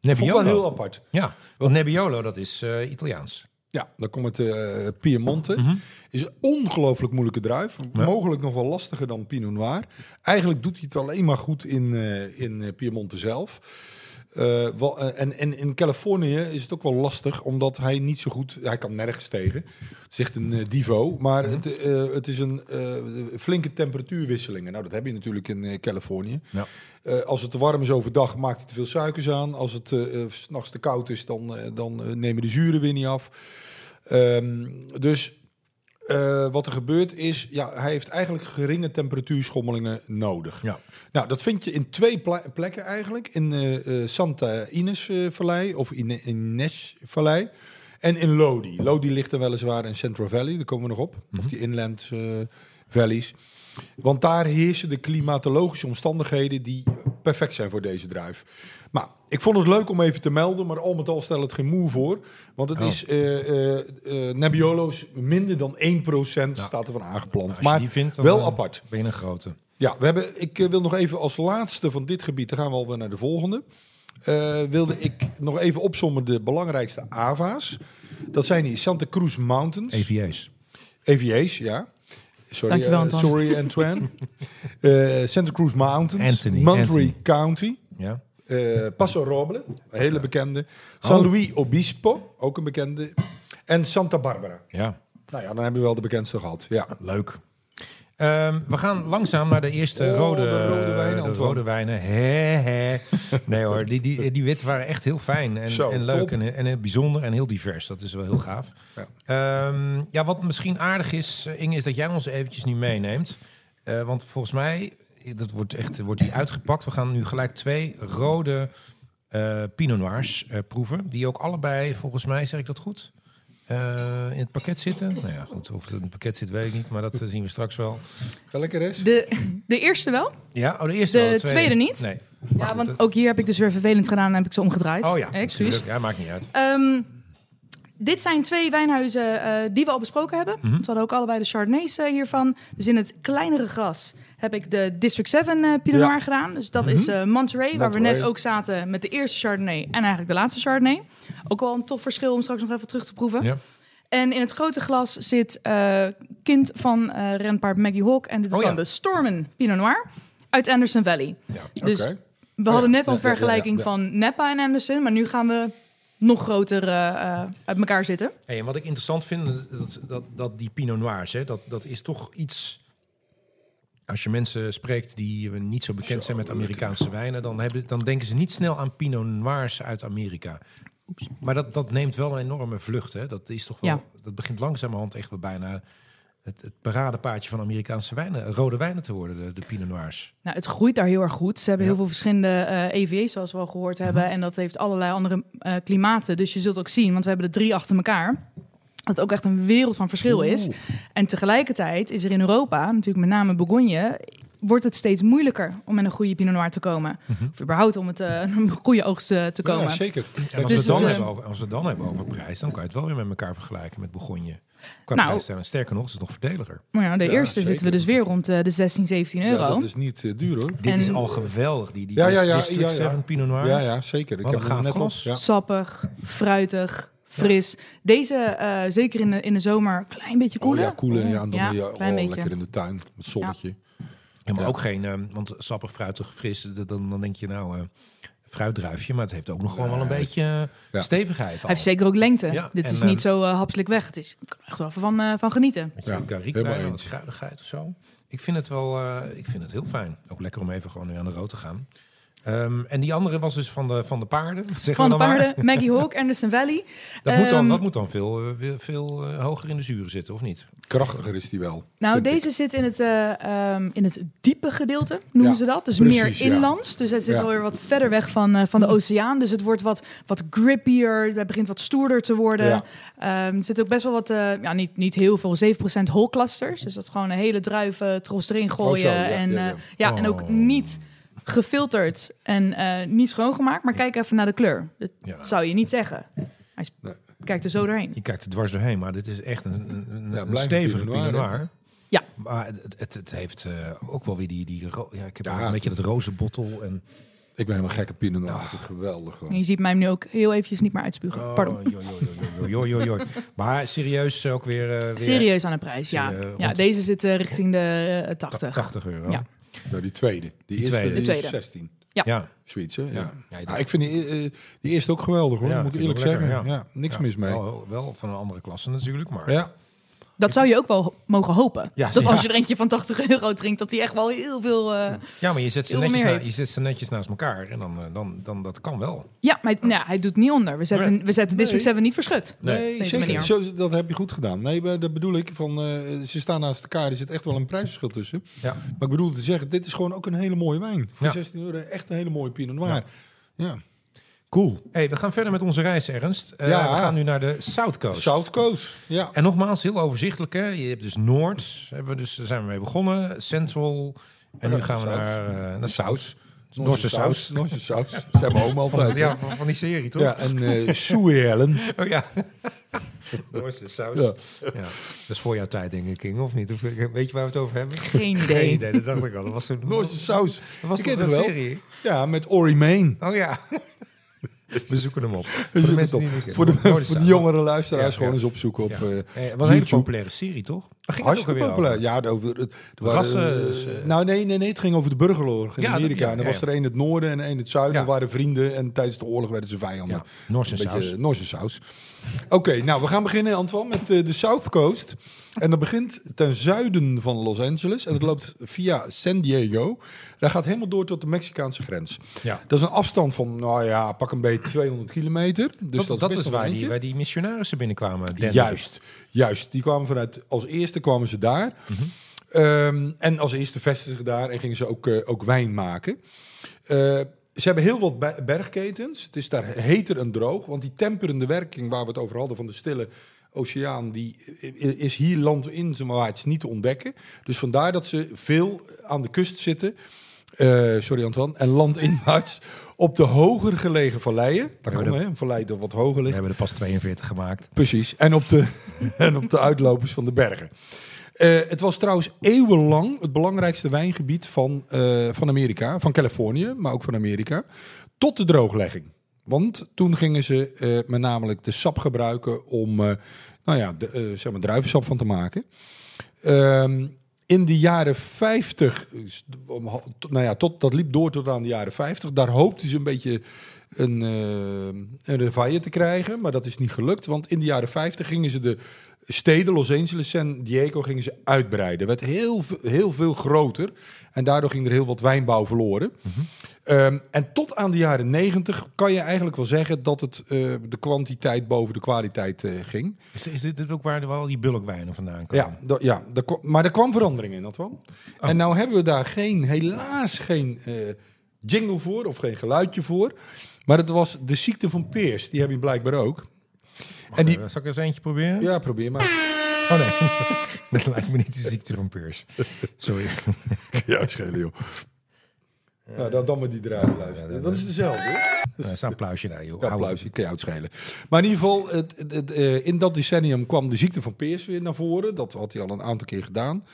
Nebbiolo. wel heel apart. Ja, want Nebbiolo, dat is eh, Italiaans. Ja, dan komt het eh Piemonte. Mhm. Is een ongelooflijk moeilijke druif. Ja. Mogelijk nog wel lastiger dan Pinot Noir. Eigenlijk doet hij het alleen maar goed in, eh, in Piemonte zelf. Eh, wel, eh, en, en in Californië is het ook wel lastig, omdat hij niet zo goed... Hij kan nergens tegen. Echt een eh, divo. Maar Mhm. het, het is een flinke temperatuurwisselingen. Nou, dat heb je natuurlijk in Californië. Ja. Als het te warm is overdag, maakt hij te veel suikers aan. Als het 's s'nachts te koud is, dan, dan nemen de zuren weer niet af. Ehm, dus eh, wat er gebeurt is, ja, hij heeft eigenlijk geringe temperatuurschommelingen nodig. Ja. Nou, dat vind je in twee ple- plekken eigenlijk. In eh, Santa Ines eh, Vallei of in Ines Vallei. En in Lodi. Lodi ligt er weliswaar in Central Valley, daar komen we nog op. Of die inland valleys. Want daar heersen de klimatologische omstandigheden die perfect zijn voor deze druif. Ik vond het leuk om even te melden, maar al met al stel het geen moe voor. Want het Oh. is eh eh eh, Nebbiolo's minder dan 1% staat ervan aangeplant. Nou, maar die vindt, dan, wel apart. Ben je een grote. Ja, we hebben, ik wil nog even als laatste van dit gebied, dan gaan we alweer naar de volgende. Eh, wilde ik nog even opzommen de belangrijkste AVA's. Dat zijn die Santa Cruz Mountains. EVA's. EVA's, ja. Sorry, Dankjewel, Antoine. sorry Antoine. Eh, Santa Cruz Mountains. Anthony, Monterey Anthony. County. Ja. Eh, Paso Roble, een hele bekende. Oh. San Luis Obispo, ook een bekende. En Santa Barbara. ja, Nou ja, dan hebben we wel de bekendste gehad. Ja. leuk. Ehm, we gaan langzaam naar de eerste Oh, rode, de rode wijnen, de rode wijnen. Hè, hè. Nee hoor, die, die, die witte waren echt heel fijn en, Zo, en leuk en, en heel bijzonder en heel divers. Dat is wel heel gaaf. Ja. Ehm, ja, wat misschien aardig is, eh, Inge, is dat jij ons eventjes nu meeneemt. Eh, want volgens mij, dat wordt echt wordt die uitgepakt. We gaan nu gelijk twee rode eh Pinot Noirs eh, proeven. Die ook allebei, volgens mij, zeg ik dat goed? eh, in het pakket zitten. Nou ja, goed, of het in het pakket zit, weet ik niet. Maar dat zien we straks wel. Ga lekker eens. De, de eerste wel. Ja, oh, de eerste De wel, tweede niet? Nee. Ja, want ook hier heb ik dus weer vervelend gedaan en heb ik ze omgedraaid. Oh ja, Excuus. natuurlijk. Ja, maakt niet uit. Ehm, dit zijn twee wijnhuizen eh, die we al besproken hebben. Mhm. Ze hadden ook allebei de Chardonnays eh, hiervan. Dus in het kleinere gras heb ik de District 7 eh, Pinot Ja. Noir gedaan. Dus dat is eh, Monterey, waar we Monterey. net ook zaten met de eerste Chardonnay en eigenlijk de laatste Chardonnay. Ook wel een tof verschil om straks nog even terug te proeven. Ja. En in het grote glas zit kind van renpaard Maggie Hawk. En dit is Oh, dan ja. de Stormen Pinot Noir uit Anderson Valley. Ja. Dus we hadden net al ja, vergelijking van Napa en Anderson, maar nu gaan we nog groter eh, eh, uit elkaar zitten. Hey, en wat ik interessant vind, dat, dat, dat die Pinot Noirs, hè, dat, dat is toch iets... Als je mensen spreekt die niet zo bekend zijn met Amerikaanse wijnen... Dan, hebben, dan denken ze niet snel aan Pinot Noirs uit Amerika. Maar dat, dat neemt wel een enorme vlucht. Hè? Dat, is toch wel, Ja. dat begint langzamerhand echt wel bijna het, het paradepaardje van Amerikaanse wijnen, rode wijnen te worden, de, de Pinot Noirs. Nou, het groeit daar heel erg goed. Ze hebben Ja. heel veel verschillende eh EVA's, zoals we al gehoord hebben. En dat heeft allerlei andere eh, klimaten. Dus je zult ook zien, want we hebben er drie achter elkaar... dat ook echt een wereld van verschil is. En tegelijkertijd is er in Europa, natuurlijk met name Bourgogne... wordt het steeds moeilijker om met een goede Pinot Noir te komen. Of überhaupt om het, eh, een goede oogst eh, te komen. Ja, zeker. En als, Dus we het dan het, eh, hebben over, als we het dan hebben over prijs, dan kan je het wel weer met elkaar vergelijken met Bourgogne. Qua Nou. prijsstelling. Sterker nog, het is nog voordeliger. Maar ja, de Ja, eerste zeker. zitten we dus weer rond eh, de 16, 17 euro. Ja, dat is niet eh, duur hoor. Dit is al geweldig, die, die Ja, ja, ja, District ja, ja. 7 Pinot Noir. Ja, ja, zeker. Ik heb gaaf net. Ja. Sappig, fruitig, fris. Deze, eh, zeker in de, in de zomer, klein beetje Oh koeler. ja, koelen. Ja, en dan Ja, je oh, beetje. lekker in de tuin. Met zonnetje. Ja, maar Ja. ook geen, ehm, want sappig, fruitig, fris, dan, dan denk je nou, eh fruitdruifje. Maar het heeft ook nog gewoon wel een beetje eh, Ja. stevigheid al. Hij heeft zeker ook lengte. Ja, Dit en, is niet zo eh, hapselijk weg. Het is echt wel even van, eh, van genieten. Met Ja, helemaal bij, wat of zo. Ik vind het wel, eh, ik vind het heel fijn. Ook lekker om even gewoon nu aan de rood te gaan. Ehm, en die andere was dus van de, van de paarden. Zeggen Van de dan maar. paarden, Maggie Hawk, Anderson Valley. Dat, moet dan, Ehm, dat moet dan veel, eh, veel eh, hoger in de zuren zitten, of niet? Krachtiger is die wel. Nou, ik. deze zit in het, eh, ehm, in het diepe gedeelte, noemen Ja, ze dat. Dus precies, meer ja. inlands. Dus het zit Ja. alweer wat verder weg van, eh, van de oceaan. Dus het wordt wat, wat grippier. Het begint wat stoerder te worden. Ja. Ehm, er zit ook best wel wat, eh, ja, niet, niet heel veel, 7% whole clusters. Dus dat is gewoon een hele druiven tros erin gooien. Oh, zo, ja, en, ja, eh, ja. ja, en ook Oh. niet gefilterd en eh, niet schoongemaakt. Maar kijk even naar de kleur. Dat Ja. zou je niet zeggen. Hij is- Nee. kijkt er zo doorheen. Je kijkt er dwars doorheen, maar dit is echt een, een, een- Ja, een blijft stevige Pinot Noir. Ja. Maar het, het, het, heeft eh, ook wel weer die... die ja, ik heb Ja. een beetje dat roze bottel. En, Ik ben helemaal gek op Pinot Noir. Ah. Geweldig. En gewoon. je ziet mij nu ook heel eventjes niet meer uitspugen. Oh, Pardon. joi, joi, joi. Maar serieus ook weer... eh, weer Serieus aan de prijs, ja. Ja deze zit eh, richting de eh, 80. 80 euro. Ja. Ja, die tweede. Die, Die eerste tweede. die De is tweede. 16. Ja. Zoiets, hè? Ja. Ja, ja, Ja, ik vind die, eh, die eerste ook geweldig, hoor. Ja, moet ik eerlijk lekker, zeggen. ja. Ja, niks Ja, mis mee. Wel, wel van een andere klasse natuurlijk, maar... Ja, Dat zou je ook wel mogen hopen. Ja, dat als je er eentje van 80 euro drinkt, dat die echt wel heel veel... eh, Ja, maar je zet, ze netjes meer na- heeft. je zet ze netjes naast elkaar en dan, eh, dan, dan dat kan wel. Ja, maar hij, nou, hij doet niet onder. We zetten, Nee. we zetten District Nee. 7 niet verschut. nee, manier. Zo, dat heb je goed gedaan. Nee, dat bedoel ik. Van, eh, ze staan naast elkaar. Er zit echt wel een prijsverschil tussen. Ja. Maar ik bedoel te zeggen, dit is gewoon ook een hele mooie wijn. Voor Ja. 16 euro echt een hele mooie Pinot Noir. Ja. Cool. Hey, we gaan verder met onze reis, Ernst. Eh, Ja. We gaan nu naar de South Coast. South Coast. Ja. En nogmaals, heel overzichtelijk. Hè? Je hebt dus Noord, hebben we dus, daar zijn we mee begonnen. Central. En nu Ja, gaan we South. naar, eh naar South. Saus. Noorse saus. Noorse saus. Ze hebben oma altijd. Van, ja, van, van die serie, toch? Ja, en eh Soerlen. Oh ja. Noorse saus. Ja. Ja. Dat is voor jouw tijd, denk ik, King, of niet? Of, weet je waar we het over hebben? Geen idee. Geen idee, dat dacht ik al. Dat was zo'n Noorse saus. Dat was Ik toch ken een het wel. serie? Ja, met Ori Main. Oh ja. We zoeken hem op. Voor We de mensen die voor, de, voor de jongere luisteraars gewoon eens opzoeken op Ja. eh, Eh, wat een hele populaire serie, toch? Ging het ook populair. over? Ja, over, het, er Rassen, waren, dus, eh, eh, nou, nee, nee, nee, het ging over de burgeroorlog in Amerika. en er was er in het noorden en een in het zuiden. Waren vrienden en tijdens de oorlog werden ze vijanden. Ja, Noorse saus. Noorse saus. Oké, nou, we gaan beginnen, Antoine, met eh, de South Coast. En dat begint ten zuiden van Los Angeles. En het loopt via San Diego. Dat gaat helemaal door tot de Mexicaanse grens. Ja. Dat is een afstand van, nou ja, pak een beetje 200 kilometer. Dus dat, is waar die, waar die missionarissen binnenkwamen. denderen. Juist, juist. Die kwamen vanuit, als eerste kwamen ze daar. Mhm. Ehm, en als eerste vestigen daar en gingen ze ook, eh, ook wijn maken. Eh, ze hebben heel wat be- bergketens. Het is daar heter en droog, want die temperende werking waar we het over hadden van de stille oceaan, die is hier landinwaarts niet te ontdekken. Dus vandaar dat ze veel aan de kust zitten. Eh, sorry Antoine. En landinwaarts op de hoger gelegen valleien. Daar hè, een vallei dat wat hoger We ligt. hebben er pas 42 gemaakt. Precies. En op de, en op de uitlopers van de bergen. Eh, het was trouwens eeuwenlang het belangrijkste wijngebied van, eh, van Amerika, van Californië, maar ook van Amerika, tot de drooglegging. Want toen gingen ze eh, met namelijk de sap gebruiken om nou ja, de, zeg maar druivensap van te maken. Ehm, in de jaren 50, is- om- nou ja, tot, dat liep door tot aan de jaren 50. Daar hoopten ze een beetje een, eh een te krijgen, maar dat is niet gelukt. Want in de jaren 50 gingen ze de steden, Los Angeles, San Diego, gingen ze uitbreiden. werd heel, heel veel groter en daardoor ging er heel wat wijnbouw verloren. Ehm, en tot aan de jaren 90 kan je eigenlijk wel zeggen dat het eh, de kwantiteit boven de kwaliteit eh, ging. Is, is dit, dit ook waar waar al die bulkwijnen vandaan komen? Ja, ja maar er kwam verandering in, dat wel. En nou hebben we daar geen, helaas geen eh, jingle voor of geen geluidje voor. Maar het was de ziekte van Peers. Die heb je blijkbaar ook. En die, Zal ik er eens eentje proberen? ja, probeer maar. Oh nee, dat lijkt me niet de ziekte van Peers. Sorry. Ja, het schelen, joh. Nou, dan, dan maar die draaien luisteren. Dat is dezelfde. Er staat een applausje daar, joh. Ja, Hou applaus, kan je uitschelen. Maar in ieder geval, het, het, het, eh, in dat decennium kwam de ziekte van Peers weer naar voren. Dat had hij al een aantal keer gedaan.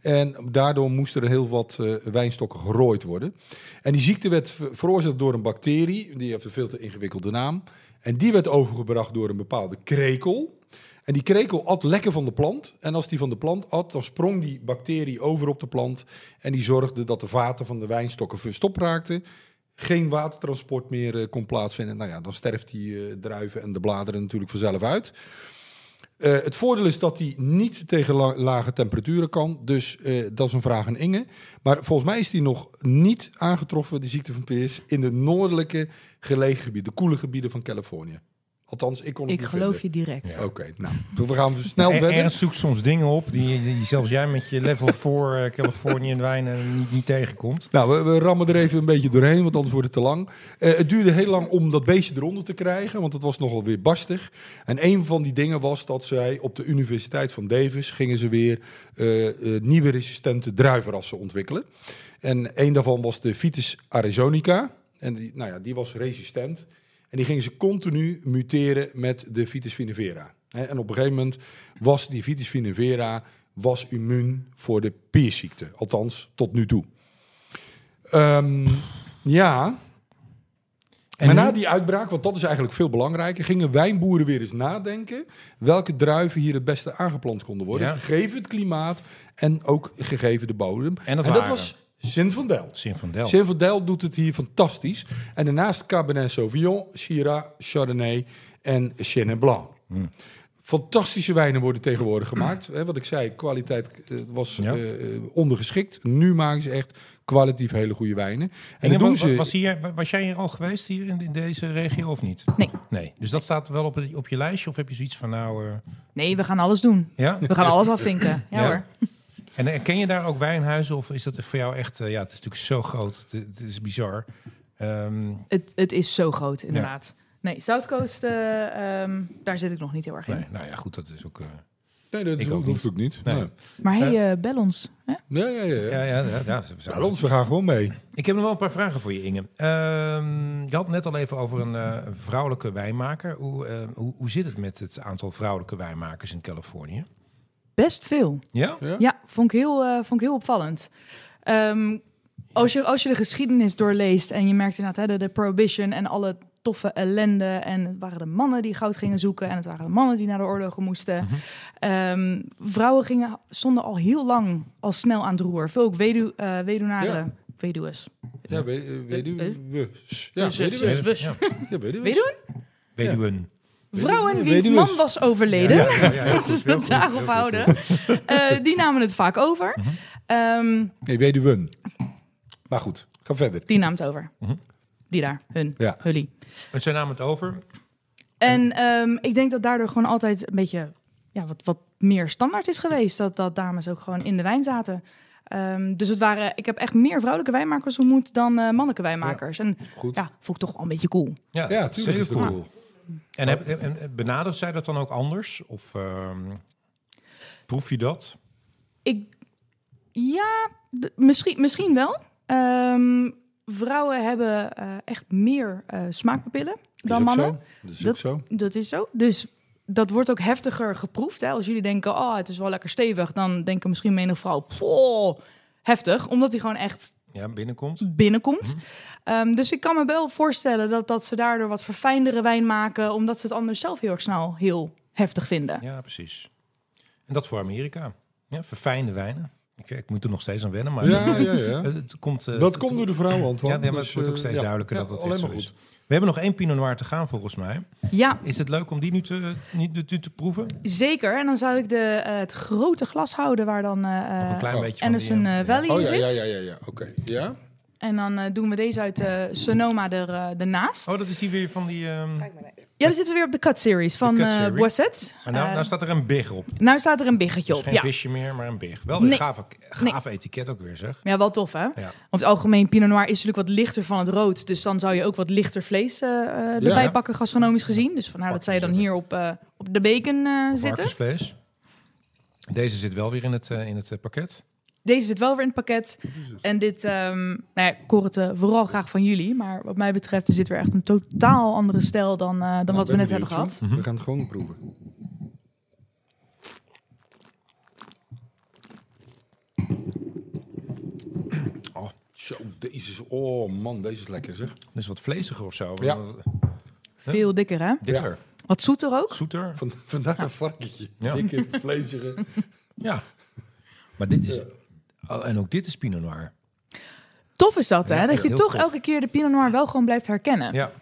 En daardoor moesten er heel wat eh, wijnstokken gerooid worden. En die ziekte werd ver- veroorzaakt door een bacterie. Die heeft een veel te ingewikkelde naam. En die werd overgebracht door een bepaalde krekel. En die krekel at lekker van de plant. En als die van de plant at, dan sprong die bacterie over op de plant. En die zorgde dat de vaten van de wijnstokken verstopt raakten. Geen watertransport meer eh, kon plaatsvinden. Nou ja, dan sterft die eh, druiven en de bladeren natuurlijk vanzelf uit. Eh, het voordeel is dat hij niet tegen la- lage temperaturen kan. Dus dat is een vraag aan Inge. Maar volgens mij is die nog niet aangetroffen, de ziekte van Peers, in de noordelijke gelegen gebieden, de koele gebieden van Californië. Althans, ik kon het Ik niet geloof vinden. je direct. Oké, nou, we gaan snel Er- verder. Ernst zoekt soms dingen op die, die zelfs jij met je level 4 uh, Californian wijnen niet, niet tegenkomt. Nou, we, we rammen er even een beetje doorheen, want anders wordt het te lang. Eh, het duurde heel lang om dat beestje eronder te krijgen, want het was nogal weer barstig. En een van die dingen was dat zij op de Universiteit van Davis gingen ze weer eh, eh, nieuwe resistente druivenrassen ontwikkelen. En een daarvan was de Vitis arizonica. En die, nou ja, die was resistent. En die gingen ze continu muteren met de Vitis vinifera. Hè, En op een gegeven moment was die Vitis vinifera was immuun voor de peersziekte. Althans, tot nu toe. Ehm, ja. En maar nu? na die uitbraak, want dat is eigenlijk veel belangrijker, gingen wijnboeren weer eens nadenken welke druiven hier het beste aangeplant konden worden. Ja. Gegeven het klimaat en ook gegeven de bodem. En dat was Zinfandel. Zinfandel. Zinfandel doet het hier fantastisch. En daarnaast Cabernet Sauvignon, Syrah, Chardonnay en Chenin Blanc. Hmm. Fantastische wijnen worden tegenwoordig gemaakt. Hè, wat ik zei, kwaliteit eh, was Ja. eh, ondergeschikt. Nu maken ze echt kwalitatief hele goede wijnen. En doen was, ze... was, hier, was jij hier al geweest hier in, in deze regio of niet? Nee. Nee. Dus dat staat wel op, op je lijstje of heb je zoiets van nou... eh, Nee, we gaan alles doen. ja? We gaan alles afvinken. Ja, Ja. hoor. En eh, ken je daar ook wijnhuizen of is dat voor jou echt... eh, ja, het is natuurlijk zo groot. Het, het is bizar. Ehm, Het, het is zo groot, inderdaad. Nee, South Coast, eh, ehm, daar zit ik nog niet heel erg in. nee, nou ja, goed, dat is ook... eh, Nee, dat Ik hoeft ook hoeft niet. ook niet. Nee. Nee. Maar hey, eh, bel ons. Hè? Ja, ja, ja. ja, ja, ja, ja, Bij ons, we gaan gewoon mee. Ik heb nog wel een paar vragen voor je, Inge. Ehm, je had het net al even over een eh, vrouwelijke wijnmaker. Hoe, eh, hoe, hoe zit het met het aantal vrouwelijke wijnmakers in Californië? Best veel. Ja? Ja? Ja, vond ik heel, eh, vond ik heel opvallend. Ehm, als, je, als je de geschiedenis doorleest en je merkt inderdaad hè, de, de prohibition en alle toffe ellende. En het waren de mannen die goud gingen zoeken. En het waren de mannen die naar de oorlogen moesten. Mhm. Ehm, vrouwen gingen, stonden al heel lang al snel aan het roer. Veel ook wedu, eh weduwnaren. Ja. Weduws. Ja, we, eh, weduwe. Ja, Dus, weduwe. dus, dus. Ja. Ja, weduwe. Weduwen? Vrouwen wiens man was overleden. Heel Laten we heel het daarop heel houden. Eh, die namen het vaak over. Mhm. Ehm, Nee, weduwen. Maar goed, ga verder. die namen het over. Mhm. Die daar, hun, Ja. hullie. En zij namen het over. En ehm, ik denk dat daardoor gewoon altijd een beetje ja, wat, wat meer standaard is geweest. Dat, dat dames ook gewoon in de wijn zaten. Ehm, dus het waren, ik heb echt meer vrouwelijke wijnmakers ontmoet dan eh, mannelijke wijnmakers. En Goed. ja, vond ik toch wel een beetje cool. Ja, Ja, dat is dat cool. cool. En, heb, en, en benadert zij dat dan ook anders? Of ehm, proef je dat? Ik, ja, misschien, misschien wel. Ehm, vrouwen hebben eh, echt meer eh, smaakpapillen Is dan ook mannen. zo. Dat is ook Dat- zo. Dat is zo. Dus dat wordt ook heftiger geproefd. Hè? Als jullie denken, oh, het is wel lekker stevig, dan denken misschien menig vrouw, "Poh, heftig, omdat hij gewoon echt Ja, binnenkomt. binnenkomt. Ehm, dus ik kan me wel voorstellen dat, dat ze daardoor wat verfijndere wijn maken, omdat ze het anders zelf heel erg snel heel heftig vinden. Ja, precies. En dat voor Amerika. Ja, verfijnde wijnen. Ik, ik moet er nog steeds aan wennen, maar Ja, ja, ja. het komt... eh, Dat het- komt door de vrouw, Antoine. Ja, nee, maar Dus, het wordt ook eh, steeds ja. duidelijker Ja, dat dat alleen echt zo maar is. We hebben nog één Pinot Noir te gaan, volgens mij. Ja, Is het leuk om die nu te, niet, nu te proeven? zeker. En dan zou ik de, eh, het grote glas houden waar dan eh, Nog een klein oh, beetje van die, eh, eh, Valley Oh in ja, zit. ja, ja, ja, ja. Oké. Ja? En dan eh, doen we deze uit eh, Sonoma er, eh, ernaast. Oh, dat is die weer van die... ehm, Ja, dan zitten we weer op de cut series van cut eh. Boisset. maar nou, nou staat er een big op. nou staat er een biggetje Dus op. geen Ja. visje meer, maar een big. Wel een Nee. gaaf, gaaf etiket ook weer, zeg. ja, wel tof hè? Ja. Over het algemeen, Pinot Noir is natuurlijk wat lichter van het rood. Dus dan zou je ook wat lichter vlees eh, eh, erbij Ja. pakken, gastronomisch gezien. Dus vandaar dat zij dan hier op, eh, op de bacon eh, zitten. Varkensvlees. Deze zit wel weer in het, in het pakket. Deze zit wel weer in het pakket. En dit, ehm nou ja, ik hoor het eh, vooral graag van jullie. Maar wat mij betreft is dit weer echt een totaal andere stijl dan, eh, dan Nou, wat we net hebben gehad. We gaan het gewoon proeven. Oh. Zo, deze is... Oh man, deze is lekker zeg. Dat is wat vleesiger of zo. Ja. Veel dikker hè? Dikker. Wat zoeter ook. Zoeter. Van, vandaar een varkentje. Ja. Dikke, vlezige. Ja. Maar dit is... Oh, en ook dit is Pinot Noir. Tof is dat hè? Ja, dat je toch tof. elke keer de Pinot Noir wel gewoon blijft herkennen. Ja.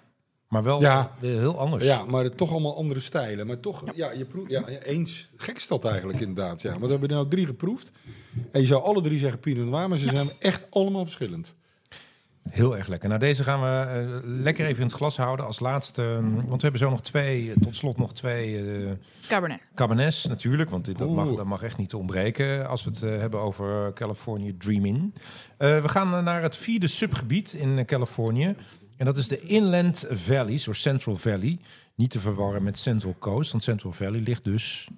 Maar wel Ja. heel anders. Ja, maar het- toch allemaal andere stijlen. Maar toch, ja, je proeft... Ja, eens. Gek is dat eigenlijk inderdaad, ja. Maar we hebben er nou drie geproefd. En je zou alle drie zeggen Pinot Noir, maar ze zijn echt allemaal verschillend. Heel erg lekker. Nou, deze gaan we eh, lekker even in het glas houden als laatste. eh, Want we hebben zo nog twee, eh, tot slot nog twee eh Cabernet. Cabernets natuurlijk. Want dit, dat, mag, dat mag echt niet ontbreken als we het hebben over California Dreaming. Eh, we gaan naar het vierde subgebied in Californië. En dat is de Inland Valleys, of Central Valley. Niet te verwarren met Central Coast, want Central Valley ligt dus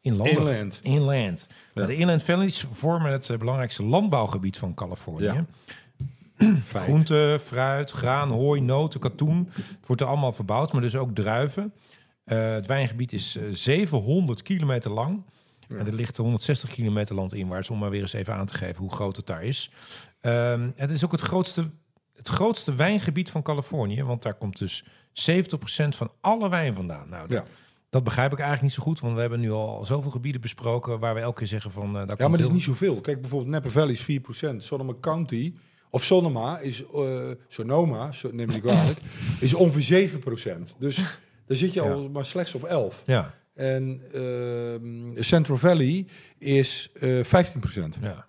inlandig. Inland. Inland. Nou, de Inland Valleys vormen het belangrijkste landbouwgebied van Californië. Ja. Groente, fruit, graan, hooi, noten, katoen. Het wordt er allemaal verbouwd, maar dus ook druiven. Eh, het wijngebied is eh, 700 kilometer lang. En er ligt 160 kilometer land inwaarts, om maar weer eens even aan te geven hoe groot het daar is. Ehm, het is ook het grootste, het grootste wijngebied van Californië, want daar komt dus 70% van alle wijn vandaan. Nou, dat, Ja. dat begrijp ik eigenlijk niet zo goed, want we hebben nu al zoveel gebieden besproken waar we elke keer zeggen van... eh, daar Ja, maar dat is niet zoveel. Kijk, bijvoorbeeld Napa Valley is 4%. Sonoma County, of Sonoma is, eh, Sonoma, so, neem me niet kwalijk, is ongeveer 7%. Dus daar zit je al maar slechts op 11. Ja, En ehm, Central Valley is eh 15%. ja.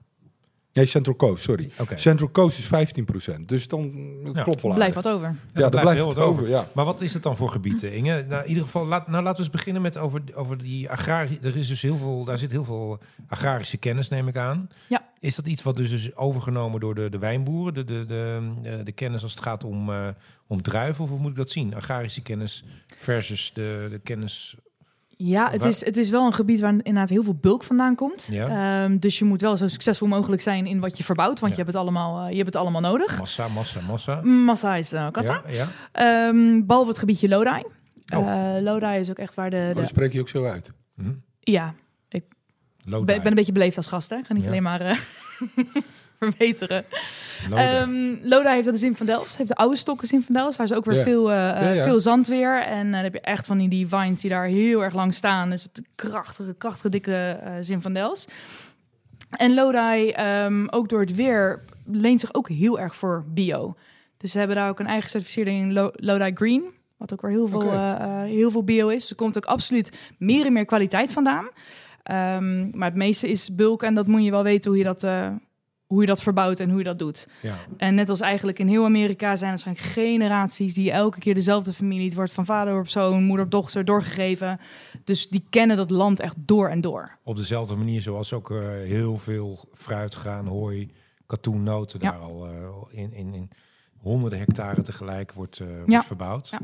Nee, Central Coast, sorry. Oké. Central Coast is 15%. Dus dan het Ja. klopt wel Blijft wat over. Ja, Ja, daar blijft heel wat over, ja. Maar wat is het dan voor gebieden, Inge? Nou, in ieder geval, laat, nou, laten we eens beginnen met over, over die agrarische... Er is dus heel veel, daar zit heel veel agrarische kennis, neem ik aan. Ja. Is dat iets wat dus is overgenomen door de, de wijnboeren? De, de, de, de, de kennis als het gaat om, eh, om druiven? Of hoe moet ik dat zien? Agrarische kennis versus de, de kennis... Ja, het is, het is wel een gebied waar inderdaad heel veel bulk vandaan komt. Ja. Ehm, dus je moet wel zo succesvol mogelijk zijn in wat je verbouwt, want Ja. je, hebt het allemaal, eh, je hebt het allemaal nodig. Massa, massa, massa. Massa is uh, kassa. Ja. Ehm, behalve het gebiedje Lodi. Oh. Eh, Lodi is ook echt waar de... Oh, de spreek je ook zo uit. Hm. ja, ik ben, ben een beetje beleefd als gast. Hè? Ik ga niet alleen maar... verbeteren. Loda. Ehm, Loda heeft de Zinfandels, heeft de oude stokken Zinfandels. Daar is ook weer veel, Ja, ja. veel zand weer. En eh, dan heb je echt van die, die vines die daar heel erg lang staan. Dus het krachtige, krachtige, dikke eh Zinfandels. En Lodi, ehm, ook door het weer, leent zich ook heel erg voor bio. Dus ze hebben daar ook een eigen certificering Lo- Lodi Green. Wat ook weer heel veel, heel veel bio is. Er komt ook absoluut meer en meer kwaliteit vandaan. Ehm, maar het meeste is bulk en dat moet je wel weten hoe je dat, hoe je dat verbouwt en hoe je dat doet. Ja. En net als eigenlijk in heel Amerika zijn er waarschijnlijk generaties die elke keer dezelfde familie. Het wordt van vader op zoon, moeder op dochter doorgegeven. Dus die kennen dat land echt door en door. Op dezelfde manier zoals ook eh, heel veel fruit, graan, hooi, katoen, noten Ja. daar al eh, in, in, in honderden hectare tegelijk wordt, eh, Ja. verbouwd. Ja.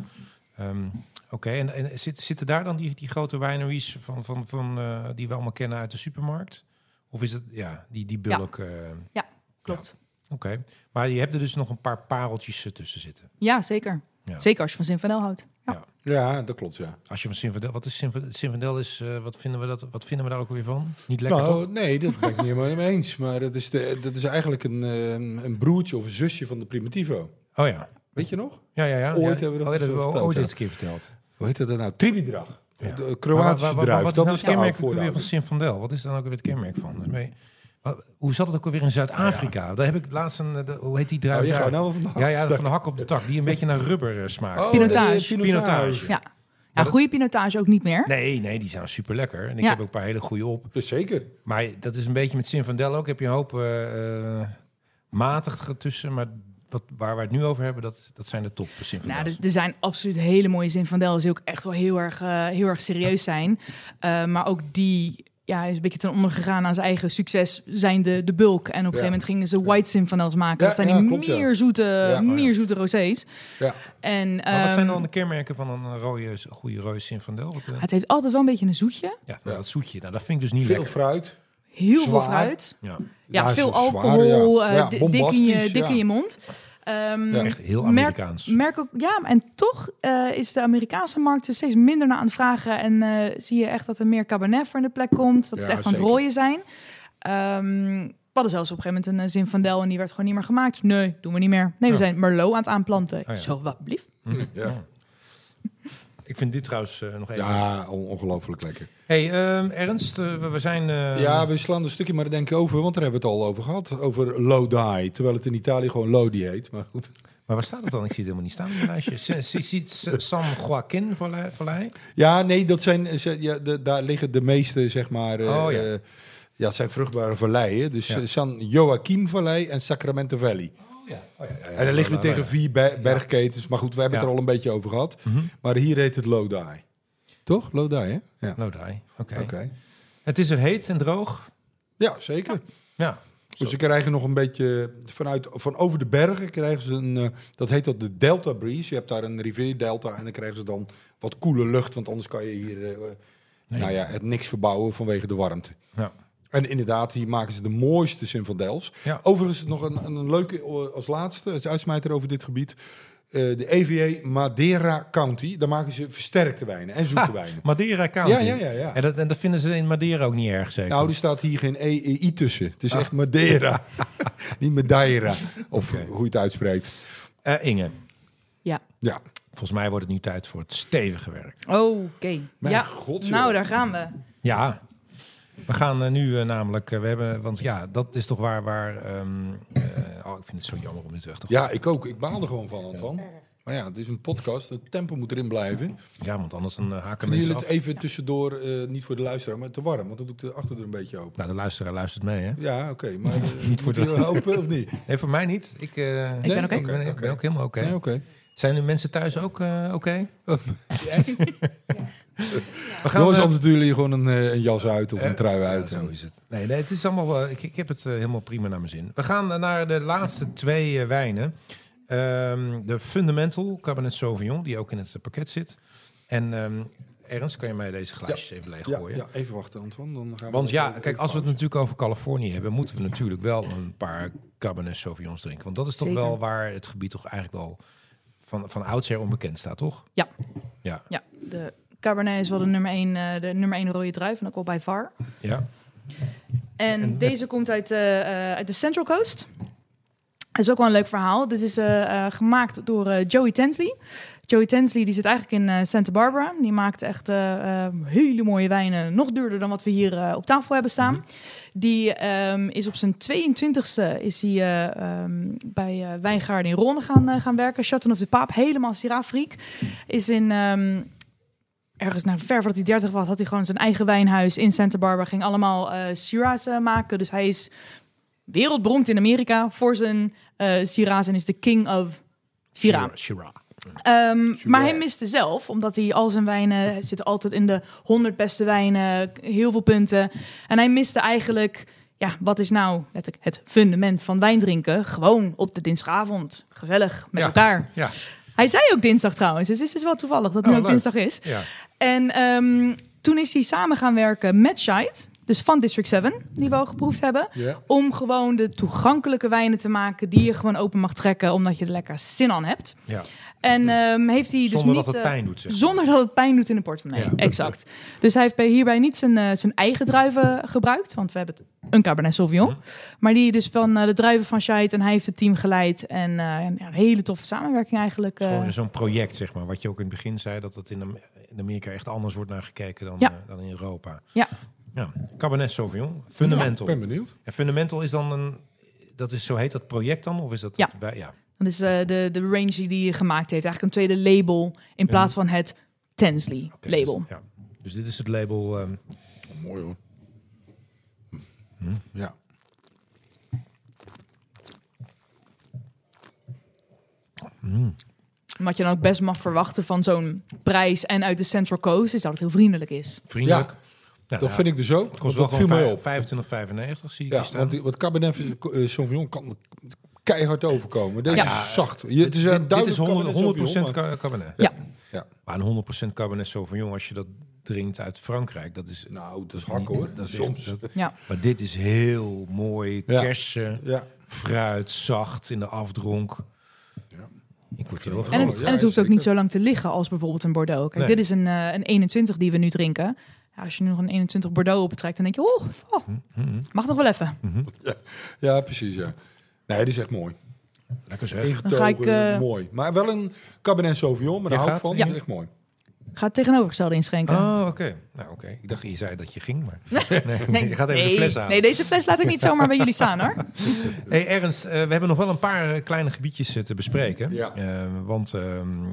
Ehm, Oké, en, en zit, zitten daar dan die, die grote wineries van, van, van, die we allemaal kennen uit de supermarkt? Of is het ja, die, die Ja. bulk? eh, Klopt. Oké, maar je hebt er dus nog een paar pareltjes eh, tussen zitten. Ja, zeker. Ja. Zeker als je van Zinfandel houdt. Ja. Ja, dat klopt, ja. Als je van Zinfandel, wat is? Zinfandel is, eh, wat, vinden we dat, wat vinden we daar ook weer van? Niet lekker nou, toch? nee, dat ben ik niet helemaal mee eens. Maar dat is, de, dat is eigenlijk een, eh, een broertje of een zusje van de Primitivo. Oh ja, Weet je nog? ja, ja. ja. Ooit ja. hebben we dat oh, ja, hebben we verteld, ooit ja. eens een keer verteld. Hoe heet dat nou? Trinidrag. Ja. De Maar Kroatische wat- wat- druif. Wat is dat nou is het de kenmerk weer van Zinfandel? Wat is dan ook weer het kenmerk van? Dus mee, hoe zat het ook alweer in Zuid-Afrika? Daar heb ik laatst een, de- hoe heet die druif Oh, gaat nou vandaag. ja, ja, van de hak op de tak, die een beetje naar rubber eh, smaakt. Oh, Pinotage. de Pinotage. Ja. Ja, goede pinotage ook niet meer. Nee, nee, die zijn super lekker. En ik Ja. heb ook een paar hele goede op. Dus zeker. Maar dat is een beetje met Zinfandel ook. Heb je een hoop eh, eh, matig tussen. Maar wat, waar we het nu over hebben, dat, dat zijn de top Zinfandels. Nou, er, er zijn absoluut hele mooie Zinfandels die ook echt wel heel erg, eh, heel erg serieus zijn. Eh, maar ook die ja, is een beetje ten onder gegaan aan zijn eigen succes, zijn de, de bulk. En op een gegeven moment gingen ze white Zinfandels maken. Ja, dat zijn ja, die klopt, ja. meer zoete, Ja. meer zoete rosés. Ja. En, maar wat zijn ehm, dan de kenmerken van een rode, goede rode Zinfandel? Wat, eh, Het heeft altijd wel een beetje een zoetje. ja, nou, dat zoetje. Nou, dat vind ik dus niet Veel lekker. fruit. Heel Zwaar. veel fruit. Ja, Ja, veel zwaar, alcohol. ja. eh, Ja, dik, in je, bombastisch, dik in ja. je mond. Ehm, Ja. echt heel Merk- Amerikaans. Merk ook, ja, en toch eh, is de Amerikaanse markt er steeds minder naar aan het vragen. En eh, zie je echt dat er meer Cabernet voor in de plek komt. Dat Ja, ze echt van het rooien zijn. Ehm, we hadden zelfs op een gegeven moment een uh, Zinfandel en die werd gewoon niet meer gemaakt. Nee, doen we niet meer. Nee, we zijn Merlot aan het aanplanten. Oh ja. Zo, wat blief. Ja, Ik vind dit trouwens eh, nog even... ja on- ongelooflijk lekker. Hey, ehm, Ernst, eh, we, zijn... eh, Ja, we slaan een stukje maar denk ik over, want daar hebben we het al over gehad. Over Lodi, terwijl het in Italië gewoon Lodi heet. Maar goed. Maar waar staat het dan? Ik zie het helemaal niet staan in mijn lijstje. San Joaquin Vallei? Ja, nee, dat zijn, ze- ja, de, daar liggen de meeste, zeg maar... eh, Oh, ja. eh, ja, het zijn vruchtbare valleien. Dus Ja. eh, San Joaquin Vallei en Sacramento Valley. Oh ja. Oh, ja, ja, ja. en dan liggen we Nou, tegen vier be- bergketens. Maar goed, we hebben het er al een beetje over gehad. Mhm. Maar hier heet het Lodi. Toch? Lodi, hè? Ja. Lodi, oké. Het is er heet en droog. Ja, zeker. Ja. Dus ze krijgen nog een beetje vanuit, van over de bergen krijgen ze een, eh, dat heet dat de Delta Breeze. Je hebt daar een rivierdelta en dan krijgen ze dan wat koele lucht, want anders kan je hier, eh, Nee. nou ja, het niks verbouwen vanwege de warmte. Ja. En inderdaad, hier maken ze de mooiste Zinfandels. Ja. Overigens nog een, een leuke als laatste, als uitsmijter over dit gebied. Eh, de EVA Madeira County, daar maken ze versterkte wijnen en zoete wijnen. Madeira County. Ja, ja, ja, ja. En dat, en dat vinden ze in Madeira ook niet erg, zeker? Nou, er staat hier geen EEI tussen. Het Ah. is echt Madeira. Niet Madeira. Of Oké. hoe je het uitspreekt. Eh, Inge, Ja. Ja. volgens mij wordt het nu tijd voor het stevige werk. Oké. Mijn Ja, god, nou daar gaan we. Ja, we gaan eh, nu eh, namelijk, eh, we hebben, want ja, dat is toch waar, waar ehm, eh, oh, ik vind het zo jammer om dit weg te gooien. Ja, ik ook. Ik baal er gewoon van, Anton. Maar ja, het is een podcast. Het tempo moet erin blijven. Ja, want anders dan eh, haken Kunnen mensen jullie af. het even tussendoor, eh, niet voor de luisteraar, maar te warm? Want dan doe ik de achterdeur een beetje open. Nou, de luisteraar luistert mee, hè? Ja, oké. maar Niet voor de open of niet? Nee, voor mij niet. Ik, eh, Ik ben. Ik ben, ik ben ook helemaal oké. Nee, oké. Zijn nu mensen thuis ook eh, oké? We Jongens, eh, anders jullie gewoon een, eh, een jas uit of een Eh, trui ja, uit. zo is het. Nee, nee het is allemaal. wel- ik, ik heb het helemaal prima naar mijn zin. We gaan naar de laatste twee wijnen. Ehm, de Fundamental Cabernet Sauvignon, die ook in het pakket zit. En ehm, Ernst, kan je mij deze glaasjes even leeg ja, gooien? ja, even wachten, Anton. Dan gaan we Want ja, kijk, als we het natuurlijk over Californië hebben, moeten we natuurlijk wel een paar Cabernet Sauvignons drinken. Want dat is toch Zeker. wel waar het gebied toch eigenlijk wel van, van oudsher onbekend staat, toch? Ja. Ja. Ja, de Cabernet is wel de nummer één, eh, de nummer één rode druif. En ook wel bij VAR. Ja. En, En- deze komt uit, eh, eh, uit de Central Coast. Dat is ook wel een leuk verhaal. Dit is gemaakt door Joey Tensley. Joey Tensley die zit eigenlijk in Santa Barbara. Die maakt echt hele mooie wijnen. Nog duurder dan wat we hier op tafel hebben staan. Die ehm, is op zijn 22e is hij eh, ehm, bij Wijngaarden in Ronde gaan, gaan werken. Chateau of de Paap, helemaal Syrah-freak. Is in... ehm, ergens naar ver voordat hij 30 was, had hij gewoon zijn eigen wijnhuis in Santa Barbara. Ging allemaal Syrah's eh, maken. Dus hij is wereldberoemd in Amerika voor zijn Syrah's en is de king of Syrah. Shiraz. Ehm, maar hij miste zelf, omdat hij al zijn wijnen zit altijd in de 100 beste wijnen, heel veel punten. En hij miste eigenlijk, ja, wat is nou letterlijk het fundament van wijn drinken? Gewoon op de dinsdagavond, gezellig met Ja. elkaar. Ja, Hij zei ook dinsdag trouwens, dus het is wel toevallig dat het Oh, nu ook leuk. dinsdag is. ja. En ehm, toen is hij samen gaan werken met Scheid, dus van District 7, die we al geproefd hebben. Om gewoon de toegankelijke wijnen te maken die je gewoon open mag trekken, omdat je er lekker zin aan hebt. ja. En ehm, heeft hij dus Zonder niet, dat het eh, pijn doet, zeg. Zonder dat het pijn doet in de portemonnee, Ja. exact. Dus hij heeft bij, hierbij niet zijn, eh, zijn eigen druiven gebruikt, want we hebben het een Cabernet Sauvignon. Mhm. Maar die dus van eh, de druiven van Scheid en hij heeft het team geleid. En eh, een hele toffe samenwerking eigenlijk. Het is eh. Gewoon zo'n project, zeg maar. Wat je ook in het begin zei, dat het in, Am- in Amerika echt anders wordt naar gekeken dan, Ja. eh, dan in Europa. Ja. ja. Cabernet Sauvignon, Fundamental. Ik ben benieuwd. En Fundamental is dan een, dat is, zo heet dat project dan? Of is dat Ja. wij- ja. Dat is eh, de, de range die hij gemaakt heeft. Eigenlijk een tweede label in plaats van het Tensley Oké, label. Dus, ja. dus dit is het label. ehm, Mooi hoor. Ja. Wat je dan ook best mag verwachten van zo'n prijs en uit de Central Coast is dat het heel vriendelijk is. vriendelijk. Ja, Ja, Dat vind ik dus ook. Het want kost wel mij gewoon op. 25,95 zie ik Ja, hier staan. want die- wat Cabernet eh, Sauvignon kan keihard overkomen. Deze Ja. is zacht. Je, het is een dit, dit is duidelijk 100%, Cabernet 100% Sauvignon, maar- ca- Cabernet. Ja. Ja. Maar een 100% Cabernet Sauvignon, als je dat drinkt uit Frankrijk, dat is... Nou, dat is hak hoor. Dat is Soms. echt- dat- Ja. maar dit is heel mooi. Ja. Kersen, Ja. fruit, zacht in de afdronk. Ik word hier wel En het, ja, en het hoeft ook niet zo lang te liggen als bijvoorbeeld een Bordeaux. Kijk, Nee. dit is een, eh, een 21 die we nu drinken. Ja, als je nu nog een 21 Bordeaux betrekt, dan denk je, oh, oh, Mhm. mag nog wel even. ja, precies. Ja. Nee, die is echt mooi. Lekker zeg. Ingetogen, ga ik, eh, mooi. Maar wel een Cabernet Sauvignon, maar daar Je hou ik gaat? van. Ja. Die is echt mooi. Ga het tegenovergestelde inschenken. Oh, oké. Nou, oké. Ik dacht, je zei dat je ging, maar... Nee, je gaat even nee, de fles aan. nee, deze fles laat ik niet zomaar bij jullie staan hoor. Hey Ernst, eh, we hebben nog wel een paar eh, kleine gebiedjes eh, te bespreken. Ja. Eh, want eh,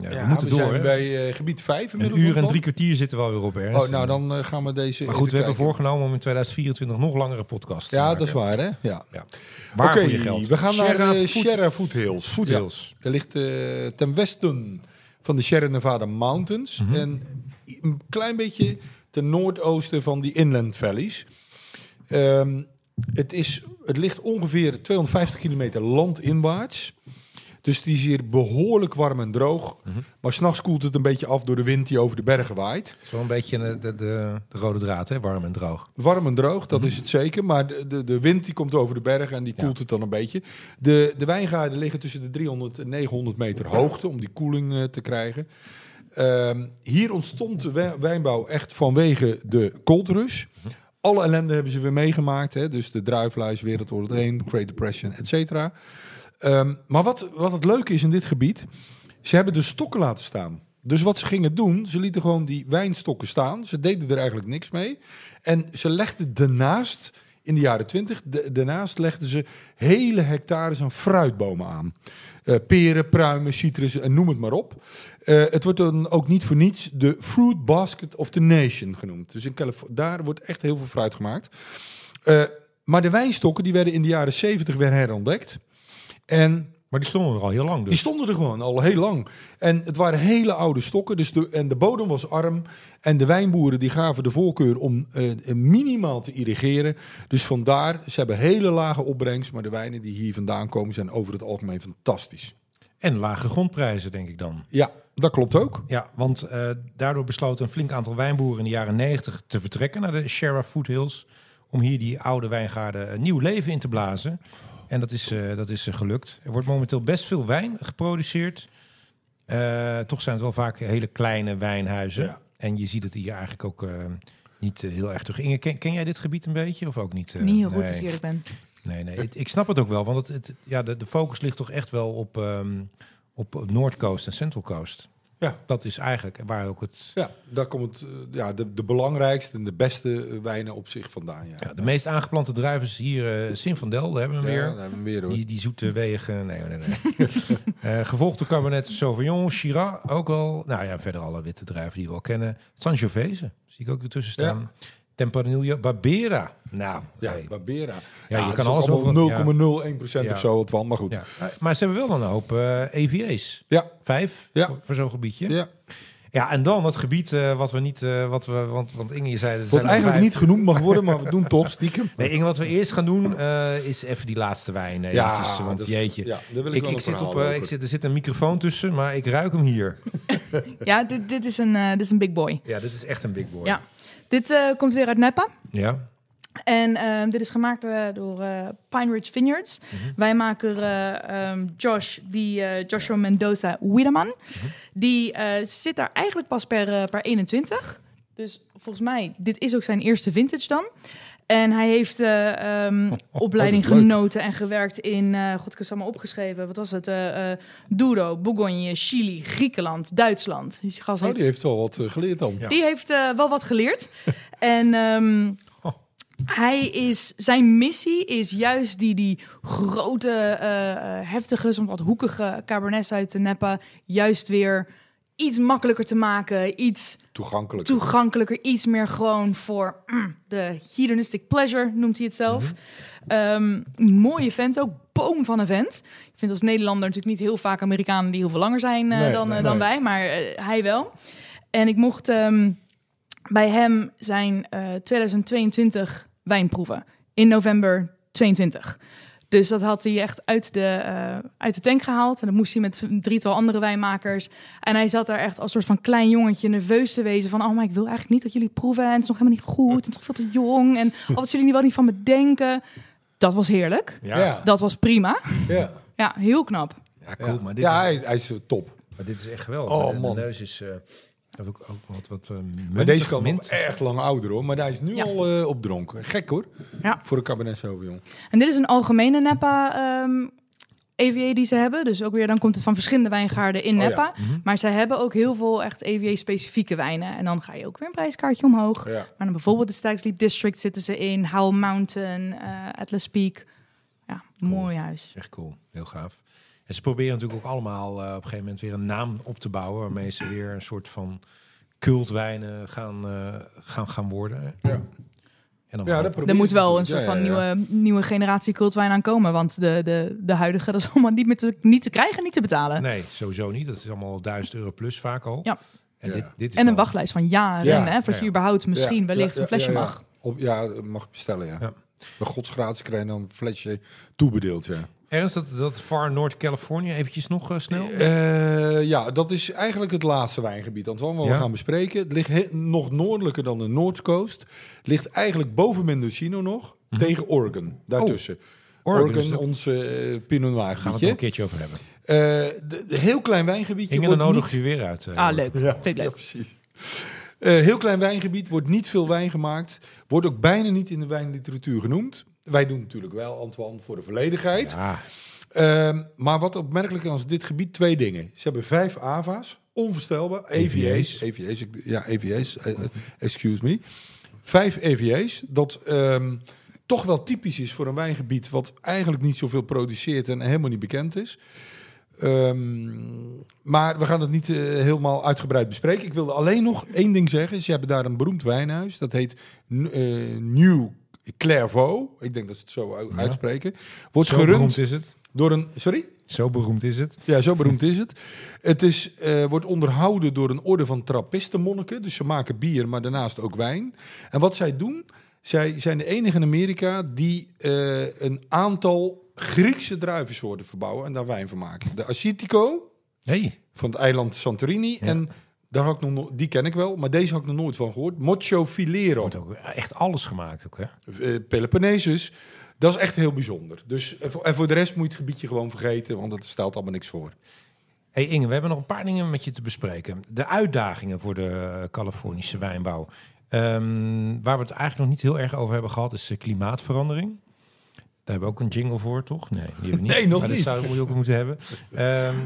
ja, Ja, we moeten we door. zijn bij eh, gebied 5 Een inmiddels. uur en drie kwartier zitten we alweer op, Ernst. Oh, nou dan gaan we deze Maar goed, we hebben voorgenomen om in 2024 nog langere podcasts te Ja, maken. dat is waar hè. Ja. Ja. Waar Oké, voor je geld? we gaan Sierra naar Food- Sierra Foothills. Foothills. Ja, dat ligt eh, ten westen van de Sierra Nevada Mountains. Mhm. En een klein beetje ten noordoosten van die Inland Valleys. Ehm, het, is, het ligt ongeveer 250 kilometer landinwaarts. Dus het is hier behoorlijk warm en droog. Mhm. Maar s'nachts koelt het een beetje af door de wind die over de bergen waait. Zo'n beetje de, de, de, de rode draad, hè? warm en droog. Warm en droog, dat is het zeker. Maar de, de, wind die komt over de bergen en die Ja. koelt het dan een beetje. De, de wijngaarden liggen tussen de 300 en 900 meter hoogte om die koeling eh, te krijgen. Ehm, hier ontstond de wij- wijnbouw echt vanwege de cold rush. Alle ellende hebben ze weer meegemaakt. Hè? Dus de druifluis, Wereldoorlog 1, Great Depression, et cetera. Ehm, maar wat, wat het leuke is in dit gebied, ze hebben de stokken laten staan. Dus wat ze gingen doen, ze lieten gewoon die wijnstokken staan. Ze deden er eigenlijk niks mee. En ze legden daarnaast, in de jaren twintig, daarnaast legden ze hele hectares aan fruitbomen aan. Eh, peren, pruimen, citrussen en noem het maar op. Eh, het wordt dan ook niet voor niets de Fruit Basket of the Nation genoemd. Dus in daar wordt echt heel veel fruit gemaakt. Eh, maar de wijnstokken die werden in de jaren 70 weer herontdekt. En Maar die stonden er al heel lang dus. die stonden er gewoon al heel lang. En het waren hele oude stokken. Dus de, en de bodem was arm. En de wijnboeren die gaven de voorkeur om eh, minimaal te irrigeren. Dus vandaar, ze hebben hele lage opbrengst. Maar de wijnen die hier vandaan komen zijn over het algemeen fantastisch. En lage grondprijzen, denk ik dan. Ja, dat klopt ook. Ja, want eh, daardoor besloten een flink aantal wijnboeren in de jaren 90 te vertrekken naar de Sierra Foothills. Om hier die oude wijngaarden nieuw leven in te blazen. En dat is, eh, dat is eh, gelukt. Er wordt momenteel best veel wijn geproduceerd. Eh, toch zijn het wel vaak hele kleine wijnhuizen. Ja. En je ziet het hier eigenlijk ook. niet heel erg terug. Inge, ken, ken jij dit gebied een beetje of ook niet? eh? Niet heel goed, als ik eerlijk ben. Nee, nee. Ik, ik snap het ook wel, want het, het, ja, de, de focus ligt toch echt wel op, ehm op Noordcoast en Central Coast. Ja. Dat is eigenlijk waar ook het... Ja, daar komt het, eh, ja, de, de belangrijkste en de beste wijnen op zich vandaan. Ja, Ja, de meest aangeplante druiven is hier uh, Zinfandel, daar hebben we hem Ja, hebben we weer hoor. Die, die zoete wegen. Nee, nee, nee. Eh, gevolgd door Cabernet Sauvignon, Shiraz, ook wel. Nou ja, verder alle witte druiven die we al kennen. Sangiovese, zie ik ook ertussen staan. Tempranillo, Barbera. Nou, Ja, hey. Barbera. Ja, je kan alles over- 0,01% Ja. of zo, wat wel, maar goed. Ja. Maar ze hebben wel een hoop eh EVA's. Ja. Vijf Ja. voor, voor zo'n gebiedje. Ja. Ja, en dan het gebied eh, wat we niet, eh, wat we, want, want Inge, je zei... er Wat zijn eigenlijk vijf. niet genoemd mag worden, maar we doen toch stiekem. Nee, Inge, wat we eerst gaan doen eh, is even die laatste wijn. eh, eventjes, want dat- jeetje. Ja, daar wil ik, zit op, ik zit, er zit een microfoon tussen, maar ik ruik hem hier. Ja, dit, dit, is een, eh, dit is een big boy. Ja, dit is echt een big boy. Ja. Dit eh, komt weer uit Napa. Ja? En ehm, dit is gemaakt eh, door eh, Pine Ridge Vineyards. Wijnmaker eh, ehm, Josh, die, Joshua Mendoza Wiedemann. Die eh, zit daar eigenlijk pas per, per 21. Dus volgens mij, dit is ook zijn eerste vintage dan. En hij heeft eh, ehm, opleiding genoten en gewerkt in, eh god, ik heb ze allemaal opgeschreven. Wat was het? eh Douro, Bourgogne, Chili, Griekenland, Duitsland. Die gast Oh, heeft die heeft wel wat geleerd dan. Ja. die heeft wel wat geleerd. en ehm, Oh. hij is, zijn missie is juist die, die grote, heftige, soms wat hoekige Cabernets uit de Napa juist weer iets makkelijker te maken, iets Toegankelijk. toegankelijker, iets meer gewoon voor mm, de hedonistic pleasure, noemt hij het zelf. Ehm, mooie vent ook, boom van een vent. Ik vind als Nederlander natuurlijk niet heel vaak Amerikanen die heel veel langer zijn eh, Nee, dan, eh, nee, dan nee. wij, maar eh, hij wel. En ik mocht ehm, bij hem zijn eh 2022 wijn proeven in november 22. Dus dat had hij echt uit de, eh, uit de tank gehaald. En dat moest hij met een drietal andere wijnmakers. En hij zat daar echt als soort van klein jongetje nerveus te wezen. Van, oh, maar ik wil eigenlijk niet dat jullie het proeven. En het is nog helemaal niet goed. En nog veel te jong. En oh, wat zullen jullie wel niet van me denken? Dat was heerlijk. Ja. Dat was prima. Ja, Ja, heel knap. cool. ja. Maar, dit ja is, hij, hij is top. maar dit is echt geweldig. Oh, de man. neus is... eh heb ik ook wat, wat eh, Maar deze kan nog mint. erg lang ouder hoor. Maar hij is nu Ja. al eh, op dronk. Gek hoor. Ja. Voor een Cabernet Sauvignon. En dit is een algemene Napa ehm EVA die ze hebben. Dus ook weer, dan komt het van verschillende wijngaarden in Oh ja. Napa. Mhm. Maar zij hebben ook heel veel echt EVA-specifieke wijnen. En dan ga je ook weer een prijskaartje omhoog. Ja. Maar dan bijvoorbeeld de Stag Sleep District zitten ze in. Howl Mountain, eh, Atlas Peak. Ja, mooi huis. Echt cool, heel gaaf. En ze proberen natuurlijk ook allemaal eh, op een gegeven moment weer een naam op te bouwen... waarmee ze weer een soort van cultwijnen gaan, eh, gaan, gaan worden. Ja. En dan Ja, dat Er moet wel een soort Ja, van ja, ja. Nieuwe, nieuwe generatie cultwijn aankomen. Want de, de, de huidige, dat is allemaal niet, meer te, niet te krijgen, niet te betalen. Nee, sowieso niet. Dat is allemaal 1000 euro plus vaak al. Ja. En Ja. dit, dit is En een wachtlijst van jaren, Ja, hè, voordat ja. je überhaupt misschien Ja, wellicht ja, een flesje ja, ja. mag. Op, ja, mag bestellen, ja. Ja. Bij godsgratie krijg je dan een flesje toebedeeld, ja. Ernst, dat, dat Far North California, eventjes nog eh, snel. Eh, ja, dat is eigenlijk het laatste wijngebied, Antoine, wat Ja. we gaan bespreken. Het ligt he- nog noordelijker dan de Noordcoast. Ligt eigenlijk boven Mendocino nog, tegen Oregon, daartussen. Mhm. Oh, Oregon, Oregon, is onze eh, Pinot Noir gaan we het een keertje over hebben. Eh, de, de heel klein wijngebiedje Inge, dan nodig niet... je weer uit. Ah, leuk. Ja, Vind ik leuk. ja, precies. Eh, heel klein wijngebied, wordt niet veel wijn gemaakt. Wordt ook bijna niet in de wijnliteratuur genoemd. Wij doen natuurlijk wel, Antoine, voor de volledigheid. Ja, Ehm, maar wat opmerkelijk is dit gebied, twee dingen. Ze hebben vijf AVA's, onvoorstelbaar. EVA's. EVA's. Ja, EVA's, eh, eh, excuse me. Vijf EVA's, dat ehm, toch wel typisch is voor een wijngebied... wat eigenlijk niet zoveel produceert en helemaal niet bekend is. Ehm, maar we gaan het niet eh, helemaal uitgebreid bespreken. Ik wilde alleen nog één ding zeggen. Ze hebben daar een beroemd wijnhuis. Dat heet eh, New Clairvaux. Ik denk dat ze het zo uitspreken. Wordt zo gerund beroemd is het. door een... Sorry? Zo beroemd is het. Ja, zo beroemd is het. Het is, eh, wordt onderhouden door een orde van trappistenmonniken. Dus ze maken bier, maar daarnaast ook wijn. En wat zij doen, zij zijn de enige in Amerika die eh, een aantal Griekse druivensoorten verbouwen en daar wijn van maken. De Assyrtiko Hey, van het eiland Santorini. Ja. En daar had ik nog, no- die ken ik wel, maar deze had ik nog nooit van gehoord. Mocho Filero. wordt ook echt alles gemaakt ook, hè? eh, Peloponnesus. Dat is echt heel bijzonder. Dus, en voor, en voor de rest moet je het gebiedje gewoon vergeten, want dat stelt allemaal niks voor. Hey Inge, we hebben nog een paar dingen met je te bespreken. De uitdagingen voor de Californische wijnbouw. Ehm, waar we het eigenlijk nog niet heel erg over hebben gehad, is eh, klimaatverandering. Daar hebben we ook een jingle voor, toch? Nee, die hebben we niet. Nee, nog maar niet. Dat zouden we ook moeten hebben. Ehm,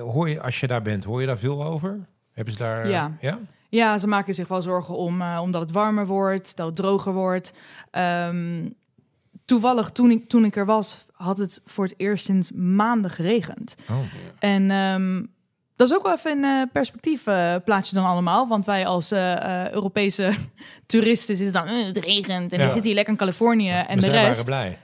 hoor je, als je daar bent, hoor je daar veel over? Hebben ze daar... Ja. ja? Ja, ze maken zich wel zorgen om, eh, omdat het warmer wordt, dat het droger wordt. Ehm, toevallig, toen ik, toen ik er was, had het voor het eerst sinds maanden geregend. Oh. En ehm, dat is ook wel even een eh, perspectief eh, plaats je dan allemaal. Want wij als eh, eh, Europese toeristen zitten dan, "Eh, het regent en Ja. je zit hier lekker in Californië. En Maar de zij waren rest, blij.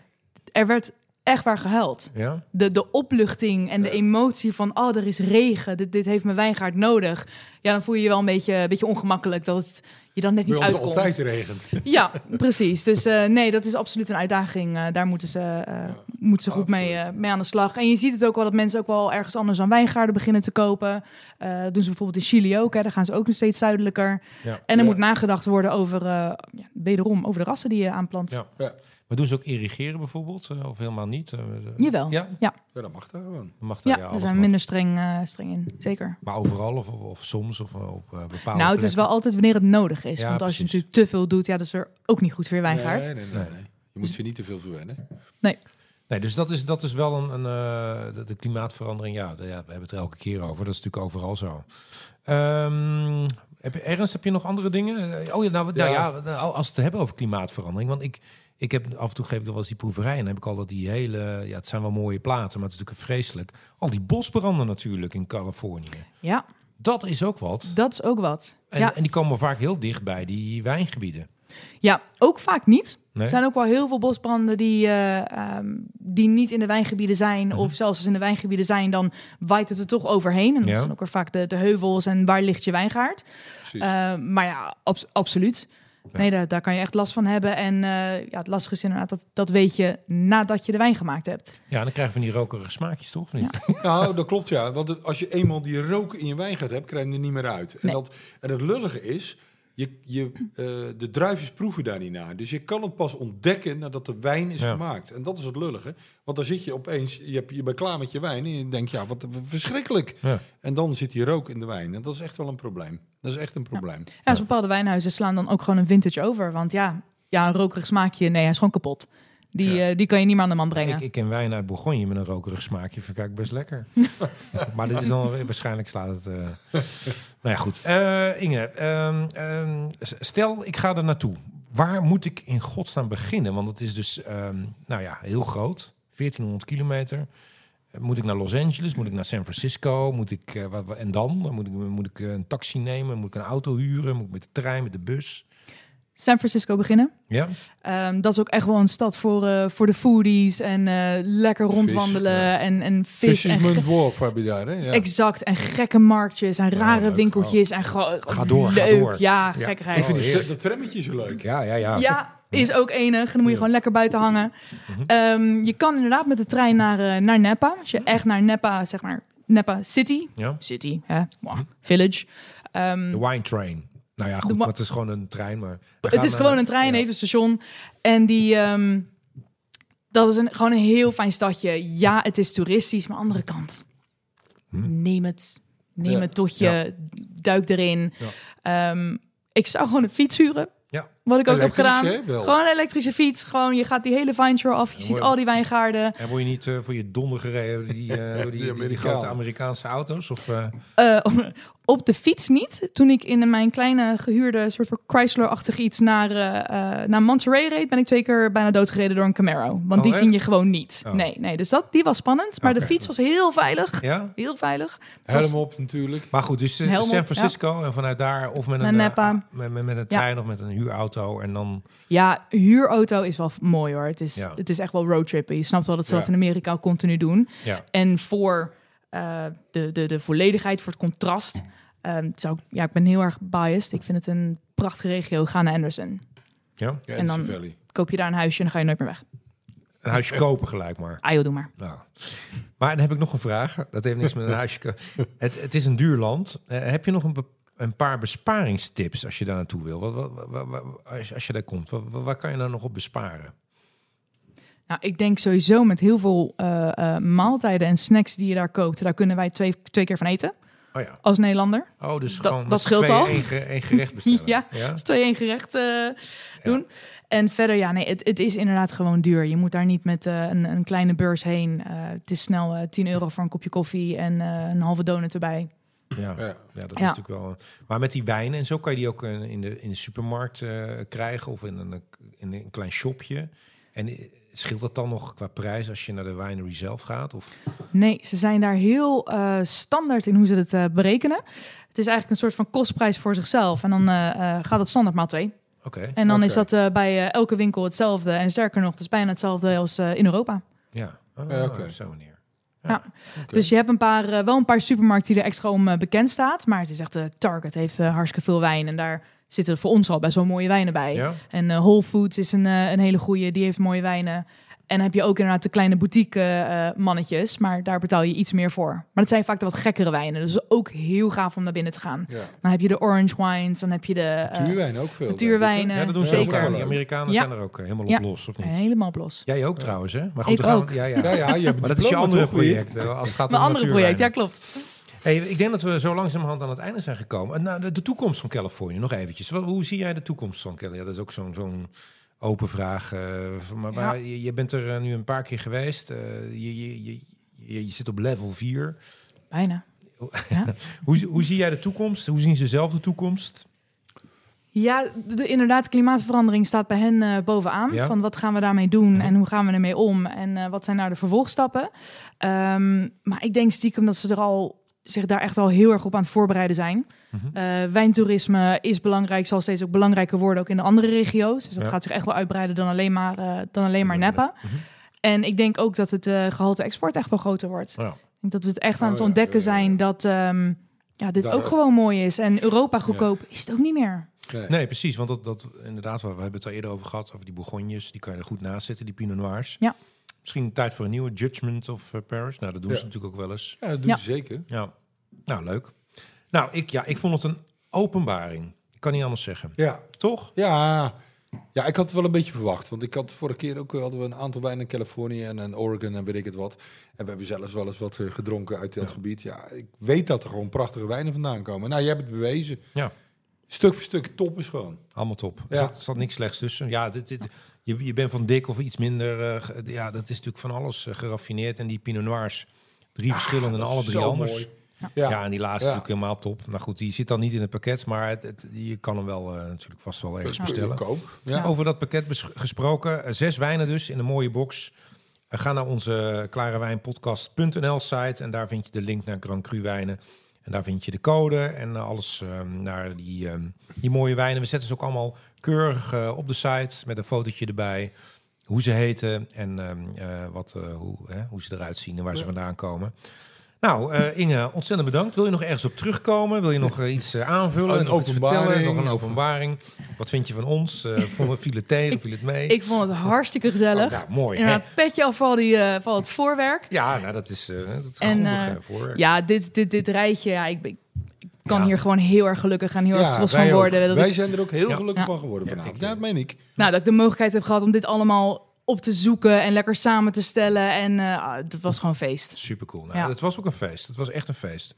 er werd echt waar gehuild. Ja? De, de opluchting en de emotie van, oh, er is regen, dit, dit heeft mijn wijngaard nodig. Ja, dan voel je je wel een beetje, een beetje ongemakkelijk dat het je dan net niet uitkomt. altijd regent. Ja, precies. Dus eh, nee, dat is absoluut een uitdaging. Eh, daar moeten ze, eh, moeten ze goed mee, mee aan de slag. En je ziet het ook wel dat mensen ook wel ergens anders aan wijngaarden beginnen te kopen. Dat doen ze bijvoorbeeld in Chili ook. Hè. Daar gaan ze ook nog steeds zuidelijker. Ja. En er Ja. moet nagedacht worden over, ja, wederom, over de rassen die je aanplant. Ja. Ja. Maar doen ze ook irrigeren bijvoorbeeld? eh, Of helemaal niet? Eh, Jawel. Ja? Ja, dat mag daar gewoon. Mag dat, Ja, ja, zijn mag. minder streng, eh, streng in. Zeker. Maar overal of, of, of soms of op eh, bepaalde nou, het is wel altijd wanneer het nodig is. Ja, Want als je natuurlijk te veel doet, ja, dat is er ook niet goed voor je wijngaard. Nee, nee, nee, nee. Je moet ze niet te veel verwennen. Nee, dus dat is, dat is wel een, een eh, de, de klimaatverandering. Ja, de- ja, we hebben het er elke keer over. Dat is natuurlijk overal zo. Ehm, heb je, Ernst, heb je nog andere dingen? Oh ja, nou, nou Ja. ja, nou, als we het hebben over klimaatverandering. Want ik, ik heb af en toe geef ik nog wel eens die proeverij. En dan heb ik altijd die hele. Ja, het zijn wel mooie platen, maar het is natuurlijk vreselijk. Al die bosbranden natuurlijk in Californië. Ja, Dat is ook wat. dat is ook wat. En, ja. en die komen vaak heel dicht bij die wijngebieden. ja, ook vaak niet. Nee? Er zijn ook wel heel veel bosbranden die, eh, ehm, die niet in de wijngebieden zijn. Mhm. Of zelfs als in de wijngebieden zijn, dan waait het er toch overheen. En dat Ja. zijn ook weer vaak de, de heuvels en waar ligt je wijngaard. Precies. Eh, maar ja, abs- absoluut. Ja. Nee, daar, daar kan je echt last van hebben. En eh, ja, het lastige is inderdaad, dat, dat weet je nadat je de wijn gemaakt hebt. Ja, dan krijgen we die rokerige smaakjes, toch? Niet? Nou, dat klopt ja. Want als je eenmaal die rook in je wijngaard hebt, krijg je er niet meer uit. En, Nee. dat, en het lullige is, je, je, eh, de druifjes proeven daar niet naar. Dus je kan het pas ontdekken nadat de wijn is Ja. gemaakt. En dat is het lullige. Want dan zit je opeens, je, hebt, je bent klaar met je wijn en je denkt, ja, wat verschrikkelijk. Ja. En dan zit die rook in de wijn. En dat is echt wel een probleem. Dat is echt een probleem. Ja, dus bepaalde wijnhuizen slaan dan ook gewoon een vintage over. Want ja, ja een rokerig smaakje, nee, hij is gewoon kapot. Die, Ja. eh, die kan je niet meer aan de man brengen. Ik, ik ken wijn uit Bourgogne met een rokerig smaakje. Vind ik eigenlijk best lekker. maar dit is dan waarschijnlijk slaat het. eh nou ja, goed. Eh, Inge, ehm, ehm, stel ik ga er naartoe. Waar moet ik in godsnaam beginnen? Want het is dus, ehm, nou ja, heel groot. 1400 kilometer. Moet ik naar Los Angeles? Moet ik naar San Francisco? Moet ik, wat, wat- en dan? Moet ik, moet ik een taxi nemen? Moet ik een auto huren? Moet ik met de trein, met de bus? San Francisco beginnen. Ja? Ehm, dat is ook echt wel een stad voor, eh, voor de foodies en eh, lekker rondwandelen ja. en, en vis. En Fisherman's Wharf heb je daar, hè? Ja. Exact, en gekke marktjes en rare winkeltjes en gewoon Ga door, ga leuk. door. Ja, gekkigheid. Ik vind Oh, die, heerlijk. dat trammetje zo leuk. Ja, ja, ja. Ja, is ook enig. Dan moet je Ja. gewoon lekker buiten hangen. Mhm. Ehm, je kan inderdaad met de trein naar, eh, naar Napa. Als je echt naar Napa, zeg maar, Napa City. ja? City, hè? Wow, Village. Ehm, De wine train. Nou ja, goed, maar het is gewoon een trein. Maar het is naar- gewoon een trein, ja. heeft een station. En die, ehm, dat is een, gewoon een heel fijn stadje. Ja, het is toeristisch, maar andere kant. Hm. Neem het. Neem Ja. het tot je, duik erin. Ja. Ehm, ik zou gewoon een fiets huren. Ja. Wat ik ook heb gedaan. Wel. Gewoon een elektrische fiets. Gewoon, je gaat die hele Vine Shore af. Je En ziet al die wijngaarden. En word je niet eh, voor je donder gereden door die, eh, door die, die, grote Amerikaanse auto's? Of, Eh, op de fiets niet. Toen ik in mijn kleine gehuurde soort van Chrysler-achtig iets naar, eh, eh, naar Monterey reed, ben ik twee keer bijna doodgereden door een Camaro. Want Oh, die echt? zien je gewoon niet. Oh. Nee, nee, dus dat, die was spannend. Maar de fiets was heel veilig. ja? Heel veilig. Was- Helm op natuurlijk. Maar goed, dus eh, Helm San Francisco en vanuit daar of met een, met, met, met een trein of met een huurauto. En dan, Ja, huurauto is wel mooi hoor. Het is, Ja. het is echt wel roadtrippen. Je snapt wel dat ze Ja. dat in Amerika al continu doen. ja. En voor eh, de, de, de volledigheid, voor het contrast, ehm, zou ja, ik ben heel erg biased. Ik vind het een prachtige regio. Ga naar Anderson. ja? Ja, En dan- Valley. Koop je daar een huisje en dan ga je nooit meer weg. Een huisje kopen gelijk maar. Ah joh, doe maar. Nou. Maar dan heb ik nog een vraag. Dat heeft niks met een huisje. Het, het is een duur land. Eh, heb je nog een, een paar besparingstips als je daar naartoe wil? Wat, wat, wat- wat- als, als je daar komt, wat, wat- waar kan je nou nog op besparen? Nou, ik denk sowieso met heel veel eh, eh, maaltijden en snacks die je daar koopt, daar kunnen wij twee, twee keer van eten. Oh ja. als Nederlander. Oh, dus gewoon dat scheelt tweeën al. één, ge- één gerecht bestellen. Ja. ja? Dus twee één gerecht eh, doen. En verder, ja, nee, het, het is inderdaad gewoon duur. Je moet daar niet met eh, een, een kleine beurs heen. Eh, het is snel eh 10 euro voor een kopje koffie en eh, een halve donut erbij. Ja. Ja. Ja, dat is natuurlijk wel. Maar met die wijnen en zo kan je die ook in de, in de supermarkt eh, krijgen of in een, in een klein shopje. En scheelt dat dan nog qua prijs als je naar de winery zelf gaat? Of Nee, ze zijn daar heel eh, standaard in hoe ze het eh, berekenen. Het is eigenlijk een soort van kostprijs voor zichzelf. En dan eh, eh, gaat het standaard maal twee. oké, En dan is dat eh, bij elke winkel hetzelfde. En sterker nog, het is bijna hetzelfde als eh, in Europa. ja, oh, Ja, oké. zo meneer. Ja. Oké. Dus je hebt een paar, eh, wel een paar supermarkten die er extra om bekend staat. Maar het is echt, eh, Target heeft hartstikke veel wijn. En daar zitten voor ons al best wel mooie wijnen bij. Ja? En eh, Whole Foods is een, eh, een hele goede, die heeft mooie wijnen. En dan heb je ook inderdaad de kleine boutique eh, mannetjes, maar daar betaal je iets meer voor. Maar dat zijn vaak de wat gekkere wijnen, dus ook heel gaaf om naar binnen te gaan. Ja. Dan heb je de orange wines, dan heb je de eh, Natuurwijn ook veel. natuurwijnen. ja, dat doen ze zeker. ook aan. Die Amerikanen Ja. zijn er ook helemaal op los, of niet? helemaal blos. Jij ook trouwens, hè? Maar goed, Ik gaan ook. ja, ja. Ja, ja, je hebt Maar dat is je andere project, als het gaat Mijn om andere project, ja natuurwijnen. klopt. Hey, ik denk dat we zo langzamerhand aan het einde zijn gekomen. En Nou, de, de toekomst van Californië, nog eventjes. Hoe zie jij de toekomst van Californië? Ja, dat is ook zo'n zo'n open vraag. eh, maar Ja. maar je, je bent er eh, nu een paar keer geweest. eh, je, je, je, zit op level 4. Bijna. Ja. Hoe, hoe zie jij de toekomst? Hoe zien ze zelf de toekomst? Ja, de, inderdaad, klimaatverandering staat bij hen bovenaan. Ja. Van wat gaan we daarmee doen Mhm. en hoe gaan we ermee om en wat zijn nou de vervolgstappen. Ehm, maar ik denk stiekem dat ze er al zich daar echt al heel erg op aan het voorbereiden zijn. Mhm. Eh, wijntoerisme is belangrijk, zal steeds ook belangrijker worden, ook in de andere regio's. Dus dat Ja. gaat zich echt wel uitbreiden dan alleen maar, eh, dan alleen maar Napa. Mhm. En ik denk ook dat het eh, gehalte export echt wel groter wordt. Ja. Ik denk dat we het echt aan Oh het ja, ontdekken ja, ja, ja. zijn dat ehm, ja, dit Daar- ook gewoon mooi is. En Europa goedkoop is het ook niet meer. Nee. Nee, precies. Want dat, dat inderdaad, we hebben het al eerder over gehad, over die Bourgognes. Die kan je er goed naast zitten, die Pinot Noirs. Ja. Misschien tijd voor een nieuwe Judgment of eh, Paris. Nou, dat doen Ja. ze natuurlijk ook wel eens. Ja, dat doen Ja. ze zeker. Ja, nou leuk. Nou, ik, ja, ik vond het een openbaring. Ik kan niet anders zeggen. Ja. Toch? Ja. ja, ik had het wel een beetje verwacht. Want ik had vorige keer ook hadden we een aantal wijnen in Californië en, en Oregon en weet ik het wat. En we hebben zelfs wel eens wat eh, gedronken uit dat gebied. Ja, ik weet dat er gewoon prachtige wijnen vandaan komen. Nou, jij hebt het bewezen. Ja. Stuk voor stuk top is gewoon. Allemaal top. Er Ja. zat, er zat niks slechts tussen. Ja, dit, dit, je, je bent van dik of iets minder. eh, ja, dat is natuurlijk van alles eh, geraffineerd. En die Pinot Noirs, drie verschillende en Ah, alle drie anders. mooi. Ja. Ja, en die laatste Ja. is natuurlijk helemaal top. Nou goed, die zit dan niet in het pakket, maar het, het- je kan hem wel eh, natuurlijk vast wel ergens bestellen. Ja. Ja. Over dat pakket gesproken, zes wijnen dus in een mooie box. Ga naar onze klarewijnpodcast.nl site en daar vind je de link naar Grand Cru wijnen. En daar vind je de code en eh, alles ehm, naar die, ehm, die mooie wijnen. We zetten ze ook allemaal keurig eh, op de site met een fotootje erbij. Hoe ze heten en ehm, eh, wat, hoe, hè, hoe ze eruit zien en waar ze vandaan komen. Nou, eh, Inge, ontzettend bedankt. Wil je nog ergens op terugkomen? Wil je nog eh, iets eh, aanvullen? Een nog iets vertellen? Nog een of- openbaring? Wat vind je van ons? Eh vond het, viel het tegen? Viel het mee? Ik vond het hartstikke gezellig. Oh, nou, mooi. hè? Inderdaad, petje af al die, voor het voorwerk. Ja, nou, dat is, dat is En, grondig eh, eh, voor. Ja, dit, dit, dit rijtje, ja, ik, ben- ik kan Ja. hier gewoon heel erg gelukkig en heel erg trots van worden. Wij zijn er ook heel Ja. gelukkig Ja. van geworden Ja, vanavond. Ja, dat meen ik. nou, dat ik de mogelijkheid heb gehad om dit allemaal op te zoeken en lekker samen te stellen. En eh, ah, het was gewoon feest. Super cool. Nou, Ja. Het was ook een feest. Het was echt een feest.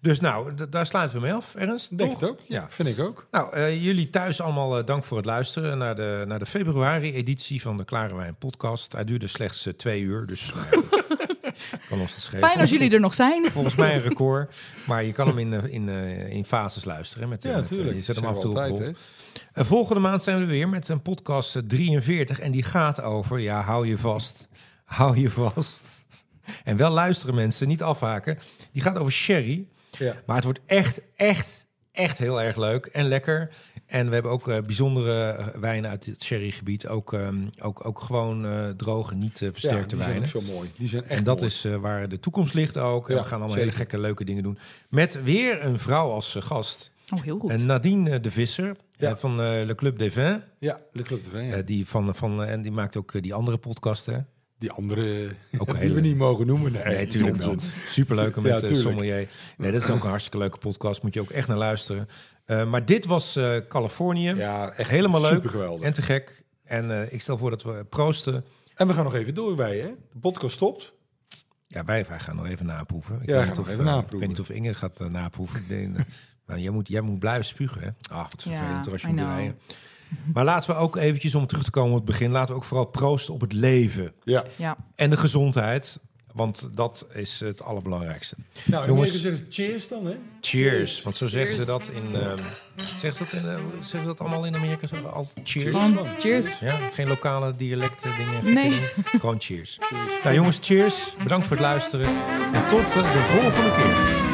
Dus nou, d- daar sluiten we mee af, Ernst. Denk toch? het ook. Ja, Ja. vind ik ook. Nou, eh, jullie thuis allemaal eh, dank voor het luisteren naar de, naar de februari-editie van de Klare Wijn podcast. Hij duurde slechts eh, twee uur, dus nou kan ons het schelen. Fijn als jullie er nog zijn. Volgens mij een record, maar je kan hem in, eh, in, eh, in fases luisteren. Met, eh, Ja, met, eh, natuurlijk. je zet hem af en toe op Eh, volgende maand zijn we weer met een podcast eh, 43. En die gaat over, ja, hou je vast. Hou je vast. En wel luisteren mensen, niet afhaken. Die gaat over sherry. Ja. Maar het wordt echt, echt, echt heel erg leuk en lekker. En we hebben ook eh, bijzondere eh, wijnen uit het sherrygebied. Ook, ehm, ook, ook gewoon eh, droge, niet eh, Ja, versterkte die zijn wijnen. ook zo mooi. Die zijn echt En dat mooi. is eh, waar de toekomst ligt ook. En we gaan allemaal zeker. hele gekke, leuke dingen doen. Met weer een vrouw als eh, gast. Oh, heel goed. En Nadine eh, de Visser Ja. eh, van eh, Le Club des Vins. Ja, de Club. Ja. Eh, die van, van, en die maakt ook die andere podcasten. die andere Ook die we niet mogen noemen. Nee, Nee, tuurlijk wel. onzin. Superleuk met Ja, eh, tuurlijk. sommelier. Nee, dat is ook een hartstikke leuke podcast. Moet je ook echt naar luisteren. Eh, maar dit was eh, Californië. Ja, echt Helemaal leuk. supergeweldig. En te gek. En eh, ik stel voor dat we proosten. En we gaan nog even door bij, hè? De podcast stopt. Ja, wij, wij gaan nog even naproeven. Ik Ja, weet niet of, even naproeven. Ik weet niet of Inge gaat naproeven. Maar jij, moet, jij moet blijven spugen, hè? Ah, wat vervelend als je moet rijden. Maar laten we ook eventjes, om terug te komen op het begin... laten we ook vooral proosten op het leven Ja. Ja. en de gezondheid. Want dat is het allerbelangrijkste. Nou, Jongens. zeggen cheers dan, hè? Cheers. Want zo zeggen ze dat in... ehm zeggen, ze dat in eh, zeggen ze dat allemaal in Amerika? Zo, al cheers? Cheers. Cheers. Ja, geen lokale dialecten dingen. Nee. dingen. Gewoon cheers. Nou jongens, cheers. Bedankt voor het luisteren. En tot eh, de volgende keer.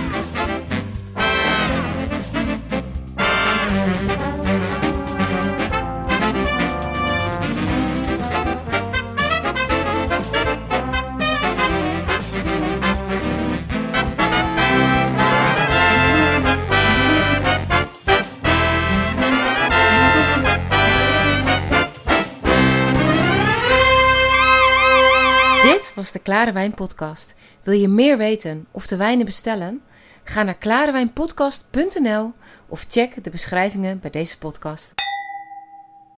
Was de Klare Wijn Podcast. Wil je meer weten of de wijnen bestellen? Ga naar klarewijnpodcast.nl of check de beschrijvingen bij deze podcast.